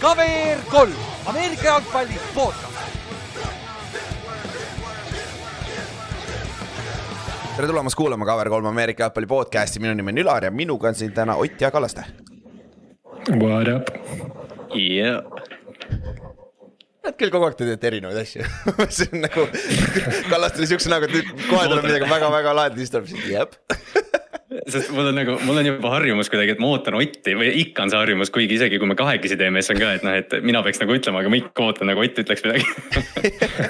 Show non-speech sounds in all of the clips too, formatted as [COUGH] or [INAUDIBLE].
KVR kolm, Ameerika jalgpalli podcast. tere tulemast kuulama KVR3 Ameerika jalgpalli podcasti, minu nimi on Ülar ja minuga on siin täna Ott ja Kallaste. What up? jah, Nad küll kogu aeg te teete erinevaid asju [LAUGHS] see on nagu, Kallaste oli siukse näoga, et nüüd kohe tuleb midagi väga-väga lahedat, siis tuleb jep. [LAUGHS] sest mul on nagu, mul on juba harjumus kuidagi, et ma ootan Otti või ikka on see harjumus, kuigi isegi kui me kahekesi teeme, siis on ka, et noh, et mina peaks nagu ütlema, aga ma ikka ootan nagu Ott ütleks midagi.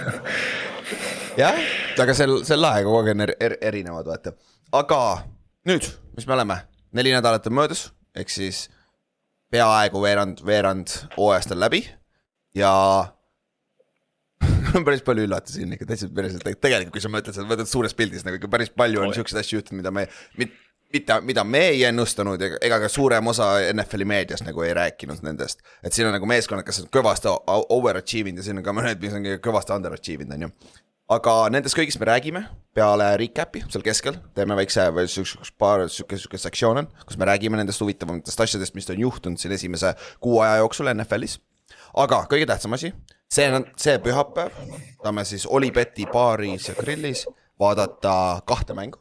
[LAUGHS] jah, aga see on lahe, kogu aeg on er, er, erinevad, vaata. aga nüüd, mis me oleme, neli nädalat on möödas, ehk siis peaaegu veerand, veerand hooajast on läbi ja [LAUGHS] on päris palju üllatusi ikka täitsa päriselt, tegelikult kui sa mõtled seda, võtad suures pildis nagu ikka päris palju on siukseid asju juhtunud, mida me, mida, mida me ei ennustanud ega, ka suurem osa NFL-i meediast nagu ei rääkinud nendest. et siin on nagu meeskonnad, kes on kõvasti overachieve inud ja siin on ka mõned, mis on kõvasti underachieve inud, on ju aga nendest kõigist me räägime peale recap'i seal keskel, teeme väikse või siukse paar siuke, siuke sektsioon on, kus me räägime nendest huvitavatest asjadest, mis on juhtunud siin esimese kuu aja jooksul NFL-is. aga kõige tähtsam asi, see on see pühapäev, saame siis Olibeti baaris ja grillis vaadata kahte mängu.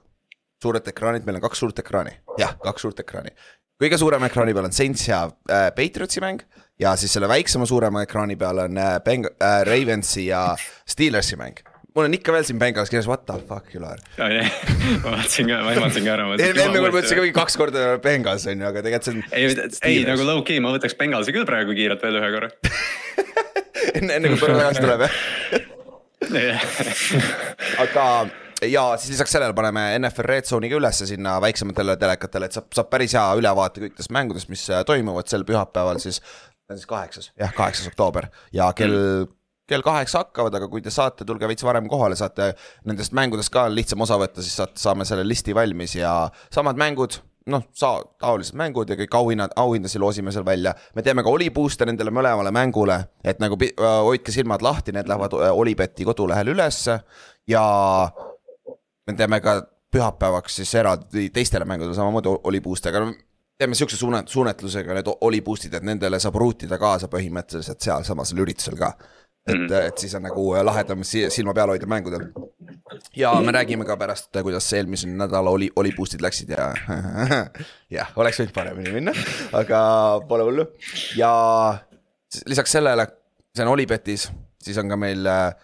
Suured ekraanid, meil on kaks suurt ekraani, jah, kaks suurt ekraani. kõige suurema ekraani peal on Saints ja äh, Patriotsi mäng ja siis selle väiksema suurema ekraani peal on äh, Beng- äh, Ravensi ja Steelersi mäng mul on ikka veel siin Bengals kirjas, what the fuck, Ülar. ma vaatasin ka, ma ehmatasin ka ära. enne kui ma mõtlesin ka mingi kaks korda Bengals on ju, aga tegelikult see on. ei, ei nagu low-key, ma võtaks Bengalsi küll praegu kiirelt veel ühe korra. [LAUGHS] enne, enne kui Põrve tagasi tuleb jah. [LAUGHS] aga ja siis lisaks sellele paneme NFL Red Zone'i ka ülesse sinna väiksematele telekatele, et saab, saab päris hea ülevaate kõikidest mängudest, mis äh, toimuvad sel pühapäeval siis. siis kaheksas, jah, kaheksas oktoober ja kell kell kaheksa hakkavad, aga kui te saate, tulge veits varem kohale, saate nendest mängudest ka lihtsam osa võtta, siis saate, saame selle listi valmis ja samad mängud, noh, saa-, taolised mängud ja kõik auhinnad, auhindasid loosime seal välja. me teeme ka Oli boost'e nendele mõlemale mängule, et nagu hoidke silmad lahti, need lähevad äh, Olibeti kodulehel ülesse ja me teeme ka pühapäevaks siis eraldi teistele mängudele samamoodi Oli boost'e, aga no teeme siukse suuna-, suunetlusega need Oli boost'id, et nendele saab ruutida kaasa põhimõtteliselt sealsamasel üritusel ka. et Mhm. et siis on nagu lahedam si- silma peal hoida mängudel. ja me räägime ka pärast, kuidas eelmisel nädala oli, oli boost'id läksid ja [LAUGHS] jah, oleks võinud paremini minna, aga pole hullu. ja lisaks sellele, see on Olipetis, siis on ka meil äh, äh,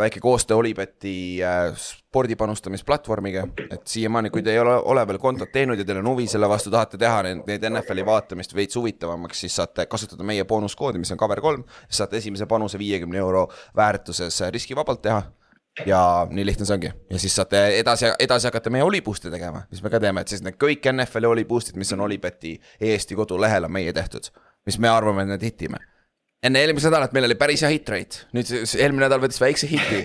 väike koostöö Olibeti äh, spordipanustamisplatvormiga, et siiamaani, kui te ei ole, ole veel kontot teinud ja teil on huvi selle vastu, tahate teha neid, neid NFL-i vaatamist veits huvitavamaks, siis saate kasutada meie boonuskoodi, mis on cover kolm, saate esimese panuse viiekümne euro väärtuses äh, riskivabalt teha. Ja nii lihtne see ongi. Ja siis saate edasi, edasi hakata meie Oli boost'e tegema, mis me ka teeme, et siis need kõik NFL-i Oli boost'id, mis on Olibeti Eesti kodulehel on meie tehtud, mis me arvame, et need hitime enne eelmist nädalat meil oli päris hea hit rate, nüüd eelmine nädal võttis väikse hiti,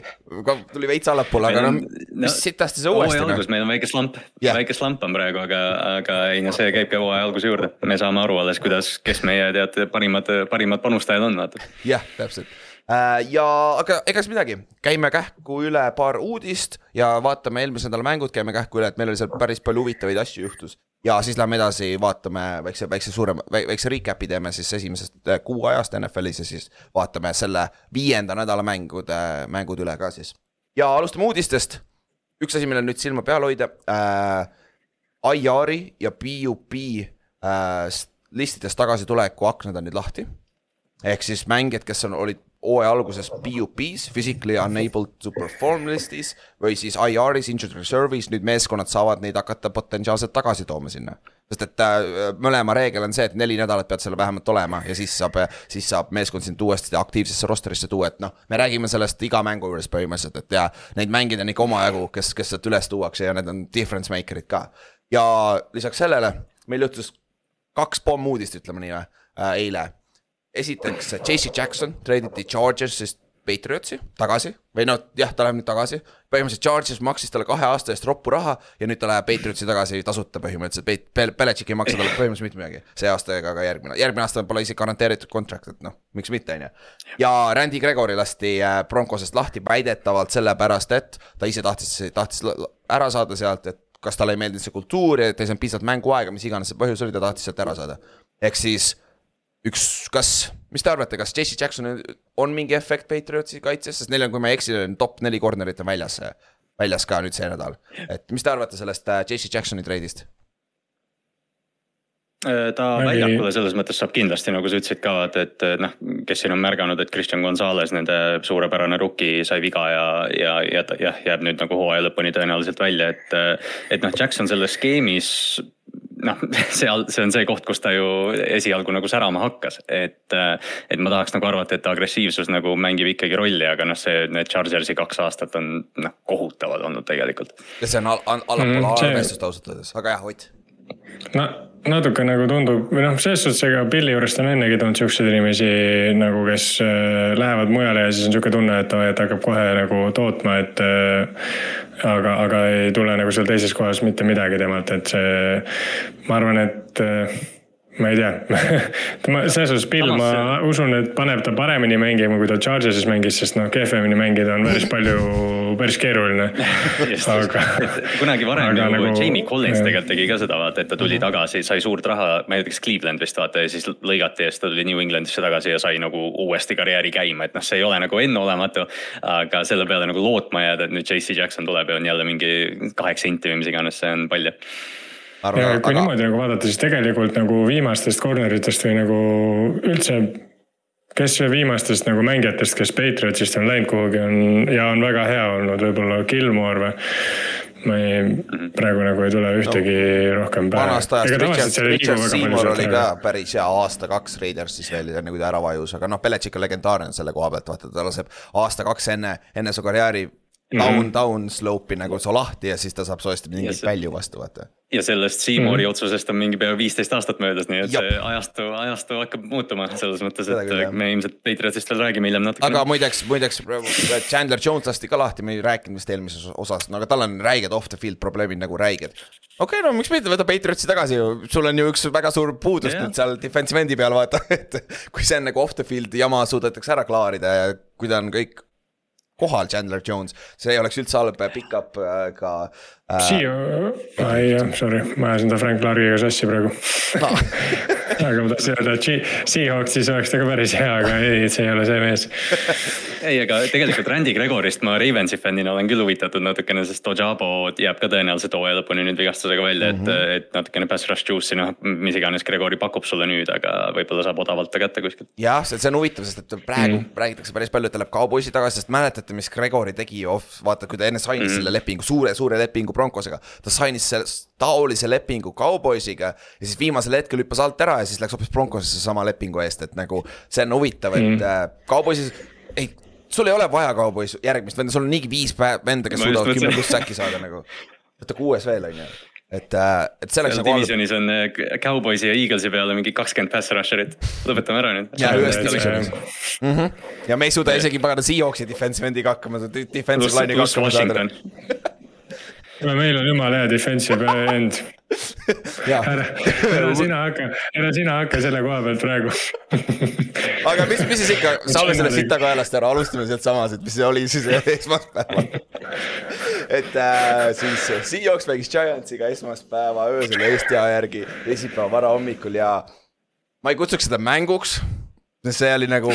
tuli veits allapoole, aga noh, mis sitasti see uuesti hooaja noh algus, meil on väike slump yeah., väike slump on praegu, aga, aga ei no see käibki hooaja alguse juurde. me saame aru alles, kuidas, kes meie tead parimad, parimad panustajad on, vaata. jah, täpselt. Ja aga ega siis midagi, käime kähku üle paar uudist ja vaatame eelmise nädala mängud, käime kähku üle, et meil oli seal päris palju huvitavaid asju juhtus. ja siis lähme edasi, vaatame väikse, väikse suurema, väikse recap'i teeme siis esimesest äh, kuu ajast NFL-is ja siis vaatame selle viienda nädala mängude, mängud üle ka siis. ja alustame uudistest. üks asi, millel nüüd silma peal hoida äh,. IR-i ja PUP äh, s- listidest tagasituleku aknad on nüüd lahti ehk siis mängijad, kes on, olid hooaja alguses PUP-s, physically unable to perform listis või siis IR-is, injured reserve'is, nüüd meeskonnad saavad neid hakata potentsiaalselt tagasi tooma sinna. sest et äh, mõlema reegel on see, et neli nädalat pead seal vähemalt olema ja siis saab, siis saab meeskond sind uuesti aktiivsesse rosterisse tuua, et noh, me räägime sellest iga mängu juures põhimõtteliselt, et ja neid mängijaid on ikka omajagu, kes, kes sealt üles tuuakse ja need on difference maker'id ka. ja lisaks sellele meil juhtus kaks pommuudist, ütleme nii või äh,, eile esiteks JC Jackson treiditi Chargersist Patriotsi tagasi või noh, jah, ta läheb nüüd tagasi. põhimõtteliselt Chargers maksis talle kahe aasta eest roppu raha ja nüüd ta läheb Patriotsi tagasi tasuta põhimõtteliselt. Peit-, Bel-, Belichik ei maksa talle põhimõtteliselt mitte midagi see aasta ega ka järgmine, järgmine aasta pole isegi garanteeritud contract, et noh, miks mitte, on ju. ja Randy Gregory lasti äh, Broncosest lahti väidetavalt sellepärast, et ta ise tahtis, tahtis ära saada sealt, et kas talle ei meeldinud see kultuur ja ta ei saanud piisavalt mänguaega, mis iganes see põhjus oli, ta tahtis sealt ära saada. ehk siis üks, kas, mis te arvate, kas Jesse Jackson on mingi efekt Patriotsi kaitses, sest neil on, kui ma ei eksi, top neli corner'it on väljas, väljas ka nüüd see nädal. et mis te arvate sellest äh, Jesse Jacksoni treidist? Äh, ta väljakule selles mõttes saab kindlasti, nagu sa ütlesid ka, et, et noh, kes siin on märganud, et Christian Gonzalez, nende suurepärane rookie sai viga ja, ja, ja jah, jääb nüüd nagu hooaja lõpuni tõenäoliselt välja, et. et noh, Jackson selles skeemis noh, [LAUGHS] seal, see on see koht, kus ta ju esialgu nagu särama hakkas, et. et ma tahaks nagu arvata, et agressiivsus nagu mängib ikkagi rolli, aga noh, see, need Chargersi kaks aastat on noh, kohutavad olnud tegelikult. ja see on al al allapoole mm, arvestust ausalt öeldes, aga jah, Ott. no natuke nagu tundub või noh, selles suhtes ega pilli juurest on ennegi tulnud siukseid inimesi nagu, kes äh, lähevad mujale ja siis on sihuke tunne, et, et hakkab kohe nagu tootma, et äh,. aga, aga ei tule nagu seal teises kohas mitte midagi temalt, et see, ma arvan, et äh, ma ei tea [LAUGHS] ma selles suhtes Bill, ma usun, et paneb ta paremini mängima, kui ta Chargersis mängis, sest noh, kehvemini mängida on päris palju, [LAUGHS] päris keeruline aga. [LAUGHS] kunagi varem ju nagu... Jamie Collins tegelikult tegi ka seda, vaata, et ta tuli mhm. tagasi, sai suurt raha, ma ei tea, kas Cleveland vist vaata ja siis lõigati ja siis ta tuli New Englandisse tagasi ja sai nagu uuesti karjääri käima, et noh, see ei ole nagu enneolematu. aga selle peale nagu lootma jääda, et nüüd JC Jackson tuleb ja on jälle mingi kaheksa inti või mis iganes, see on palju Arva, ja kui aga... niimoodi nagu vaadata, siis tegelikult nagu viimastest corner'itest või nagu üldse kes viimastest nagu mängijatest, kes Patriotsist on läinud kuhugi, on ja on väga hea olnud, võib-olla Gilmore või. ma ei, praegu nagu ei tule ühtegi no, rohkem pähe. vanast ajast Richard, Richard Seymour oli ka päris hea aasta-kaks Raidersis veel, enne kui ta ära vajus, aga noh, Belichik on legendaarne selle koha pealt, vaata ta laseb aasta-kaks enne, enne su karjääri down mm -hmm. down slope'i nagu su lahti ja siis ta saab soojasti mingit see... välju vastu, vaata. ja sellest Seymouri mm -hmm. otsusest on mingi pea viisteist aastat möödas, nii et Jop. see ajastu, ajastu hakkab muutuma selles mõttes, et küll, me ilmselt Patriotsist veel räägime hiljem natuke. aga muideks, muideks Chandler Jones lasti ka lahti, me ei rääkinud vist eelmises osas, no aga tal on räiged off the field probleemid nagu räiged. okei okay,, no miks mitte, võta Patriotsi tagasi ju, sul on ju üks väga suur puudus yeah. nüüd seal defensive end'i peal vaata, [LAUGHS] et kui see on nagu off the field jama suudetakse ära klaarida ja kui ta on kõik kohal Chandler Jones, see ei oleks üldse halb pick-up äh, ka äh,. Siia, ei jah, sorry, ma ajasin ta Frank Clarkiga sassi praegu no. [LAUGHS] aga ma tahtsin öelda, et Seahawksis oleks ta ka päris hea, aga ei, see ei ole see mees. [LAUGHS] ei, aga tegelikult Randy Gregorist ma Ravensi fännina olen küll huvitatud natukene, sest Ojabo jääb ka tõenäoliselt hooaja lõpuni nüüd vigastusega välja mm, -hmm. et, mhm. et natukene pass rush juice'i, noh, mis iganes Gregori pakub sulle nüüd, aga võib-olla saab odavalt ta kätte kuskilt. jah, see on huvitav, sest et praegu mm -hmm. räägitakse päris palju, et ta läheb kauboisi tagasi, sest mäletate, mis Gregori tegi off, vaata, kui ta enne sainis mm -hmm. selle lepingu, suure, suure lepingu Broncosega. ta sainis selle taolise lepingu kauboisiga ja siis viimasel hetkel hüppas alt ära ja siis läks hoopis Broncosesse sama lepingu eest, et nagu see on huvitav, et mm. äh, kauboisis, ei sul ei ole vaja kaubois järgmist venda, sul on niigi viis venda, kes suudavad kümme pluss säki saada nagu. võta kuues veel, on ju et, äh, et see oleks nagu. divisionis on äh, Cowboysi ja Eaglesi peale mingi kakskümmend pass rusher'it, lõpetame ära nüüd. ja ühes divisionis mm. -hmm. ja me ei suuda isegi pagana Seahawksi defensive end'iga hakkama, defensive line'iga hakkama saada. [LAUGHS] kuule, meil on jumala hea defensive end. Ära, ära sina hakka, ära sina hakka selle koha pealt praegu. Aga mis, mis siis ikka, saame sellest sitakaelast ära, alustame sealt samas, et mis see oli siis esmaspäeval. Et äh, siis Seahawks mängis Giantsiga esmaspäeva öösel Eesti aja järgi, teisipäeva varahommikul ja ma ei kutsuks seda mänguks. see oli nagu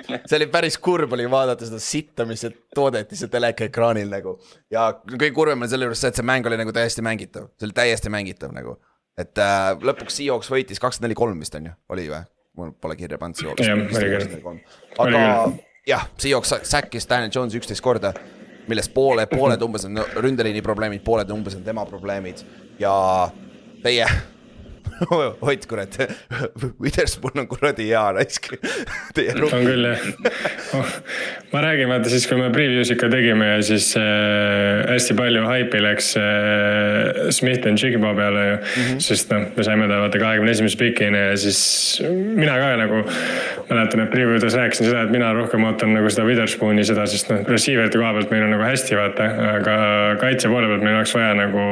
see oli päris kurb oli vaadata seda sitta, mis toodeti seal telekaekraanil nagu. ja kõige kurvem on selle juures see, et see mäng oli nagu täiesti mängitav, see oli täiesti mängitav nagu. et äh, lõpuks Seahawks võitis kakskümmend neli kolm vist on ju, oli või? mul pole kirja pannud Seahawks. aga jah, Seahawks säkkis Daniel Jones'i üksteist korda, millest poole, pooled umbes on ründeliini probleemid, pooled umbes on tema probleemid ja teie [LAUGHS] Ott kurat, [LAUGHS] Witherspoon on kuradi hea raisk. [LAUGHS] on küll jah oh,. ma räägin, vaata siis, kui me preview's ikka tegime ja siis äh, hästi palju haipi läks äh, Smith and Jigba peale ju mm. -hmm. sest noh, me saime ta vaata kahekümne esimese pikini ja siis mina ka nagu mäletan, et preview des rääkisin seda, et mina rohkem ootan nagu seda Witherspooni seda, sest noh, receiver'ite koha pealt meil on nagu hästi vaata, aga kaitse poole pealt meil oleks vaja nagu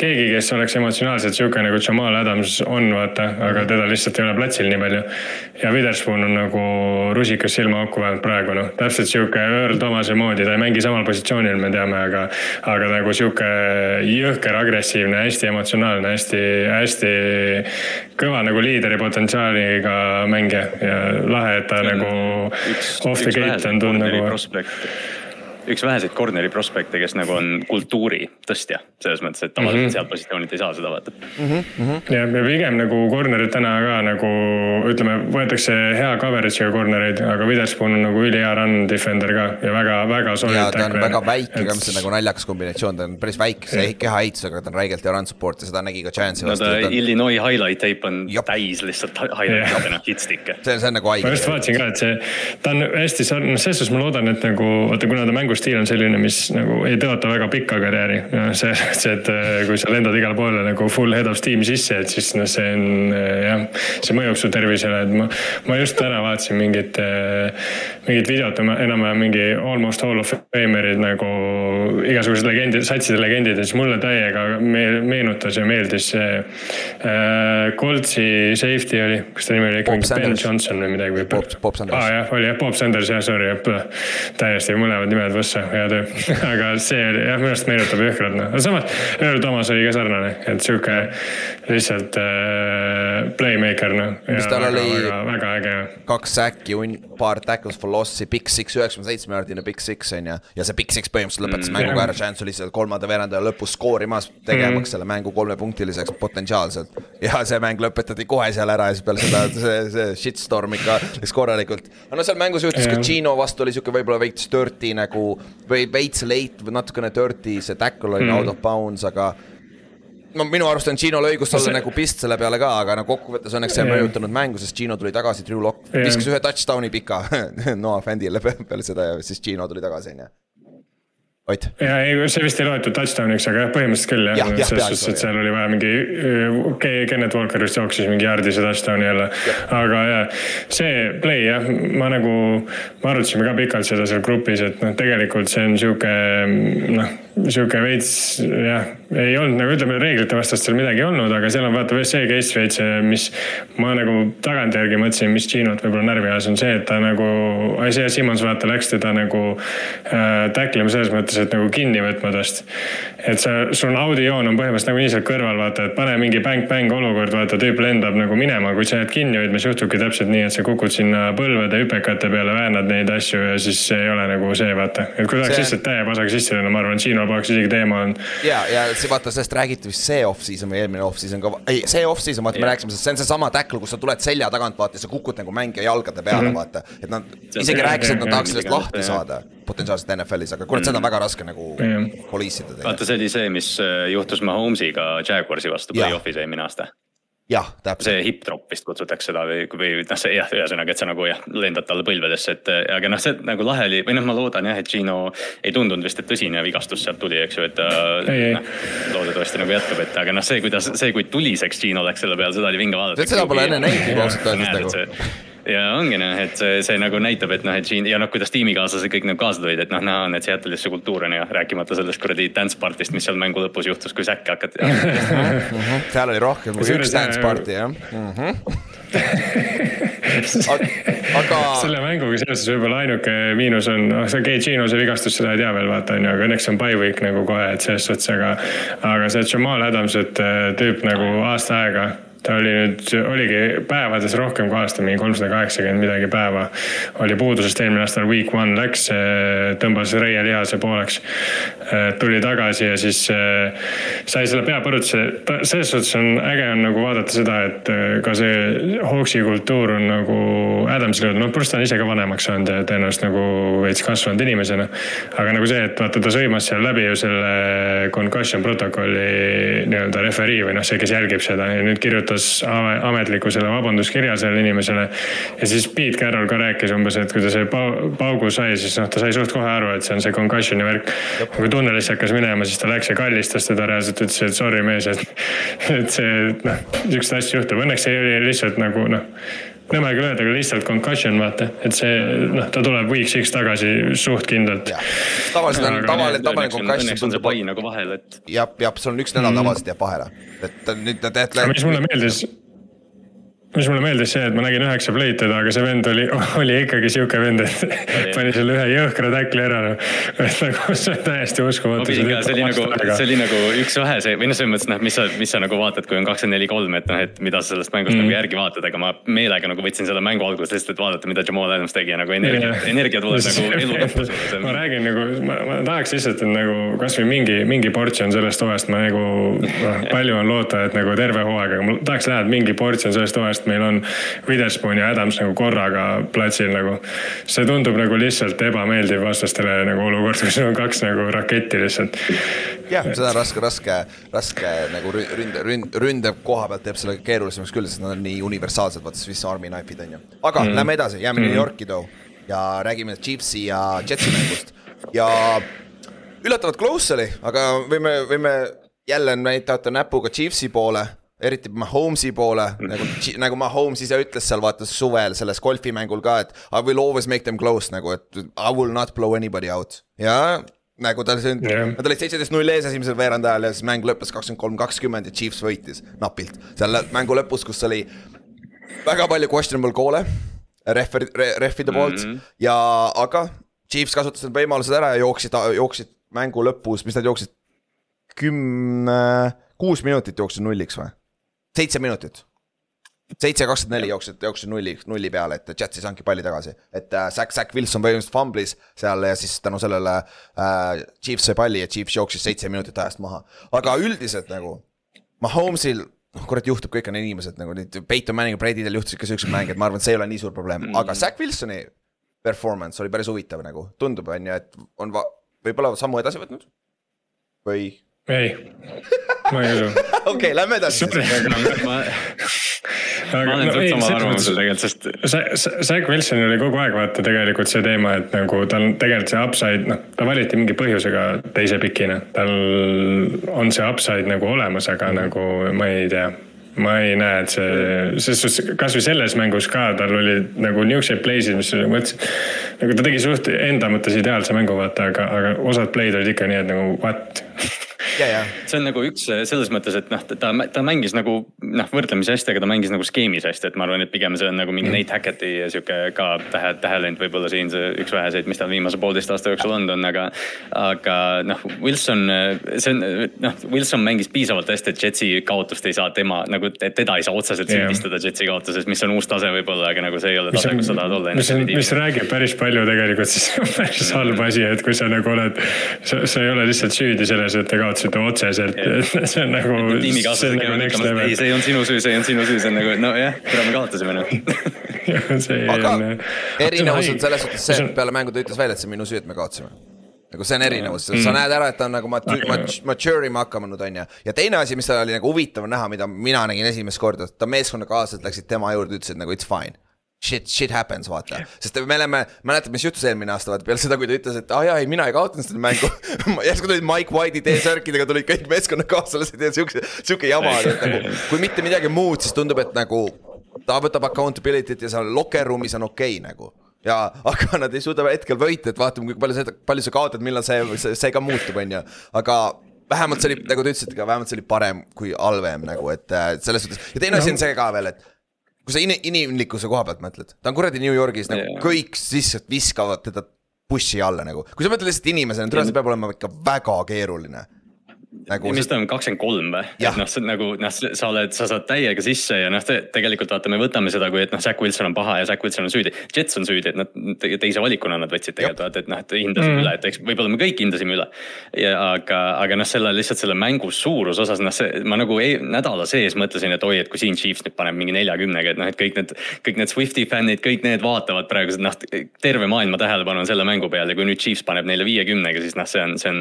keegi, kes oleks emotsionaalselt sihuke nagu Jamal Adams Williams on, vaata, aga teda lihtsalt ei ole platsil nii palju. ja Witherspoon on nagu rusikas silmaauku vahel, praegu noh, täpselt sihuke Earl Thomase moodi, ta ei mängi samal positsioonil, me teame, aga. aga nagu sihuke jõhker, agressiivne, hästi emotsionaalne, hästi, hästi kõva nagu liideri potentsiaaliga mängija ja lahe, et ta nagu off the gate on tulnud nagu üks väheseid corner'i prospekte, kes nagu on kultuuri tõstja, selles mõttes, et tavaliselt mm -hmm. sealt positsioonilt ei saa seda vaata mm. -hmm. ja pigem nagu corner'id täna ka nagu ütleme, võetakse hea coverage'iga corner'id, aga Witherspoon on nagu ülihea run defender ka ja väga-väga solid. ja ta on väga väike ka, mis on nagu naljakas kombinatsioon, ta on päris väikese kehaehitusega, ta on räigelt hea run support ja seda nägi ka Giantsi vastu no,. On... Illinois highlight tape on Jop. täis lihtsalt highlight'idena hitstick'e. see, see on nagu haige. ma just vaatasin ka, et see, ta on hästi sarnane, selles suhtes ma loodan, et nagu vaata, kuna ta mängus mängustiil on selline, mis nagu ei tõota väga pikka karjääri. see, see, et äh, kui sa lendad igale poole nagu full head of steam sisse, et siis noh, see on äh, jah, see mõjub su tervisele, et ma, ma just täna vaatasin mingit, äh, mingit videot, enam-vähem mingi almost hall of famer'id nagu igasugused legendid, satside legendid ja siis mulle täiega meenutas ja meeldis see äh, Coltsi safety oli, kas ta nimi oli ikka mingi Ben Johnson või midagi või? Bob Sanders. aa ah, jah, oli jah, Bob Sanders jah, sorry, täiesti mõlemad nimed võssa, hea töö aga see oli jah, minu arust meenutab jõhkralt noh, samas Earl Thomas oli ka sarnane, et sihuke lihtsalt äh, playmaker noh. mis tal oli väga, äge. kaks säkki, paar tackles for loss'i, big six, üheksakümne seitsme jaardine big six on ju. ja see big six põhimõtteliselt lõpetas mm, mängu ka ära, Chance oli seal kolmanda veerandaja lõpus skoorimas, tegemaks mm. selle mängu kolmepunktiliseks potentsiaalselt. ja see mäng lõpetati kohe seal ära ja siis peale seda see, see shitstorm ikka läks korralikult. no seal mängus juhtus ka Gino vastu oli sihuke võib-olla veits dirty nagu või veits late või natukene dirty, see tackle oli mm. out of bounds, aga no minu arust on Gino'l õigus olla see... nagu pist selle peale ka, aga no kokkuvõttes õnneks see on mõjutanud mängu, sest Gino tuli tagasi, Drew Lock viskas ühe touchdown'i pika [LAUGHS] Noah Fendile peale seda ja siis Gino tuli tagasi, on ju. Ott. ja ei, see vist ei loetud touchdown'iks, aga jah, põhimõtteliselt küll jah ja, ja, selles suhtes, et seal oli vaja mingi, Kennet Walker vist jooksis mingi yard'i touchdown'i jälle. aga jah, see play jah, ma nagu, me arutasime ka pikalt seda seal grupis, et noh, tegelikult see on sihuke noh sihuke veits jah, ei olnud nagu ütleme, reeglite vastast seal midagi ei olnud, aga seal on vaata see case veits, mis ma nagu tagantjärgi mõtlesin, mis Ginot võib-olla närvi ajas, on see, et ta nagu, Isaiah Simmons vaata läks teda nagu äh, tacklima selles mõttes, et nagu kinni võtma tast. et sa, sul audiojoon on põhimõtteliselt nagunii seal kõrval, vaata, et pane mingi bäng-bäng olukord, vaata tüüp lendab nagu minema, kui sa jääd kinni hoidma, siis juhtubki täpselt nii, et sa kukud sinna põlvede hüpekate peale, väänad neid asju ja siis ei ole nagu see, vaata. et kui tahaks lihtsalt täie pasaga sisse lennata, ma arvan, Gino poleks isegi teema olnud. ja, ja see vaata, sellest räägiti vist see off-season või eelmine off-season ka, ei see off-season, vaata, me rääkisime, see on seesama tackle, kus sa tuled selja tagant, vaata, ja sa kukud nagu mängija jalgade peale mm, -hmm. vaata. et nad isegi rääkisid, et nad tahaks sellest lahti saada potentsiaalselt NFL-is, aga kurat, seda on mm. väga raske nagu police ida. vaata, see oli see, mis äh, juhtus Mahomes'iga Jaguarsi vastu play-off'is eelmine aasta jah, täpselt. see hip drop vist kutsutakse seda või, või noh, see jah, ühesõnaga, et sa nagu jah, lendad talle põlvedesse, et aga noh, see nagu lahe oli või noh, ma loodan jah, et Gino ei tundunud vist, et tõsine vigastus sealt tuli, eks ju, et ta noh, loodetavasti nagu jätkab, et aga noh, see, kuidas, see, kui tuliseks Gino läks selle peale, seda oli vinge vaadata. seda pole enne näinud ausalt öeldes nagu ja ongi noh, et see, see nagu näitab, et noh, et siin ja noh, kuidas tiimikaaslased kõik nagu kaasa tulid, et noh, näha on, et Seattle'is see kultuur on ja rääkimata sellest kuradi dance party'st, mis seal mängu lõpus juhtus, kui säkke hakati seal oli rohkem kui üks dance party jah mm. -hmm. aga. selle mänguga seoses võib-olla ainuke miinus on, noh see Gagino see vigastus, seda ei tea veel vaata on ju, aga õnneks on bye week nagu kohe, et selles suhtes, aga. aga see Jamal Adams, et tüüp nagu aasta aega ta oli nüüd, oligi päevades rohkem kui aasta, mingi kolmsada kaheksakümmend midagi päeva oli puudusest eelmine aastal week one läks, tõmbas reielihase pooleks. tuli tagasi ja siis sai selle peapõrutuse, selles suhtes on äge on nagu vaadata seda, et ka see Hawksi kultuur on nagu Adamsil jõudnud, noh pluss ta on ise ka vanemaks saanud ja tõenäoliselt nagu veits kasvanud inimesena. aga nagu see, et vaata ta sõimas seal läbi ju selle concussion protokolli nii-öelda referii või noh, see, kes jälgib seda ja nüüd kirjutab kirjutas ametliku selle vabanduskirja sellele inimesele. ja siis Pete Carroll ka rääkis umbes, et kui ta selle paugu sai, siis noh, ta sai suht kohe aru, et see on see concussion'i värk. kui tunnelisse hakkas minema, siis ta läks ja kallistas teda reaalselt, ütles, et sorry mees, et, et see noh, siukseid asju juhtub, õnneks see oli lihtsalt nagu noh nõme küll öelda, aga lihtsalt concussion vaata, et see noh, ta tuleb week six tagasi suht kindlalt. tavaliselt on tavaline, tavaline concussion. õnneks on see pai nagu vahel, et. jah, jah, sul on üks nädal mm. tavaliselt jääb vahele, et nüüd nad teevad. mis mulle meeldis mis mulle meeldis see, et ma nägin üheksa play'd teda, aga see vend oli, [LAUGHS] oli ikkagi sihuke vend, et [LAUGHS] pani selle ühe jõhkra tackli ära no.. [LAUGHS] et nagu see on täiesti uskumatu. see oli nagu, see oli nagu üks vähese või noh, selles mõttes noh, mis sa, mis sa nagu vaatad, kui on kakskümmend neli, kolm, et noh, et mida sa sellest mängust mm. nagu järgi vaatad, aga ma meelega nagu võtsin selle mängu alguses lihtsalt, et vaadata, mida Jamal Adams tegi ja nagu energia, energia tuleb nagu elu lõppu sulle. ma räägin nagu, ma, ma tahaks lihtsalt, et nagu kasvõi mingi, mingi portsjon sellest hooajast ma nagu noh, palju on loota, et nagu terve hooaeg, aga ma tahaks näha, et mingi portsjon sellest hooajast sest meil on Witherspoon ja Adams nagu korraga platsil nagu. see tundub nagu lihtsalt ebameeldiv vastastele nagu olukord, kus on kaks nagu raketti lihtsalt. jah, seda on raske, raske, raske nagu ründe, ründe, ründe koha pealt teeb selle keerulisemaks küll, sest nad on nii universaalsed, vaata Swiss Army knife'id on ju. aga mm. lähme edasi, jääme mm. New Yorki too ja räägime Chiefsi ja Jetsi mängust ja üllatavalt close oli, aga võime, võime jälle näidata näpuga Chiefsi poole eriti Mahomes'i poole nagu, nagu Mahomes ise ütles seal vaata suvel selles golfimängul ka, et I will always make them close nagu, et I will not blow anybody out ja nagu ta siin yeah., nad olid seitseteist null ees esimesel veerand ajal ja siis mäng lõppes kakskümmend kolm, kakskümmend ja Chiefs võitis napilt. seal mängu lõpus, kus oli väga palju questionable call'e rehver- re,, rehvide poolt mm -hmm. ja aga Chiefs kasutas need võimalused ära ja jooksid, jooksid mängu lõpus, mis nad jooksid, kümme, kuus minutit jooksid nulliks või? Seitse minutit. seitse kakskümmend neli jooksid, jooksid nulli, nulli peale, et Jets ei saanudki palli tagasi. et äh, Zack, Zack Wilson põhimõtteliselt fumblis seal ja siis tänu sellele äh, Chiefs sai palli ja Chiefs jooksis seitse minutit ajast maha. aga üldiselt nagu Mahomes'il noh, kurat juhtub, kõik on inimesed nagu nüüd Peyton Manning ja Brady del juhtusid ka siukseid mänge, et ma arvan, et see ei ole nii suur probleem mm., aga Zack Wilsoni performance oli päris huvitav nagu, tundub, on ju, et on võib-olla sammu edasi võtnud või ei, ma ei usu. [LAUGHS] okei, lähme edasi. ma, ma olen suht samal arvamusel tegelikult, sest. Zack Wilsonil oli kogu aeg vaata tegelikult see teema, et nagu tal tegelikult see upside, noh, ta valiti mingi põhjusega teise pikina. tal on see upside nagu olemas, aga nagu ma ei tea ma ei näe, et see, selles suhtes kasvõi selles mängus ka tal oli nagu niisuguseid play'sid, mis mõtlesin. nagu ta tegi suht enda mõttes ideaalse mängu vaata, aga, aga osad play'd olid ikka nii, et nagu what [LAUGHS] see on nagu üks selles mõttes, et noh, ta, ta mängis nagu noh, võrdlemisi hästi, aga ta mängis nagu skeemis hästi, et ma arvan, et pigem see on nagu mingi mm. Nate Hackett'i sihuke ka tähe, tähelend võib-olla siin see üks väheseid, mis tal viimase poolteist aasta jooksul olnud on, aga. aga noh, Wilson, see on noh, Wilson mängis piisavalt hästi, et Jetsi kaotust ei saa tema nagu, et teda ei saa otseselt süüdistada yeah. Jetsi kaotuses, mis on uus tase võib-olla, aga nagu see ei ole tase, kus sa tahad olla. mis on, mis räägib päris palju tegelikult, siis on [LAUGHS] päris halb asi, et kui sa nagu oled, sa ei ole lihtsalt süüdi selles, et te kaotasite otseselt. [LAUGHS] See on nagu. tiimikaaslased käivad nagu ütlemas, et ei, see ei olnud sinu süü, see ei olnud sinu süü, see on nagu nojah, kuule me kaotasime noh. [LAUGHS] Aga on... erinevus on selles suhtes see, et peale mängu ta ütles välja, et see on minu süü, et me kaotasime. Nagu see on erinevus, sa mm. näed ära, et ta on nagu matu-, mature ima hakanud, on ju. ja teine asi, mis tal oli nagu huvitav näha, mida mina nägin esimest korda, ta meeskonnakaaslased läksid tema juurde, ütlesid nagu it's fine shit, shit happens, vaata. sest me oleme, mäletad, mis juhtus eelmine aasta, vaata peale seda, kui ta ütles, et aa jaa, ei mina ei kaotanud seda mängu [LAUGHS] järsku tulid Mike White'i T-särkidega tulid kõik meeskonnakaaslased ja siukse, siuke jama oli, et nagu. kui mitte midagi muud, siis tundub, et nagu ta võtab accountability't ja seal locker room'is on okei okay, nagu ja, aga nad ei suuda hetkel võita, et vaatame, kui palju sa, palju sa kaotad, millal see, see, see ka muutub, on ju. aga vähemalt see oli, nagu te ütlesite ka, vähemalt see oli parem kui halvem nagu, et selles suhtes. ja teine asi on see ka veel, et kui sa in inimlikkuse koha pealt mõtled, ta on kuradi New Yorgis nagu yeah. kõik lihtsalt viskavad teda bussi alla nagu, kui sa mõtled lihtsalt inimesena, see peab olema ikka väga keeruline nagu. mis ta on, kakskümmend kolm või? et noh, nagu noh, sa oled, sa saad täiega sisse ja noh, tegelikult vaata, me võtame seda, kui et noh, Zack Wilson on paha ja Zack Wilson on süüdi. Jets on süüdi, et nad teise valikuna nad võtsid tegelikult vaata, et noh, et hindasid mm. üle, et eks võib-olla me kõik hindasime üle. ja aga, aga noh, selle lihtsalt selle mängu suuruse osas noh, see ma nagu ei, nädala sees mõtlesin, et oi, et kui siin Chiefs nüüd paneb mingi neljakümnega, et noh, et kõik need, kõik need Swifti fännid, kõik need vaatavad praegu noh, terve maailma tähelepanu on selle mängu peal ja kui nüüd Chiefs paneb neile viiekümnega, siis noh, see on, see on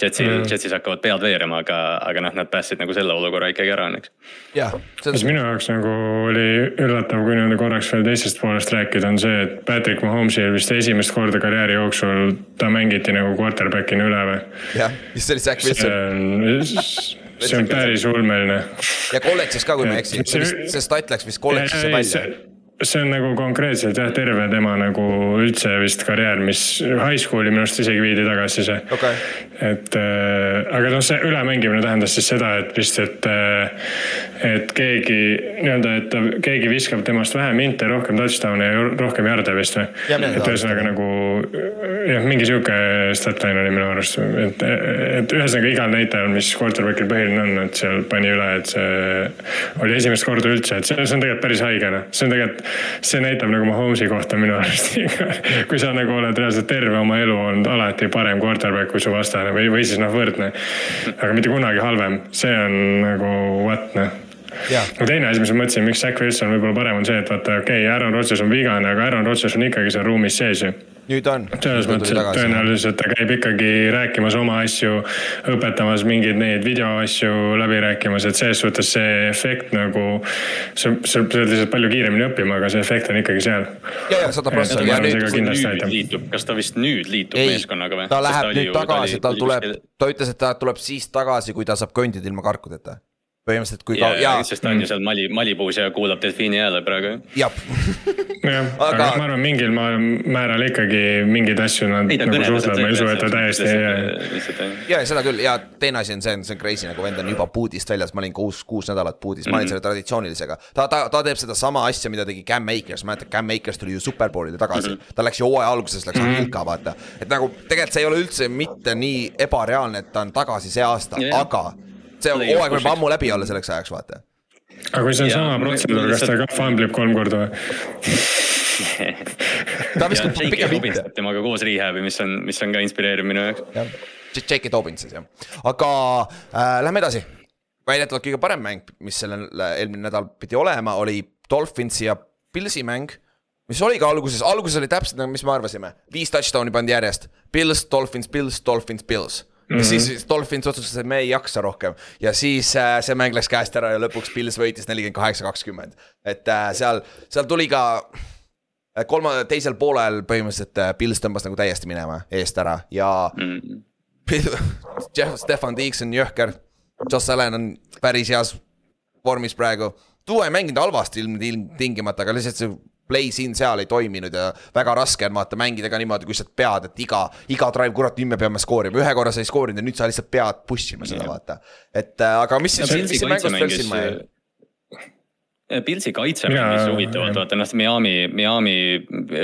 Jetsil mm., Jetsis hakkavad pead veerema, aga, aga noh, nad päästsid nagu selle olukorra ikkagi ära õnneks. jah. mis minu jaoks nagu oli üllatav, kui nüüd korraks veel teisest poolest rääkida, on see, et Patrick Mahomes'il vist esimest korda karjääri jooksul ta mängiti nagu quarterback'ina üle või? jah, vist see oli Zack Wilson see on päris ulmeline. ja kolledžis ka, kui ma ei eksi, see stat läks vist kolledžisse välja see on nagu konkreetselt jah, terve tema nagu üldse vist karjäär, mis high school'i minu arust isegi viidi tagasi see. Okay.. et äh, aga noh, see ülemängimine tähendas siis seda, et vist, et äh,, et keegi nii-öelda, et ta, keegi viskab temast vähem inte, rohkem touchdown'e ja rohkem jarde vist või? et ühesõnaga nagu jah, mingi sihuke statline oli minu arust, et, et ühesõnaga igal näitajal, mis quarterback'il põhiline on, et seal pani üle, et see oli esimest korda üldse, et see, see on tegelikult päris haige noh, see on tegelikult see näitab nagu Mahomes'i kohta minu arust. [LAUGHS] Kui sa nagu oled reaalselt terve oma elu olnud alati parem quarterback kui su vastane või, või siis noh, võrdne. aga mitte kunagi halvem, see on nagu what noh. No teine asi, mis ma mõtlesin, miks Zack Wilson võib-olla parem on see, et vaata, okei okay,, Aaron Rodgers on vigane, aga Aaron Rodgers on ikkagi seal ruumis sees ju nüüd on. selles mõttes, et tõenäoliselt ta käib ikkagi rääkimas oma asju, õpetamas mingeid neid videoasju läbi rääkimas, et selles suhtes see efekt nagu. sa, sa pead lihtsalt palju kiiremini õppima, aga see efekt on ikkagi seal. ja, ja sada protsenti. kas ta vist nüüd liitub Ei, meeskonnaga või? ta läheb nüüd tagasi, tal tuleb, ta ütles, et ta tuleb siis tagasi, kui ta saab kõndida ilma karkudeta põhimõtteliselt kui ja, ja, sest ta on ju seal Mali, Malibus ja kuulab delfiini hääle praegu. jah [LAUGHS] jah, aga ma arvan, mingil määral ikkagi mingeid asju nad ei, nagu suhtlevad, ma ei usu, et ta täiesti. ja, ja seda küll ja teine asi on see, see on crazy nagu vend on juba puudist väljas, ma olin kuus, kuus nädalat puudis mm, -hmm. ma olin mhm. selle traditsioonilisega. ta, ta, ta teeb sedasama asja, mida tegi Cam Akers, mäletad, Cam Akers tuli ju superbowlile tagasi mm. -hmm. ta läks ju hooaja alguses läks mm -hmm. Anilka vaata, et nagu tegelikult see ei ole üldse mitte nii ebareaalne, et ta on tagasi see aasta, aga see hooaeg võib ammu läbi olla selleks ajaks, vaata. aga kui see on ja, sama protseduur, kas ta ka famblib kolm korda või? ta viskab pigem mitte. temaga koos rehab'i, mis on, mis on ka inspireeriv minu jaoks. J.K. Dobbins siis jah, aga äh, lähme edasi. väidetavalt kõige parem mäng, mis sellel eelmine nädal pidi olema, oli Dolphinsi ja Pilsi mäng mis oli ka alguses, alguses oli täpselt nagu, mis me arvasime, viis touchdown'i pandi järjest, Pils, Dolphins, Pils, Dolphins, Pils ja mm -hmm. siis, Dolphins otsustas, et me ei jaksa rohkem ja siis äh, see mäng läks käest ära ja lõpuks Pils võitis nelikümmend kaheksa, kakskümmend. et äh, seal, seal tuli ka äh, kolma, teisel poolel põhimõtteliselt äh, Pils tõmbas nagu täiesti minema eest ära ja mm. -hmm. [LAUGHS] Jeff, Stefan Tiiks on jõhker. Joss Allan on päris heas vormis praegu. Duo ei mänginud halvasti ilmtingimata, aga lihtsalt see play siin-seal ei toiminud ja väga raske on vaata mängida ka niimoodi, kui sa pead, et iga, iga drive, kurat, nüüd me peame skoorima, ühe korra sa ei skoorinud ja nüüd sa lihtsalt pead push ima seda vaata. et äh, aga mis siis, mis siin mängust veel silma jäi? Pilsi kaitse mängis huvitavalt, vaata noh, Miami, Miami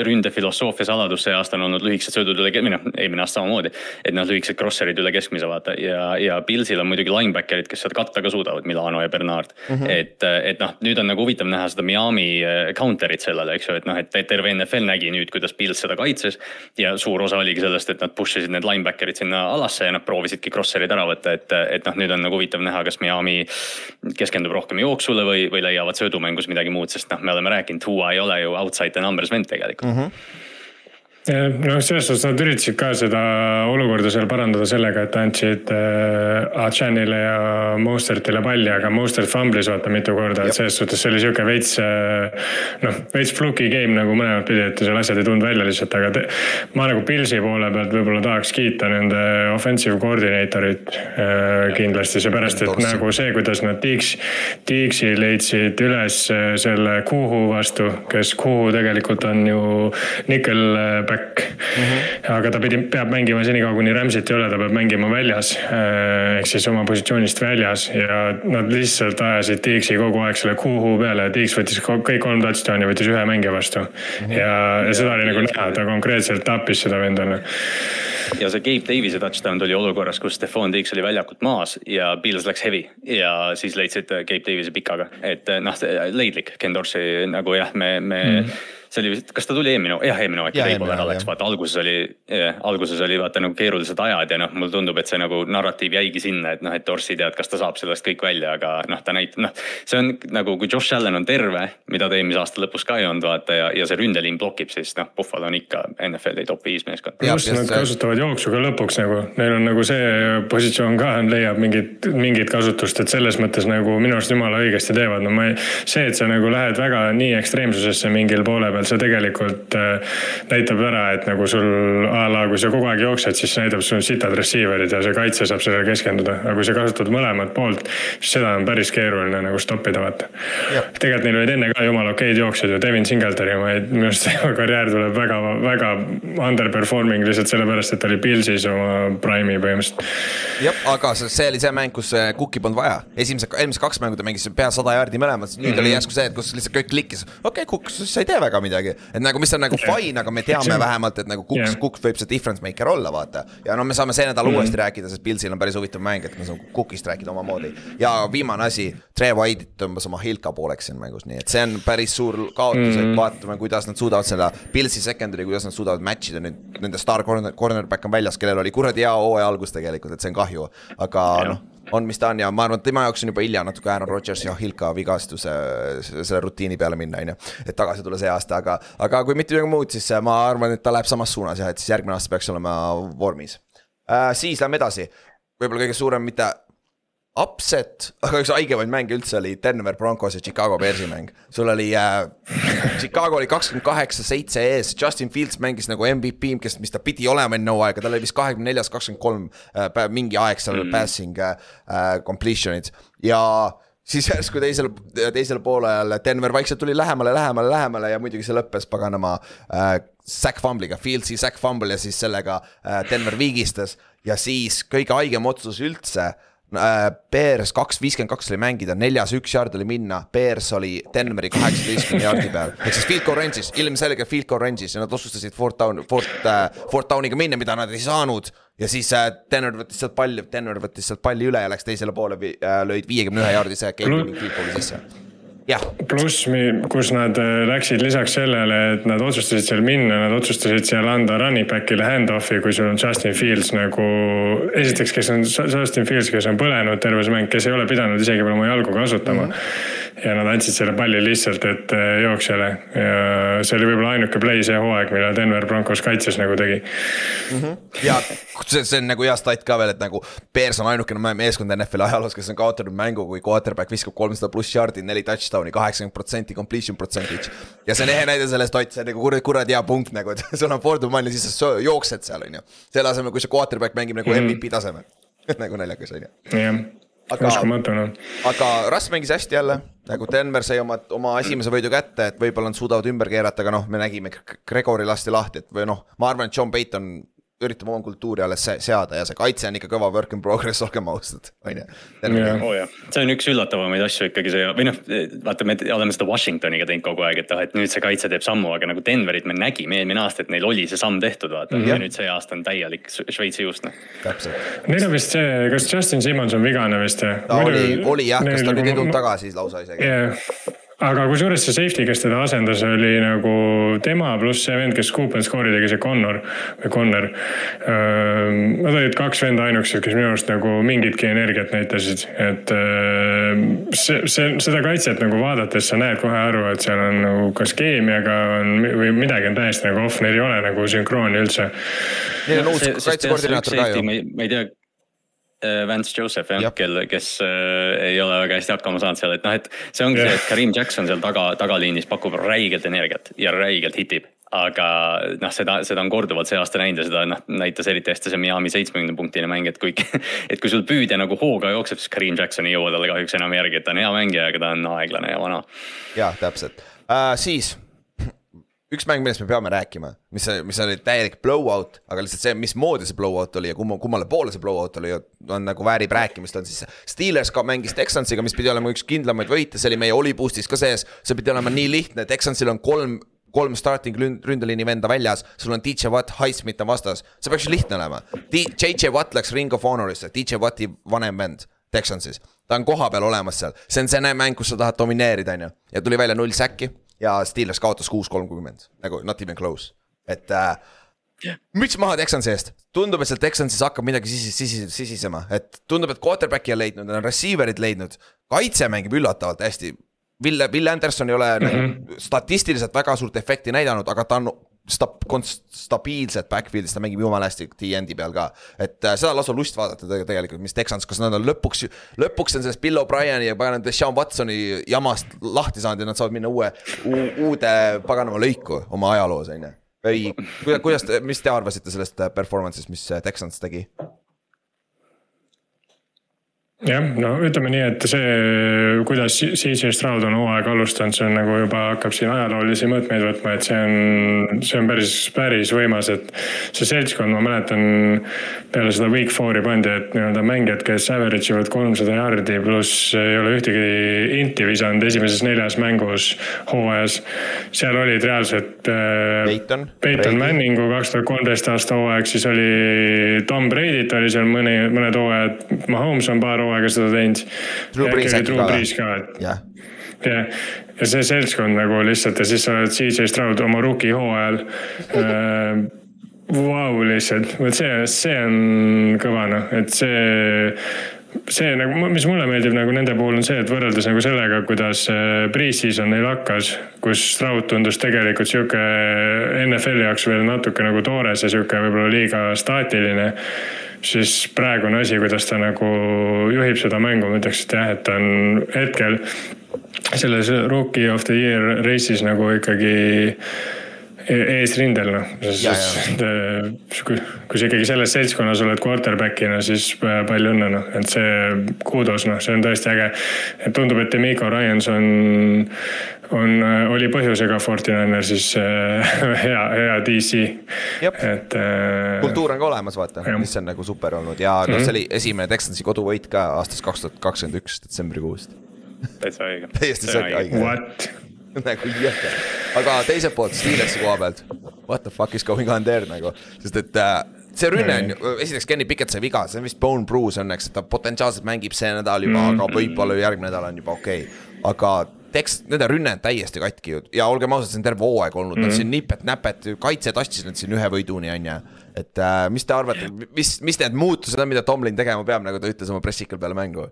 ründefilosoofia saladus see aasta on olnud lühikesed söödud üle, või noh, eelmine aasta samamoodi. et noh, lühikesed crosser'id üle keskmise vaata ja, ja Pilsil on muidugi linebacker'id, kes seda katta ka suudavad, Milano ja Bernard mm. -hmm. et, et noh, nüüd on nagu huvitav näha seda Miami äh, counter'it sellele, eks ju, et noh, et terve NFL nägi nüüd, kuidas Pils seda kaitses. ja suur osa oligi sellest, et nad push isid need linebacker'id sinna alasse ja nad proovisidki crosser'id ära võtta, et, et noh, nüüd on nagu huvitav näha, kas Miami keskendub rohkem jooksule või, või leiavad söödu võidumängus midagi muud, sest noh, me oleme rääkinud, Hua ei ole ju outside the numbers vend tegelikult mm. -hmm noh, selles suhtes nad üritasid ka seda olukorda seal parandada sellega, et andsid äh, Achanile ja Mostertile palli, aga Mostert fumblis vaata mitu korda, et selles suhtes see oli sihuke veits äh,. noh, veits fluky game nagu mõlemat pidi, et seal asjad ei tulnud välja lihtsalt, aga te, ma nagu Pilsi poole pealt võib-olla tahaks kiita nende offensive coordinator'it äh, kindlasti, seepärast et nagu see, kuidas nad Tiiks, Tiiksi leidsid üles selle Kuhu vastu, kes Kuhu tegelikult on ju nickel back mm. -hmm. aga ta pidi, peab mängima senikaua, kuni Rams'it ei ole, ta peab mängima väljas. Äh, ehk siis oma positsioonist väljas ja nad lihtsalt ajasid Tiiksi kogu aeg selle kuhu peale Tiiks võttis kõik kolm touchdown'i, võttis ühe mängija vastu mm. -hmm. ja, ja seda oli nagu näha, ta konkreetselt tappis seda venda ja see Gabe Davis'e touchdown tuli olukorras, kus Stefan Diggs oli väljakult maas ja Pils läks heavy ja siis leidsid Gabe Davis'e pikaga, et noh, leidlik, Ken Dorsey nagu jah, me, me mm. -hmm see oli vist, kas ta tuli eelmine, jah eelmine hooaeg ja, Reibo ära läks, vaata alguses oli, alguses oli vaata nagu keerulised ajad ja noh, mulle tundub, et see nagu narratiiv jäigi sinna, et noh, et Dorsey tead, kas ta saab sellest kõik välja, aga noh, ta näitab, noh. see on nagu, kui Josh Allan on terve, mida ta eelmise aasta lõpus ka ei olnud vaata ja, ja see ründeliin blokib, siis noh, Buffalo on ikka NFL-i top viis meeskond. pluss nad kasutavad jooksu ka lõpuks nagu, neil on nagu see positsioon ka leiab mingit, mingit kasutust, et selles mõttes nagu minu arust jumala õigesti teevad, no ma ei. see, et sa nagu lähed väga nii ekstreemsusesse mingil poole peal peal see tegelikult äh, näitab ära, et nagu sul a la, kui sa kogu aeg jooksed, siis see näitab sul sitad receiver'id ja see kaitse saab sellele keskenduda. aga kui sa kasutad mõlemat poolt, siis seda on päris keeruline nagu stoppida, vaata. tegelikult neil olid enne ka jumala okeid jooksjad ju, Devin Singletary, ma ei, minu arust tema [LAUGHS] karjäär tuleb väga, väga underperforming lihtsalt sellepärast, et ta oli Pilsis oma prime'i põhimõtteliselt. jah, aga see oli see mäng, kus Cooki polnud vaja, esimese, eelmised kaks mängu ta mängis pea sada jaardi mõlemad, nüüd mm -hmm. oli mhm. järsku see, et kus lihtsalt kõik klikkis. okei okay,, Cook, sa ei tee väga midagi, et nagu, mis on nagu fine, aga me teame vähemalt, et nagu Cook yeah., Cook võib see difference maker olla, vaata. ja no me saame see nädal mm uuesti rääkida, sest Pilsil on päris huvitav mäng, et me saame Cookist rääkida omamoodi. ja viimane asi, Tre White'it tõmbas oma Hilka pooleks siin mängus, nii et see on päris suur kaotus mm, et mhm. vaatame, kuidas nad suudavad selle Pilsi secondary, kuidas nad suudavad match ida nüüd, nende star corner, cornerback on väljas, kellel oli kuradi hea hooaja algus tegelikult, et see on kahju, aga noh on, mis ta on ja ma arvan, et tema jaoks on juba hilja natuke Aaron Rodgers ja Hilka vigastuse selle rutiini peale minna, on ju. et tagasi tulla see aasta, aga, aga kui mitte midagi muud, siis ma arvan, et ta läheb samas suunas jah, et siis järgmine aasta peaks olema vormis äh,. siis lähme edasi, võib-olla kõige suurem, mitte upset, aga üks haigemaid mänge üldse oli Denver Broncos ja Chicago Bearsi mäng. sul oli äh,, Chicago oli kakskümmend kaheksa, seitse ees, Justin Fields mängis nagu MVP, kes, mis ta pidi olema enne hooaega, tal oli vist kahekümne neljas, kakskümmend kolm äh, mingi aeg seal mm. passing äh, äh, completion'id. Ja siis järsku teisel, teisel poolajal Denver vaikselt tuli lähemale, lähemale, lähemale ja muidugi see lõppes paganama äh, sack fumble'iga, Fieldsi sack fumble ja siis sellega äh, Denver viigistas. Ja siis kõige haigem otsus üldse Äh, Bears kaks viiskümmend kaks oli mängida, neljas üks yard oli minna, Bears oli Denveri kaheksateistkümne yard'i peal. ehk siis field goal range'is, ilmselge field goal range'is ja nad otsustasid fourth down, fourth äh,, fourth down'iga minna, mida nad ei saanud. ja siis äh, Denver võttis sealt palli, Denver võttis sealt palli üle ja läks teisele poole äh,, lõid viiekümne ühe yard'ise pluss, kus nad äh, läksid lisaks sellele, et nad otsustasid seal minna, nad otsustasid seal anda running back'ile hand-off'i, kui sul on Justin Fields nagu. esiteks, kes on Justin Fields, kes on põlenud terve see mäng, kes ei ole pidanud isegi veel oma jalgu kasutama mm. -hmm ja nad andsid selle palli lihtsalt ette jooksjale ja see oli võib-olla ainuke play see hooaeg, mille Denver Broncos kaitses nagu tegi mm. -hmm. ja see, see on nagu hea stat ka veel, et nagu Bears on ainukene meeskond NFL-i ajaloos, kes on kaotanud mängu, kui quarterback viskab kolmsada pluss yard'i, neli touchdown'i, kaheksakümmend protsenti completion percentage. ja see on ehe näide sellest, Ott, see on nagu kuradi, kuradi hea punkt nagu, et [LAUGHS] sul on fourth man ja siis sa jooksed seal, on ju. selle asemel, kui see quarterback mängib nagu. MVP tasemel [LAUGHS] nagu naljakas, on ju. jah aga, uskumatu noh. aga Russ mängis hästi jälle, nagu Denver sai oma, oma esimese võidu kätte, et võib-olla nad suudavad ümber keerata, aga noh, me nägime, Gregori lasti lahti, et või noh, ma arvan, et John Payton üritame oma kultuuri alles seada ja see kaitse on ikka kõva work in progress, olgem ausad, on ju. oh see on üks üllatavamaid asju ikkagi see või noh, vaata, me oleme seda Washingtoniga teinud kogu aeg, et ah, et nüüd see kaitse teeb sammu, aga nagu Denverit me nägime eelmine aasta, et neil oli see samm tehtud, vaata mm. -hmm. ja nüüd see aasta on täielik Šveitsi juust noh. Neil on vist see, kas Justin Simmons on vigane vist või? ta oli, oli jah, kas ta nüüd ei tulnud tagasi lausa isegi yeah aga kusjuures see safety, kes teda asendas, oli nagu tema pluss see vend, kes scoop and score'i tegi, see Connor või Connor. Nad olid kaks venda ainukesed, kes minu arust nagu mingitki energiat näitasid, et see, see, seda kaitset nagu vaadates sa näed kohe aru, et seal on nagu kas keemiaga on või midagi on täiesti nagu off, neil ei ole nagu sünkrooni üldse. Neil on uus kaitsekoordinaator ka ju. ma ei tea Vance Joseph jah, kel, kes äh, ei ole väga hästi hakkama saanud seal, et noh, et see ongi see, et Karim Jackson seal taga, tagaliinis pakub räigelt energiat ja räigelt hitib. aga noh, seda, seda on korduvalt see aasta näinud ja seda noh, näitas eriti hästi see Miami seitsmekümne punktine mäng, et kui. [LAUGHS] et kui sul püüdja nagu hooga jookseb, siis Karim Jackson ei jõua talle kahjuks enam järgi, et ta on hea mängija, aga ta on aeglane ja vana. jah, täpselt uh,, siis üks mäng, millest me peame rääkima, mis, mis oli täielik blowout, aga lihtsalt see, mismoodi see blowout oli ja kumma, kummale poole see blowout oli, on nagu väärib rääkimist, on siis. Steelers ka mängis Texansiga, mis pidi olema üks kindlamaid võite, see oli meie Oli boost'is ka sees, see pidi olema nii lihtne, Texansil on kolm kolm starting ründeliini venda väljas, sul on DJ Watt, Highsmith on vastas, see peaks ju lihtne olema. JJ Watt läks Ring of Honor'isse, DJ Watti vanem vend Texansis, ta on kohapeal olemas seal, see on see mäng, kus sa tahad domineerida, on ju, ja tuli välja null säkki ja Steelers kaotas kuus kolmkümmend, nagu not even close, et äh, müts maha Texansi eest, tundub, et seal Texansis hakkab midagi sisis, sisis, sisisema, et tundub, et quarterback'i on leidnud, nad on receiver'id leidnud. kaitse mängib üllatavalt hästi. Will, Will Anderson ei ole mm -hmm. statistiliselt väga suurt efekti näidanud, aga ta on sta-, stabiilset backfield'i, ta mängib jumala hästi T-endi peal ka. et äh, seda lausa lust vaadata tege- tegelikult, mis Texans, kas nad on lõpuks, lõpuks on sellest Bill O'Brieni ja paganama Deshaun Watsoni jamast lahti saanud ja nad saavad minna uue, uude paganama lõiku oma ajaloos, on ju. või kuidas, kuidas, mis te arvasite sellest äh, performance'ist, mis äh, Texans tegi? jah, no ütleme nii, et see, kuidas CJ Stroud on hooaega alustanud, see on nagu juba hakkab siin ajaloolisi mõõtmeid võtma, et see on, see on päris, päris võimas, et see seltskond, ma mäletan peale seda week four'i pandi, et nii-öelda mängijad, kes average ivad kolmsada jaardi pluss ei ole ühtegi inti visanud esimeses neljas mängus hooajas. seal olid reaalselt äh, Peyton, Peyton Brady. Manningu kaks tuhat kolmteist aasta hooaeg, siis oli Tom Brady't oli seal mõni, mõned hooajad, Mahomes on paar hooaega seda teinud. Drew Brees äkki Drew ka või? Brees ka, et jah, jah, ja see seltskond nagu lihtsalt ja siis sa oled CJ Stroud oma rookie hooajal äh,. Vau, lihtsalt, vot see, see on kõva noh, et see see nagu, mis mulle meeldib nagu nende puhul on see, et võrreldes nagu sellega, kuidas äh, pre-season neil hakkas, kus Stroud tundus tegelikult sihuke NFL-i jaoks veel natuke nagu toores ja sihuke võib-olla liiga staatiline siis praegune asi, kuidas ta nagu juhib seda mängu, ma ütleks, et jah, et ta on hetkel selles rookie of the year race'is nagu ikkagi eesrindel noh, sest äh, kui, kui sa ikkagi selles seltskonnas oled quarterback'ina, siis äh, palju õnne noh, et see kuudos noh, see on tõesti äge. tundub, et Demico Ryans on, on, oli põhjusega Fortinaner siis äh, [LAUGHS] hea, hea DC. Jep. et äh, kultuur on ka olemas, vaata, mis on nagu super olnud ja noh, see oli esimene Texansi koduvõit ka aastast kaks tuhat kakskümmend üks detsembrikuust. täitsa õige. täiesti see on õige. what? [LAUGHS] nagu jõhker, aga teiselt poolt Steelersi koha pealt, what the fuck is going on there nagu, sest et äh, see rünne on ju, esiteks Kenny Pickett sai viga, see on vist bone bruise õnneks, et ta potentsiaalselt mängib see nädal juba mm, -hmm. aga võib-olla järgmine nädal on juba okei okay.. aga Tex, nende rünne on täiesti katki ju ja olgem ausad, see on terve hooaeg olnud mm, -hmm. nad siin nipet-näpet, kaitse tassis nad siin ühe võiduni, on ju. et äh, mis te arvate, mis, mis need muutused on, mida Tomlin tegema peab, nagu ta ütles oma pressikal peale mängu?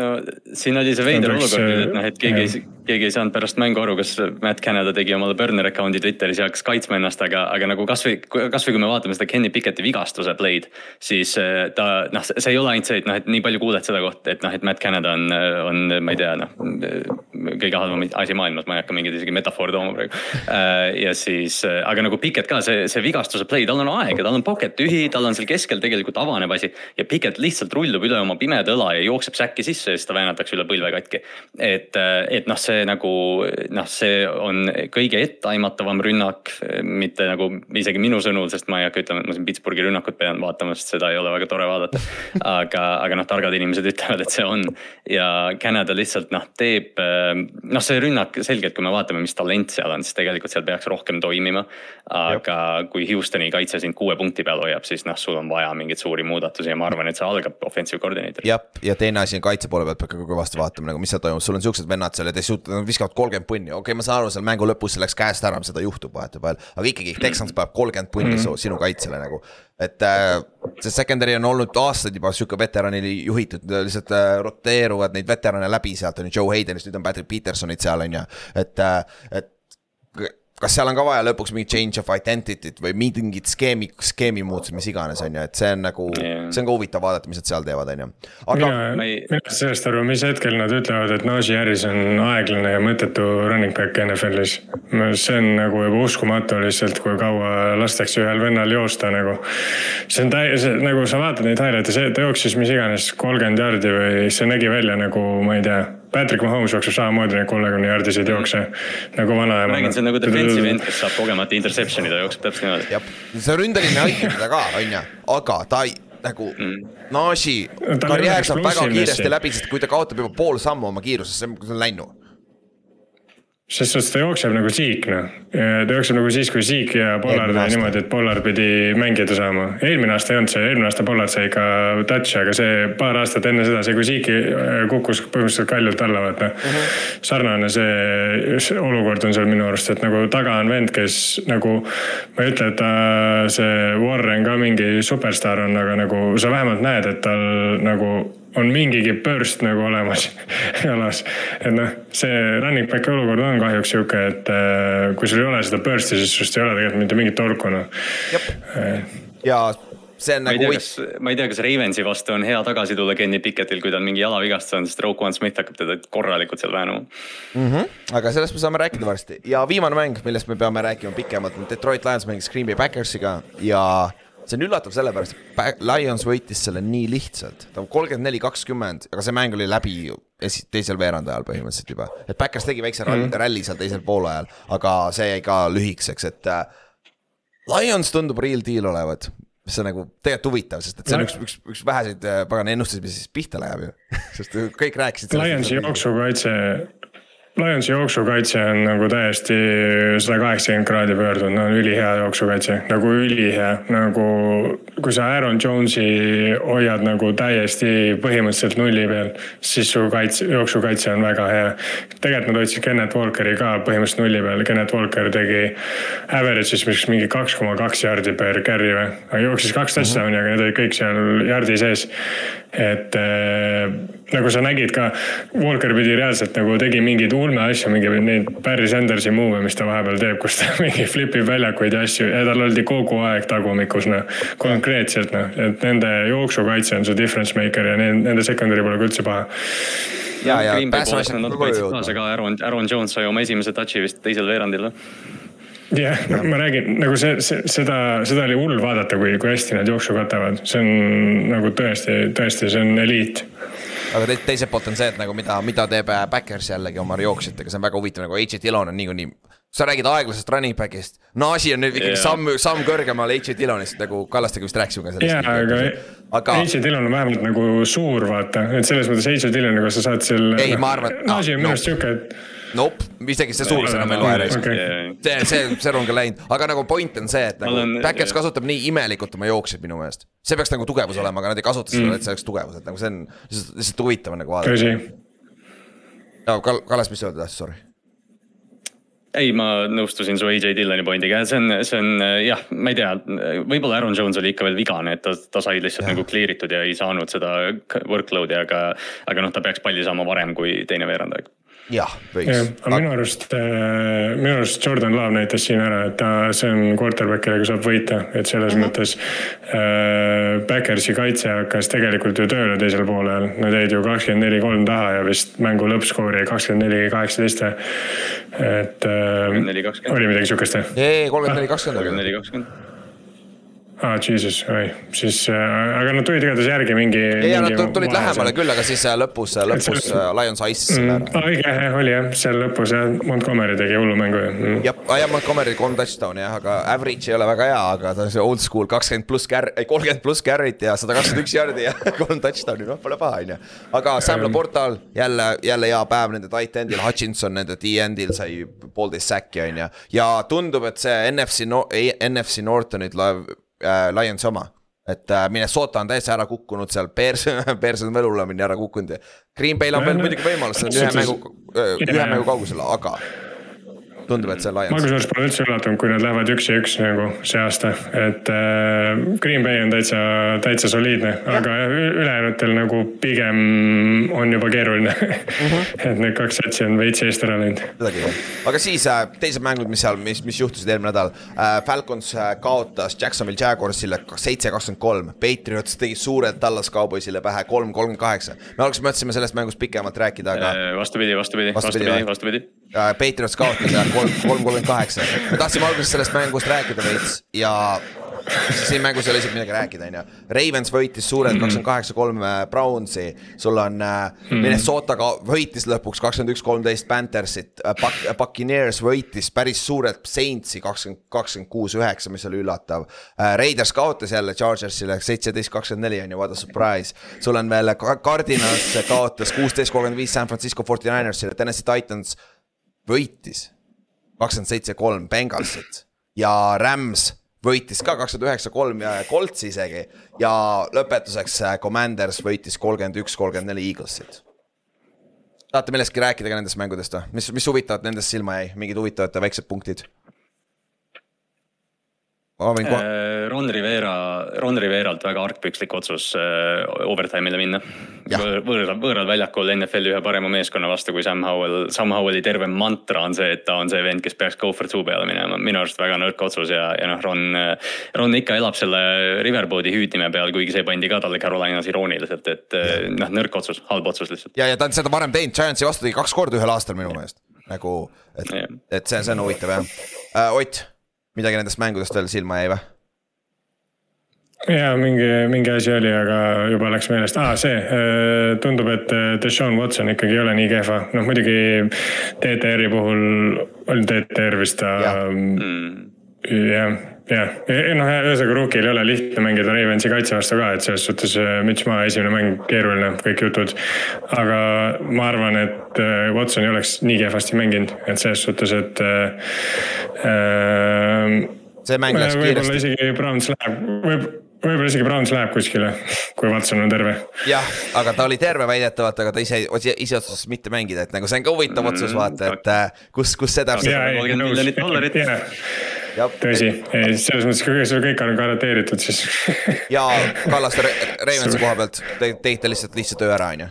No siin oli see veider olukord nüüd, et noh, et keegi ei, keegi ei saanud pärast mängu aru, kas Matt Canada tegi omale burner account'i Twitteris ja hakkas kaitsma ennast, aga, aga nagu kasvõi, kasvõi kui me vaatame seda Kenny Picketti vigastuse play'd. siis eh, ta noh, see ei ole ainult see, et noh, et nii palju kuuled seda kohta, et noh, et Matt Canada on, on, ma ei tea, noh. kõige halvem asi maailmas, ma ei hakka mingeid isegi metafoore tooma praegu. ja siis, aga nagu Pickett ka see, see vigastuse play, tal on aega, tal on pocket tühi, tal on seal keskel tegelikult avaneb asi. ja Pickett lihtsalt rullub üle oma pimeda õla ja jookseb säkki sisse ta väänatakse üle põlve katki. et, et noh, see nagu noh, see on kõige etteaimatavam rünnak, mitte nagu isegi minu sõnul, sest ma ei hakka ütlema, et ma siin Pittsburghi rünnakut pean vaatama, sest seda ei ole väga tore vaadata. [LAUGHS] aga, aga noh, targad inimesed ütlevad, et see on ja Canada lihtsalt noh, teeb noh, see rünnak selgelt, kui me vaatame, mis talent seal on, siis tegelikult seal peaks rohkem toimima. aga Jop. kui Houstoni kaitse sind kuue punkti peal hoiab, siis noh, sul on vaja mingeid suuri muudatusi ja ma arvan, et see algab offensive coordinator. jah, ja teine asi on kaitse poole pealt peab ka kõvasti vaatama nagu, mis seal toimub, sul on siuksed vennad seal ja te suut-, nad viskavad kolmkümmend punni, okei okay,, ma saan aru, seal mängu lõpus see läks käest ära, seda juhtub vahetevahel. aga ikkagi Texans paneb kolmkümmend punni su- sinu kaitsele nagu. et äh, see secondary on olnud aastaid juba sihuke veteranile juhitud, lihtsalt äh, roteeruvad neid veterane läbi sealt on ju, Joe Haydenist, nüüd on Patrick Petersonid seal on ju, et äh,, et kas seal on ka vaja lõpuks mingit change of identity't või mingit skeemi, skeemi muutust, mis iganes, on ju, et see on nagu yeah., see on ka huvitav vaadata, mis nad seal teevad, on ju. aga mina, ei- mina ei saa sellest aru, mis hetkel nad ütlevad, et Najee Harris on aeglane ja mõttetu running back NFL-is. see on nagu juba uskumatu lihtsalt, kui kaua lastakse ühel vennal joosta nagu. see on täi-, nagu sa vaatad neid highlight'e, see, ta jooksis mis iganes kolmkümmend jaardi või see nägi välja nagu, ma ei tea. Patrick Mahomes jookseb samamoodi neid kolmekümne jaardiseid jookse nagu vanaema. räägin, see on nagu defensive end, kes saab kogemata interception'i, ta jookseb täpselt niimoodi. see ründeline aitab teda ka, on ju, aga ta ei nagu mm., on karjäär saab väga kiiresti läbi, sest kui ta kaotab juba pool sammu oma kiirusest, see on, see selles suhtes ta jookseb nagu siik noh, ta jookseb nagu siis, kui siik ja Pollard oli niimoodi, et Pollard pidi mängida saama. eelmine aasta ei olnud see, eelmine aasta Pollard sai ikka touch'i, aga see paar aastat enne seda, see kui siik kukkus põhimõtteliselt kaljult alla, vaata uh. Mhm. -huh. sarnane see, see olukord on seal minu arust, et nagu taga on vend, kes nagu, ma ei ütle, et ta see Warren ka mingi superstaar on, aga nagu sa vähemalt näed, et tal nagu on mingigi burst nagu olemas [LAUGHS] jalas. et noh, see running back'i olukord on kahjuks sihuke, et äh, kui sul ei ole seda burst'i, siis sinust ei ole tegelikult mitte mingit tolku noh. ja see on ma ei nagu tea, kas, ma ei tea, kas Ravensi vastu on hea tagasi tulla Kenny Picketil, kui ta on mingi jalavigastus saanud, sest Roquan Smith hakkab teda korralikult seal väänama. aga sellest me saame rääkida varsti ja viimane mäng, millest me peame rääkima pikemalt, on Detroit Lions mängis Green Bay Packersiga ja see on üllatav sellepärast, et Lions võitis selle nii lihtsalt, ta on kolmkümmend neli, kakskümmend, aga see mäng oli läbi esi-, teisel veerandajal põhimõtteliselt juba. et Packers tegi väikse ralli, ralli seal teisel poolajal, aga see jäi ka lühikeseks, et äh, Lions tundub real deal olevat, mis on nagu tegelikult huvitav, sest et see on üks, üks, üks väheseid äh, pagana ennustusi, mis siis pihta läheb ju, [LAUGHS] sest kõik rääkisid. Lionsi jooksukaitse, Lionsi jooksukaitse on nagu täiesti sada kaheksakümmend kraadi pöördunud, no ülihea jooksukaitse, nagu ülihea, nagu kui sa Aaron Jones'i hoiad nagu täiesti põhimõtteliselt nulli peal, siis su kaitse, jooksukaitse on väga hea. tegelikult nad hoidsid Kennet Walkeri ka põhimõtteliselt nulli peal, Kennet Walker tegi average'is vist mingi kaks koma kaks jardi per carry või, aga jooksis kaks touchdown'i, aga need olid kõik seal jardi sees. Et äh, nagu sa nägid ka, Walker pidi reaalselt nagu tegi mingeid ulmeasju, mingi neid Barry Sandersi move'e, mis ta vahepeal teeb, kus ta [LAUGHS] mingi flipib väljakuid ja asju ja tal oldi kogu aeg tagumikus noh, konkreetselt noh, et nende jooksukaitse on see difference maker ja nende, secondary pole ka üldse paha. ja, ja ka, Aaron, Aaron Jones sai oma esimese touch'i vist teisel veerandil või? jah, ma räägin nagu see, see, seda, seda oli hull vaadata, kui, kui hästi nad jooksu katavad, see on nagu tõesti, tõesti, see on eliit aga te, teiselt poolt on see, et nagu mida, mida teeb Backers jällegi oma jooksjatega, see on väga huvitav, nagu H. Dillon on niikuinii. sa räägid aeglasest running back'ist, no asi on nüüd ikkagi Jaa. samm, samm kõrgemal H. Dillonist nagu Kallastega vist rääkisime ka sellest. aga aga H. Dillon on vähemalt nagu suur, vaata, et selles mõttes H. Dilloniga sa saad seal. Ei, ma arvan, et- no asi on no. minu arust sihuke, et nope, isegi see suurus enam ei loe reis Okei. see, see, see on ka läinud, aga nagu point on see, et nagu Backers kasutab nii imelikult oma jooksjaid minu meelest. see peaks nagu tugevus olema, aga nad ei kasuta seda, et see oleks tugevus, et nagu see on lihtsalt, lihtsalt huvitav on nagu vaadata. tõsi. Kal-, Kallas, mis sa öelda tahtsid, sorry? ei, ma nõustusin su AJ Dilloni pointiga, see on, see on jah, ma ei tea, võib-olla Aaron Jones oli ikka veel vigane, et ta, ta sai lihtsalt Jah. nagu clear itud ja ei saanud seda workload'i, aga, aga noh, ta peaks palli saama varem kui teine veerandaeg. jah, jah, võiks. aga minu arust, minu arust Jordan Love näitas siin ära, et ta, see on quarterback, kellega saab võita, et selles mm -hmm. mõttes äh, Backersi kaitse hakkas tegelikult ju tööle teisel poolel, nad jäid ju kakskümmend neli, kolm taha ja vist mängu lõppskoor jäi kakskümmend neli, kaheksateist et äh, neli, kakskümmend, oli midagi sihukest või? ei, kolmkümmend neli, kakskümmend kolmkümmend neli, kakskümmend. aa, jesus, oi, siis äh,, aga nad tulid igatahes järgi mingi. ei, nad tulid- tulid lähemale küll, aga siis äh, lõpus, lõpus äh, Lions selle mm,. õige jah, oli jah, seal lõpus jah, Montgomery tegi hullu mängu ju mm.. jah, ja Montgomery kolm touchdown'i jah, aga average ei ole väga hea, aga ta on see old school kakskümmend pluss kär-, ei kolmkümmend pluss carry't ja sada kakskümmend üks jardi ja [LAUGHS] kolm touchdown'i, noh pole paha, onju. aga Sam Laportal jälle, jälle hea päev nende tight end'il, Hutchinson nende D-end'il sai poolteist säkki, onju. ja tundub, et see NFC no,, NFC on nüüd la- äh, Lionsi oma et äh, Minnesota on täiesti ära kukkunud seal, [LAUGHS] Bears, Bears on veel hullemini ära kukkunud ja Green Bay'l on veel muidugi võimalus, see on ühe [LAUGHS] mängu, ühe Jaa. mängu kaugusel, aga tundub, et see on ma kusjuures pole üldse üllatunud, kui nad lähevad üks ja üks nagu see aasta, et äh, Green Bay on täitsa, täitsa soliidne, aga ülejäänutel nagu pigem on juba keeruline [LAUGHS] et need kaks satsi on veits eest ära läinud. aga siis äh, teised mängud, mis seal, mis, mis juhtusid eelmine nädal äh,. Falcons äh, kaotas Jacksonville Jaguarsile seitse, kakskümmend kolm, Patriots tegi suurelt Dallas Cowboysile pähe kolm, kolm, kaheksa. me alguses mõtlesime sellest mängust pikemalt rääkida, aga vastupidi, vastupidi, Vastupidi, vastupidi, vastupidi. äh, Patriots kaotas jah, kolm, kolm, kolmkümmend kaheksa. me tahtsime alguses sellest mängust rääkida veits ja siin mängus ei ole isegi midagi rääkida, onju. Ravens võitis suurelt kakskümmend kaheksa, kolm äh, Brownsi, sul on äh, Minnesota ka võitis lõpuks kakskümmend üks, kolmteist Panthersit äh,, Buccaneers võitis päris suurelt Saintsi kakskümmend, kakskümmend kuus, üheksa, mis oli üllatav äh,. Raiders kaotas jälle Chargersile seitseteist, kakskümmend neli on ju, what a surprise. sul on veel Cardinals kaotas kuusteist, kolmkümmend viis San Francisco 49ersile, Tennessee Titans võitis kakskümmend seitse, kolm Bengalsit ja Rams võitis ka kakskümmend üheksa, kolm ja Coltsi isegi ja lõpetuseks äh, Commanders võitis kolmkümmend üks, kolmkümmend neli Eaglesit. tahate millestki rääkida ka nendest mängudest või, mis, mis huvitavat nendest silma jäi, mingid huvitavad väiksed punktid? Ma võin kohe, Äh, Ron Rivera, Ron Riveralt väga argpükslik otsus äh, overtime'ile minna. Võõral, võõral väljakul NFL-i ühe parema meeskonna vastu, kui Sam Howell, Sam Howelli terve mantra on see, et ta on see vend, kes peaks go for two peale minema. minu arust väga nõrk otsus ja, ja noh, Ron, Ron ikka elab selle Riverboodi hüüdnime peal, kuigi see pandi ka talle Carolinas irooniliselt, et äh, noh, nõrk otsus, halb otsus lihtsalt. ja, ja ta on seda varem teinud, Giantsi vastu tegi kaks korda ühel aastal minu meelest. nagu, et et see, see on huvitav jah uh,. Ott, midagi nendest mängudest veel silma jäi või? ja mingi, mingi asi oli, aga juba läks meelest ah,, see tundub, et Deshaun Watson ikkagi ei ole nii kehva, noh muidugi TTR-i puhul oli TTR vist ta Jah. Mm. jah, jah, noh, ühesõnaga Rookil ei ole lihtne mängida Ravensi kaitse vastu ka, et selles suhtes äh, müts maha, esimene mäng keeruline, kõik jutud. aga ma arvan, et Watson ei oleks nii kehvasti mänginud, et selles suhtes, et äh, see mäng läks võib-olla kiiresti. isegi Browns läheb, võib, võib-olla isegi Browns läheb kuskile, kui Watson on terve. jah, aga ta oli terve väidetavalt, aga ta ise, ise otsustas mitte mängida, et nagu see on ka huvitav otsus, vaata, et äh, kus, kus see täpselt Jaa, ei, 30 nõus. miljonit dollarit. Tõsi, selles mõttes, kui see kõik on garanteeritud, siis ja Kallaste Re- Ravensi koha pealt te- tegite lihtsalt lihtsa töö ära, on ju,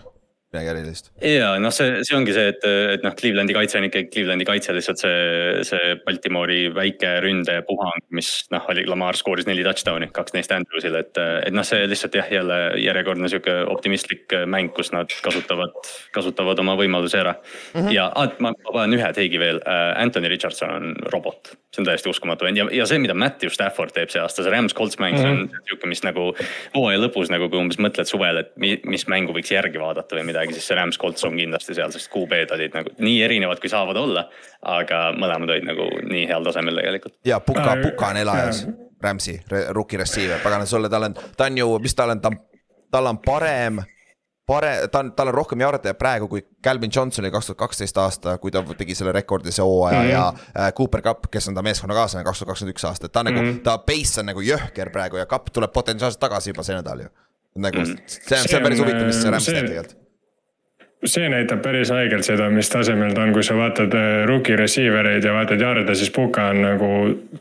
midagi erilist. ja noh, see, see ongi see, et, et noh, Clevelandi kaitse on ikkagi Clevelandi kaitse, lihtsalt see, see Baltimore'i väike ründepuhang, mis noh, oli Lamar skooris neli touchdown'i, kaks neist Andrewsile, et, et noh, see lihtsalt jah, jälle järjekordne sihuke optimistlik mäng, kus nad kasutavad, kasutavad oma võimalusi ära mm. -hmm. ja ah, ma, ma panen ühe teigi veel, Anthony Richardson on robot, see on täiesti uskumatu ja, ja see, mida Matthew Stafford teeb see aasta, see Rams Colts mäng mm, -hmm. see on sihuke, mis nagu hooaja lõpus nagu, kui umbes mõtled suvel, et mi, mis mängu võiks järgi vaadata või midagi, siis see Rams Colts on kindlasti seal, sest QB-d olid nagu nii erinevad, kui saavad olla. aga mõlemad olid nagu nii heal tasemel tegelikult. ja Puka Puka on elajas, Rams'i, rookie receiver, pagana sulle, tal on, ta on ju, mis tal on, ta on, tal on parem pare-, ta on, tal on rohkem jarde praegu kui Calvin Johnson oli kaks tuhat kaksteist aasta, kui ta tegi selle rekordise hooaja mm -hmm. ja äh, Cooper Cup, kes on ta meeskonnakaaslane kaks tuhat kakskümmend üks aasta, et ta on mm -hmm. nagu, ta base on nagu jõhker praegu ja Cup tuleb potentsiaalselt tagasi juba see nädal ju. nagu mm -hmm. see on, see on päris huvitav, mis see Rams teeb tegelikult. See näitab päris haigelt seda, mis tasemel ta on, kui sa vaatad äh, rookie receiver eid ja vaatad jarde, siis Puka on nagu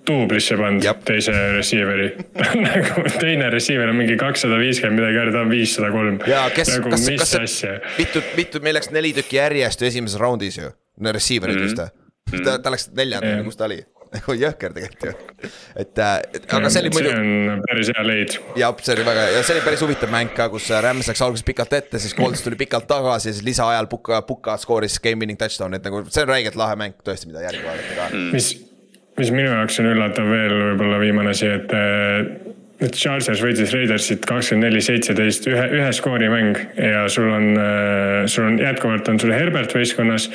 duublisse pannud Jep. teise receiver'i. [LAUGHS] nagu teine receiver on mingi kakssada viiskümmend midagi järgi, ta on viissada kolm. ja kes, nagu kas, kas see asja, mitu, mitu, meil läks neli tükki järjest ju esimeses raundis ju, receiver'id vist või? ta, ta läks neljandale, kus ta oli, [LAUGHS] nagu jõhker tegelikult ju, et, et aga see oli muidu see on päris hea leid. jah, see oli väga ja see oli päris huvitav mäng ka, kus Rams läks alguses pikalt ette, siis Colts tuli pikalt tagasi siis lisaajal Puka, Puka skooris game winning touchdown'i, et nagu see on räigelt lahe mäng tõesti, mida järgi vaadata ka. mis, mis minu jaoks on üllatav veel võib-olla viimane asi, et äh, et Chargers võitis Raidersit kakskümmend neli, seitseteist, ühe, ühe skoori mäng ja sul on, sul on jätkuvalt on sul Herbert võistkonnas.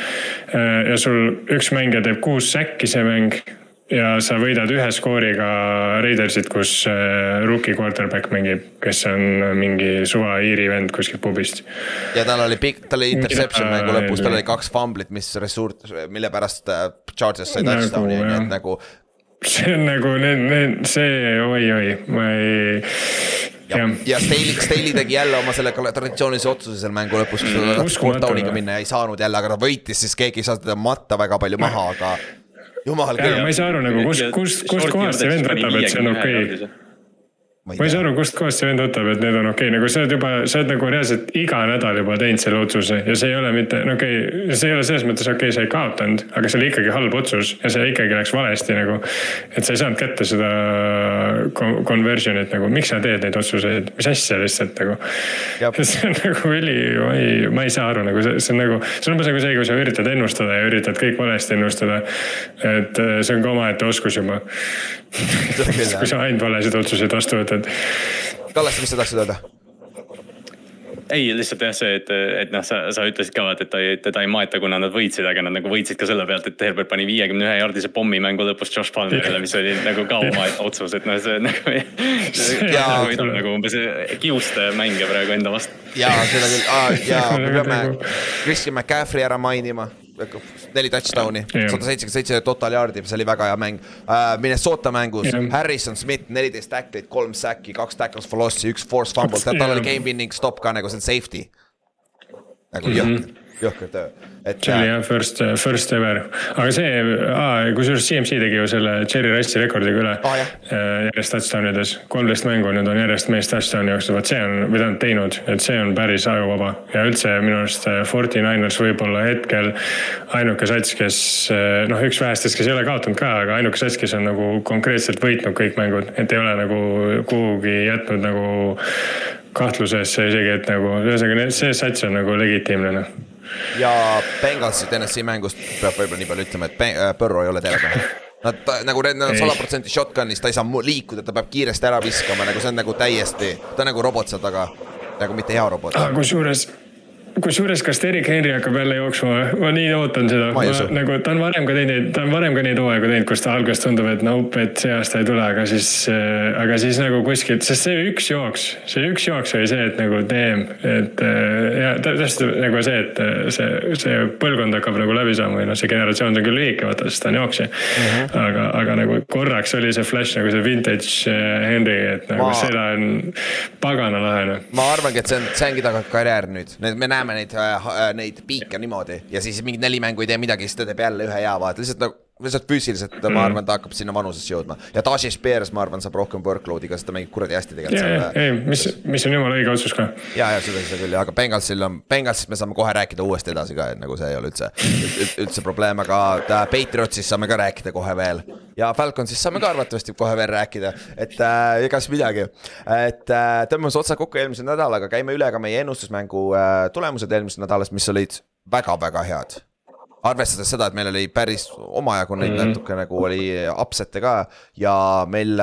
ja sul üks mängija teeb kuus säkki see mäng ja sa võidad ühe skooriga Raidersit, kus äh, rookie quarterback mängib, kes on mingi suva Iiri vend kuskilt pubist. ja tal oli pikk, tal oli interception mängu lõpus, tal oli kaks fumblit, mis ressuurt, mille pärast äh, Chargers sai Nagu, touchdown'i, nii et nagu. see on nagu need, need, see oi-oi, ma ei, ja jah, ja Staley, Staley tegi jälle oma selle traditsioonilise otsuse seal mängu lõpus, kus ta tahtis jah. minna ja ei saanud jälle, aga ta võitis, siis keegi ei saa teda matta väga palju maha, aga jumal ja küll ma ei saa aru nagu, kust, kust, kust kohast see vend võtab, et see on okei okay.. Ma ei saa aru, kust kohast see vend võtab, et need on okei okay., nagu sa oled juba, sa oled nagu reaalselt iga nädal juba teinud selle otsuse ja see ei ole mitte, no okei okay,, see ei ole selles mõttes okei okay,, sa ei kaotanud, aga see oli ikkagi halb otsus ja see ikkagi läks valesti nagu. et sa ei saanud kätte seda con- conversion'it nagu, miks sa teed neid otsuseid, mis asja lihtsalt nagu. [LAUGHS] See on nagu üli, ma ei, ma ei saa aru nagu see, see on nagu, see on umbes nagu see, kui sa üritad ennustada ja üritad kõik valesti ennustada. et äh, see on ka omaette oskus juba. [LAUGHS] kui sa ainult valesid otsuseid vastu võtad. Kallaste, mis sa tahtsid öelda? ei, lihtsalt jah, see, et, et noh, sa, sa ütlesid ka vaata, et ta ei, teda ei maeta, kuna nad võitsid, aga nad nagu võitsid ka selle pealt, et Herbert pani viiekümne ühe jaardise pommi mängu lõpus Josh Palmerile, mis oli nagu ka omaette [LAUGHS] otsus, et noh, see nagu. Jaa, [LAUGHS] võidab nagu umbes kiuste mänge praegu enda vastu. ja seda küll ja [LAUGHS] me peame Nagu- Christian McCaffrey ära mainima. Neli touchdown'i, sada seitsekümmend seitse total yard'i, see oli väga hea mäng uh,. Minnesota mängus Jah. Harrison Smith neliteist tacklit, kolm säkki, kaks tackles for loss'i, üks force fumble, tal oli game winning stop ka nagu see on safety. nagu Mhm. jõhker, jõhker töö, see oli jah, first, first ever, aga see, kusjuures CMC tegi ju selle Cherry Rice'i rekordiga üle. Ah,. järjest touchdown ides, kolmteist mängu nüüd on järjest meest touchdown'i jooksnud, vot see on, mida nad teinud, et see on päris ajuvaba. ja üldse minu arust äh, Forty Niners võib-olla hetkel ainuke sats, kes äh, noh, üks vähestest, kes ei ole kaotanud ka, aga ainuke sats, kes on nagu konkreetselt võitnud kõik mängud, et ei ole nagu kuhugi jätnud nagu kahtlusesse isegi, et nagu ühesõnaga see sats on nagu legitiimne noh ja Bengalsi TNS-i mängust peab võib-olla nii palju ütlema, et äh, Burrow ei ole telepeal. Nad ta, nagu need on sada protsenti shotgun'is, ta ei saa liikuda, ta peab kiiresti ära viskama, nagu see on nagu täiesti, ta on nagu robot seal taga. nagu mitte hea robot. kusjuures kusjuures, kas Erik Henry hakkab jälle jooksma, ma nii ootan seda. nagu ta on varem ka teinud, ta on varem ka neid hooaegu teinud, kus ta alguses tundub, et nope, et see aasta ei tule, aga siis äh,, aga siis nagu kuskilt, sest see üks jooks, see üks jooks oli see, et nagu damn, et äh, ja täpselt nagu see, et äh, see, see põlvkond hakkab nagu läbi saama või noh, see generatsioon on küll lühike, vaata, sest ta on jooksja mm. -hmm. aga, aga nagu korraks oli see flash nagu see vintage Henry, et nagu ma... seda on pagana lahe noh. ma arvangi, et see on, see ongi ta karjäär nüüd, me näeme näeme neid, äh, neid piike niimoodi ja siis mingid neli mängu ei tee midagi, siis ta teeb jälle ühe hea vaata, lihtsalt nagu lihtsalt füüsiliselt mm. ma arvan, ta hakkab sinna vanusesse jõudma ja Tashi Spears, ma arvan, saab rohkem workload'i, kas ta mängib kuradi hästi tegelikult yeah,. ei, mis, mis on jumala õige otsus ka. ja, ja seda, seda küll, aga Bengalsil on, Bengalsist me saame kohe rääkida uuesti edasi ka, et nagu see ei ole üldse, üldse probleem, aga Patriotsist saame ka rääkida kohe veel. ja Falconsist saame ka arvatavasti kohe veel rääkida, et äh, ega siis midagi. et äh, tõmbame otsad kokku eelmise nädalaga, käime üle ka meie ennustusmängu äh, tulemused eelmisest nädalast, mis olid väga-väga head arvestades seda, et meil oli päris omajagu neid mm -hmm. natuke nagu oli upset'e ka ja meil.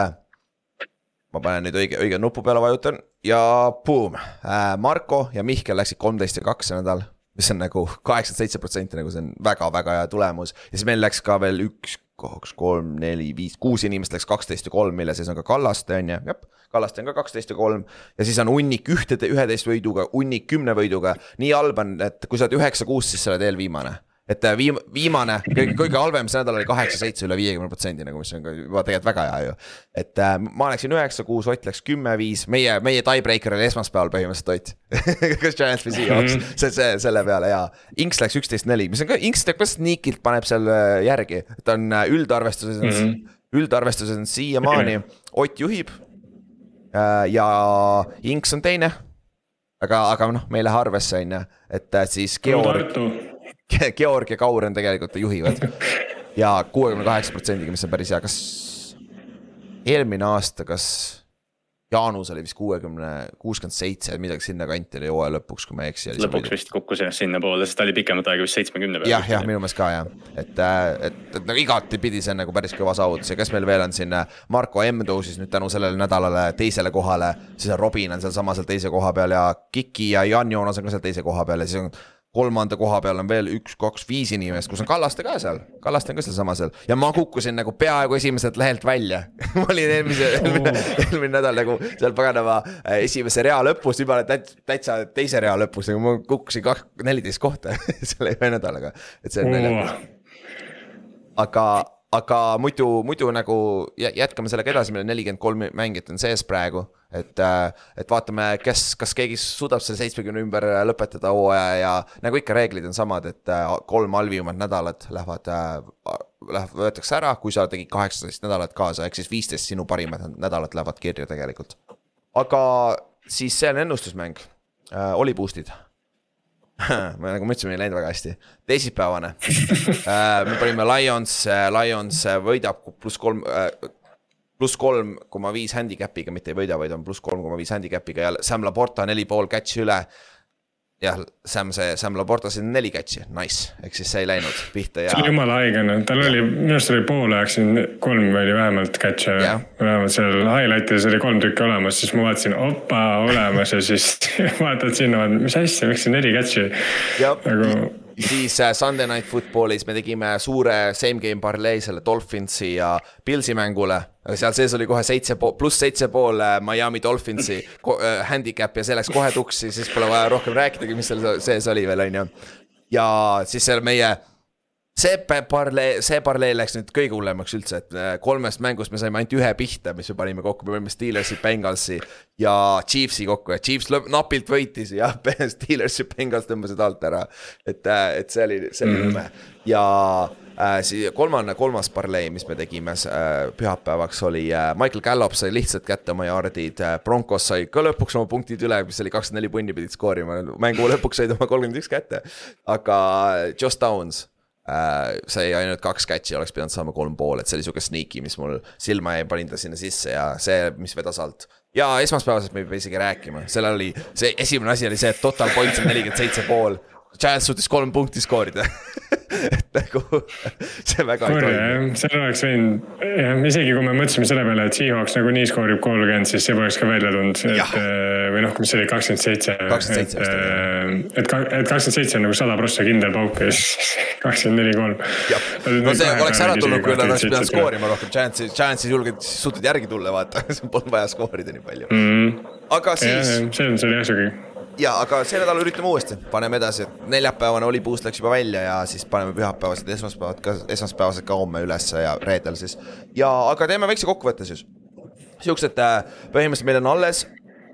ma panen nüüd õige, õige nupu peale vajutan ja boom äh,, Marko ja Mihkel läksid kolmteist ja kaks see nädal mis on nagu kaheksakümmend seitse protsenti, nagu see on väga-väga hea tulemus ja siis meil läks ka veel üks, kaks, kolm, neli, viis, kuus inimest läks kaksteist ja kolm, mille sees on ka Kallaste on ju, jah. Kallaste on ka kaksteist ja kolm ja siis on hunnik ühtede, üheteist võiduga, hunnik kümne võiduga. nii halb on, et kui sa oled üheksa, kuus, siis sa oled eelviimane et äh, viim-, viimane, kõige, kõige halvem see nädal oli kaheksa-seitse üle viiekümne protsendi nagu, mis on ka juba tegelikult väga hea ju. et äh, ma läksin üheksa, kuus, Ott läks kümme, viis, meie, meie tiebreaker oli esmaspäeval põhimõtteliselt Ott [LAUGHS] kas Giants või Seahawks -hmm. see, see selle peale ja. Inks läks üksteist, neli, mis on ka, Inks teeb ka sneakilt paneb seal äh, järgi, ta on äh, üldarvestuses mm, -hmm. üldarvestuses on siiamaani, [CLEARS THROAT] Ott juhib. ja Inks on teine aga, aga noh, me ei lähe arvesse, on ju, et siis Georg. Georg ja Kauren tegelikult juhivad ja kuuekümne kaheksa protsendiga, mis on päris hea, kas eelmine aasta, kas Jaanus oli vist kuuekümne, kuuskümmend seitse, midagi sinnakanti oli hooaja lõpuks, kui ma ei eksi. lõpuks vist kukkus jah sinnapoole, sest ta oli pikemat aega vist seitsmekümne peal. jah, jah, minu meelest ka jah, et, äh, et, et nagu igatipidi see on nagu päris kõva saavutus ja kes meil veel on siin, äh, Marko M tõusis nüüd tänu sellele nädalale teisele kohale. siis on Robin on sealsamas seal teise koha peal ja Kiki ja Jan Joonas on ka seal teise koha peal ja siis on kolmanda koha peal on veel üks, kaks, viis inimest, kus on Kallaste ka seal, Kallaste on ka sealsamas seal. Ja ma kukkusin nagu peaaegu esimeselt lehelt välja. [LAUGHS] Ma olin eelmise eelmine, eelmine nädal nagu seal paganama äh, esimese rea lõpus, nüüd ma olen täitsa, teise rea lõpus, nagu ma kukkusin kaks, neliteist kohta [LAUGHS] selle ühe nädalaga, et see on naljakas. aga aga muidu, muidu nagu jätkame sellega edasi, meil on nelikümmend kolm mängijat on sees praegu. Et, äh, et vaatame, kes, kas keegi suudab selle seitsmekümne ümber lõpetada hooaja ja nagu ikka, reeglid on samad, et äh, kolm halvimat nädalat lähevad, äh, läheb, võetakse ära, kui sa tegid kaheksateist nädalat kaasa, ehk siis viisteist sinu parimad nädalat lähevad kirja tegelikult. aga siis see on ennustusmäng, oli boost'id [LAUGHS] me nagu ma ütlesin, meil ei läinud väga hästi. teisipäevane [LAUGHS] äh, me panime Lions, äh, Lions äh, võidab pluss kolm pluss kolm koma viis handicap'iga, mitte ei võida, vaid on pluss kolm koma viis handicap'iga ja Sam Laporta neli pool catch'i üle. Jah, Sam, see Sam Laportasil on neli catch'i, nice, ehk siis see ei läinud pihta ja. see oli jumala haige, noh, tal oli, minu arust oli poole ajaks siin kolm oli vähemalt catch'e. Vähemalt seal highlight'is oli kolm tükki olemas, siis ma vaatasin, opa, olemas. Ja siis [LAUGHS] vaatad sinna, mis asja, miks see neli catch'i. nagu [LAUGHS] siis äh, Sunday Night Footballis me tegime suure same game parlee selle Dolphinsi ja Pilsi mängule. seal sees oli kohe seitse pool, pluss seitse pool äh, Miami Dolphinsi äh, handicap ja see läks kohe tuksi, siis pole vaja rohkem rääkidagi, mis seal sees oli veel, on ju. ja siis seal meie see pa- parlee, see parlee läks nüüd kõige hullemaks üldse, et äh, kolmest mängust me saime ainult ühe pihta, mis me panime kokku, me panime Steelersi, Bengalsi ja Chiefsi kokku ja Chiefs napilt võitis ja [LAUGHS] Steelers ja Bengals tõmbasid alt ära. et, et see oli, see oli nõme ja äh, siis kolmane, kolmas parlee, mis me tegime äh, pühapäevaks oli äh, Michael Gallup sai lihtsalt kätte oma jaardid äh,, Broncos sai ka lõpuks oma punktid üle, mis oli kakskümmend neli punni pidid skoorima, mängu lõpuks said oma kolmkümmend üks kätte. aga Josh Downs äh, sai ainult kaks catch'i, oleks pidanud saama kolm pool, et see oli sihuke sneaky, mis mul silma jäi, panin ta sinna sisse ja see, mis vedas alt. ja esmaspäevasest me ei pea isegi rääkima, sellel oli, see esimene asi oli see, et total points on nelikümmend seitse pool. Giants suutis kolm punkti skoorida. [LAUGHS] et nagu see väga ei kurja toimi. jah, seal oleks võinud, jah, isegi kui me mõtlesime selle peale, et Seahawks nagunii skoorib kolmkümmend, siis see poleks ka välja tulnud, et äh, või noh, mis see oli, kakskümmend seitse. 27 vist oli, et, et, et kakskümmend seitse on nagu sada prossa kindel pauk ja siis [LAUGHS] kakskümmend neli, kolm. no see oleks ära tulnud, kui nad oleks pidanud. skoorima rohkem, Giants, Giants ei julgenud, suutnud järgi tulla, vaata, [LAUGHS] polnud vaja skoorida nii palju. aga jah, siis jah, see on, see oli jah siuke ja, aga see nädal üritame uuesti, paneme edasi, et neljapäevane oli boost läks juba välja ja siis paneme pühapäevased, esmaspäevad ka, esmaspäevased ka homme ülesse ja reedel siis. ja, aga teeme väikse kokkuvõtte siis. siuksed äh,, põhimõtteliselt meil on alles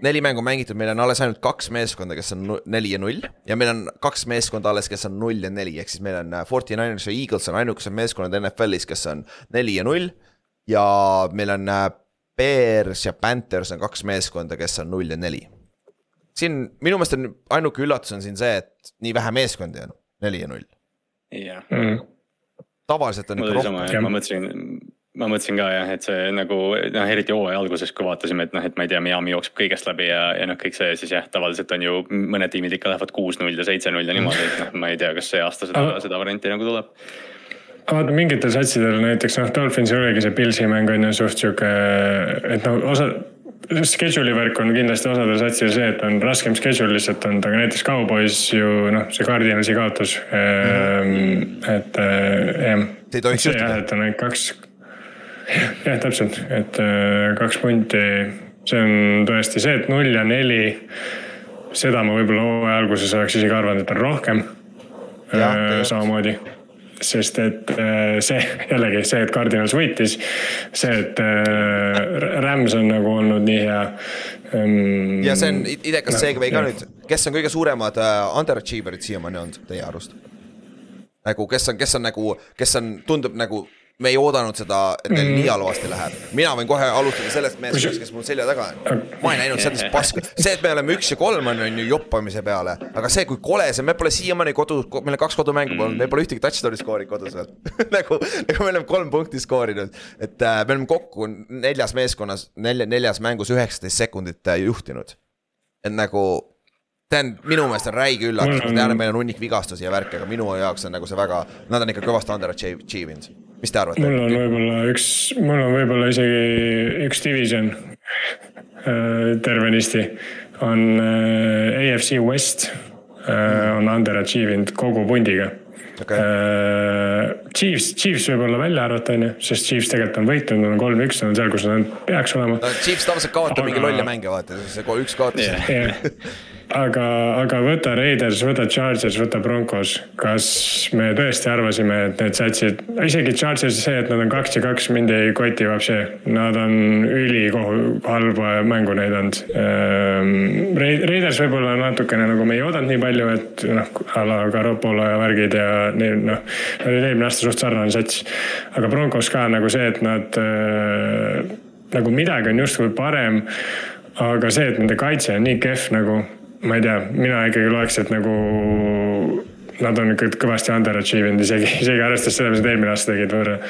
neli mängu mängitud, meil on alles ainult kaks meeskonda, kes on neli ja null ja meil on kaks meeskonda alles, kes on null ja neli, ehk siis meil on äh, Forty Niners ja Eagles on ainukesed meeskonnad NFL-is, kes on neli ja null. ja meil on äh, Bears ja Panthers on kaks meeskonda, kes on null ja neli siin minu meelest on ainuke üllatus on siin see, et nii vähe meeskondi on, neli ja null. jah, mm.. tavaliselt on ikka rohkem. ma mõtlesin, ma mõtlesin ka jah, et see nagu noh, eriti hooaja alguses, kui vaatasime, et noh, et ma ei tea, Miami jookseb kõigest läbi ja, ja noh, kõik see siis jah, tavaliselt on ju mõned tiimid ikka lähevad kuus-null ja seitse-null ja niimoodi, et noh, ma ei tea, kas see aasta seda Aga-, seda varianti nagu tuleb. vaata mingitel satsidel näiteks noh, Dolphinsil oligi see Pilsi mäng on ju suht sihuke, et noh, osa. Schedule'i värk on kindlasti osadel satsidel see, et on raskem schedule lihtsalt olnud, aga näiteks Cowboys ju noh, see Cardinalsi kaotus mm. -hmm. et äh, jah. See ei tohiks juhtuda. jah, et on ainult kaks. jah, täpselt, et äh, kaks punti, see on tõesti see, et null ja neli. seda ma võib-olla hooaja alguses oleks isegi arvanud, et on rohkem. Tegelikult. samamoodi sest et äh, see jällegi see, et Cardinals võitis, see, et äh, Rams on nagu olnud nii hea ähm,. ja see on idekas seegi või ka nüüd, kes on kõige suuremad uh, underachiever'id siiamaani olnud teie arust? nagu kes on, kes on nagu, kes on, tundub nagu me ei oodanud seda, et neil nii halvasti läheb. mina võin kohe alustada sellest meeskonnast, kes mul selja taga on. ma ei näinud sellist paska, see, et me oleme üks ja kolm on, on ju joppamise peale, aga see, kui kole see, me pole siiamaani kodu, meil on kaks kodumängu olnud, me pole ühtegi touchdown'i skoorinud kodus veel. [LAUGHS] Nagu, nagu me oleme kolm punkti skoorinud, et äh, me oleme kokku neljas meeskonnas, nelja, neljas mängus üheksateist sekundit äh, juhtinud. et nagu see on minu meelest on räige üllatus, ma tean, et meil on hunnik vigastusi ja värke, aga minu jaoks on nagu see väga, nad on ikka kõvasti underachieve inud. Mis te arvate? mul on võib-olla üks, mul on võib-olla isegi üks division äh, tervenisti on äh, AFC West äh, on underachieve inud kogu pundiga. Äh, Chiefs, Chiefs võib olla välja arvata, onju, sest Chiefs tegelikult on võitnud, nad on kolm-üks, nad on seal, kus nad peaks olema. No Chiefs tavaliselt kaotab mingi Aga- lolle mänge, vaata, see üks kaotus Jah. [LAUGHS] aga, aga võta Raiders, võta Chargers, võta Broncos. kas me tõesti arvasime, et need satsid, isegi Chargersi see, et nad on kaks ja kaks, mind ei koti vapsi. Nad on ülikohu halba mängu näidanud. Raiders võib-olla natukene nagu me ei oodanud nii palju, et noh, a la Garoppolo ja värgid ja neil noh, nad olid eelmine aasta suht sarnane sats. aga Broncos ka nagu see, et nad äh, nagu midagi on justkui parem aga see, et nende kaitse on nii kehv nagu, ma ei tea, mina ikkagi loeks, et nagu nad on ikka kõvasti underachieve inud isegi, isegi arvestades seda, mis nad eelmine aasta tegid võõra.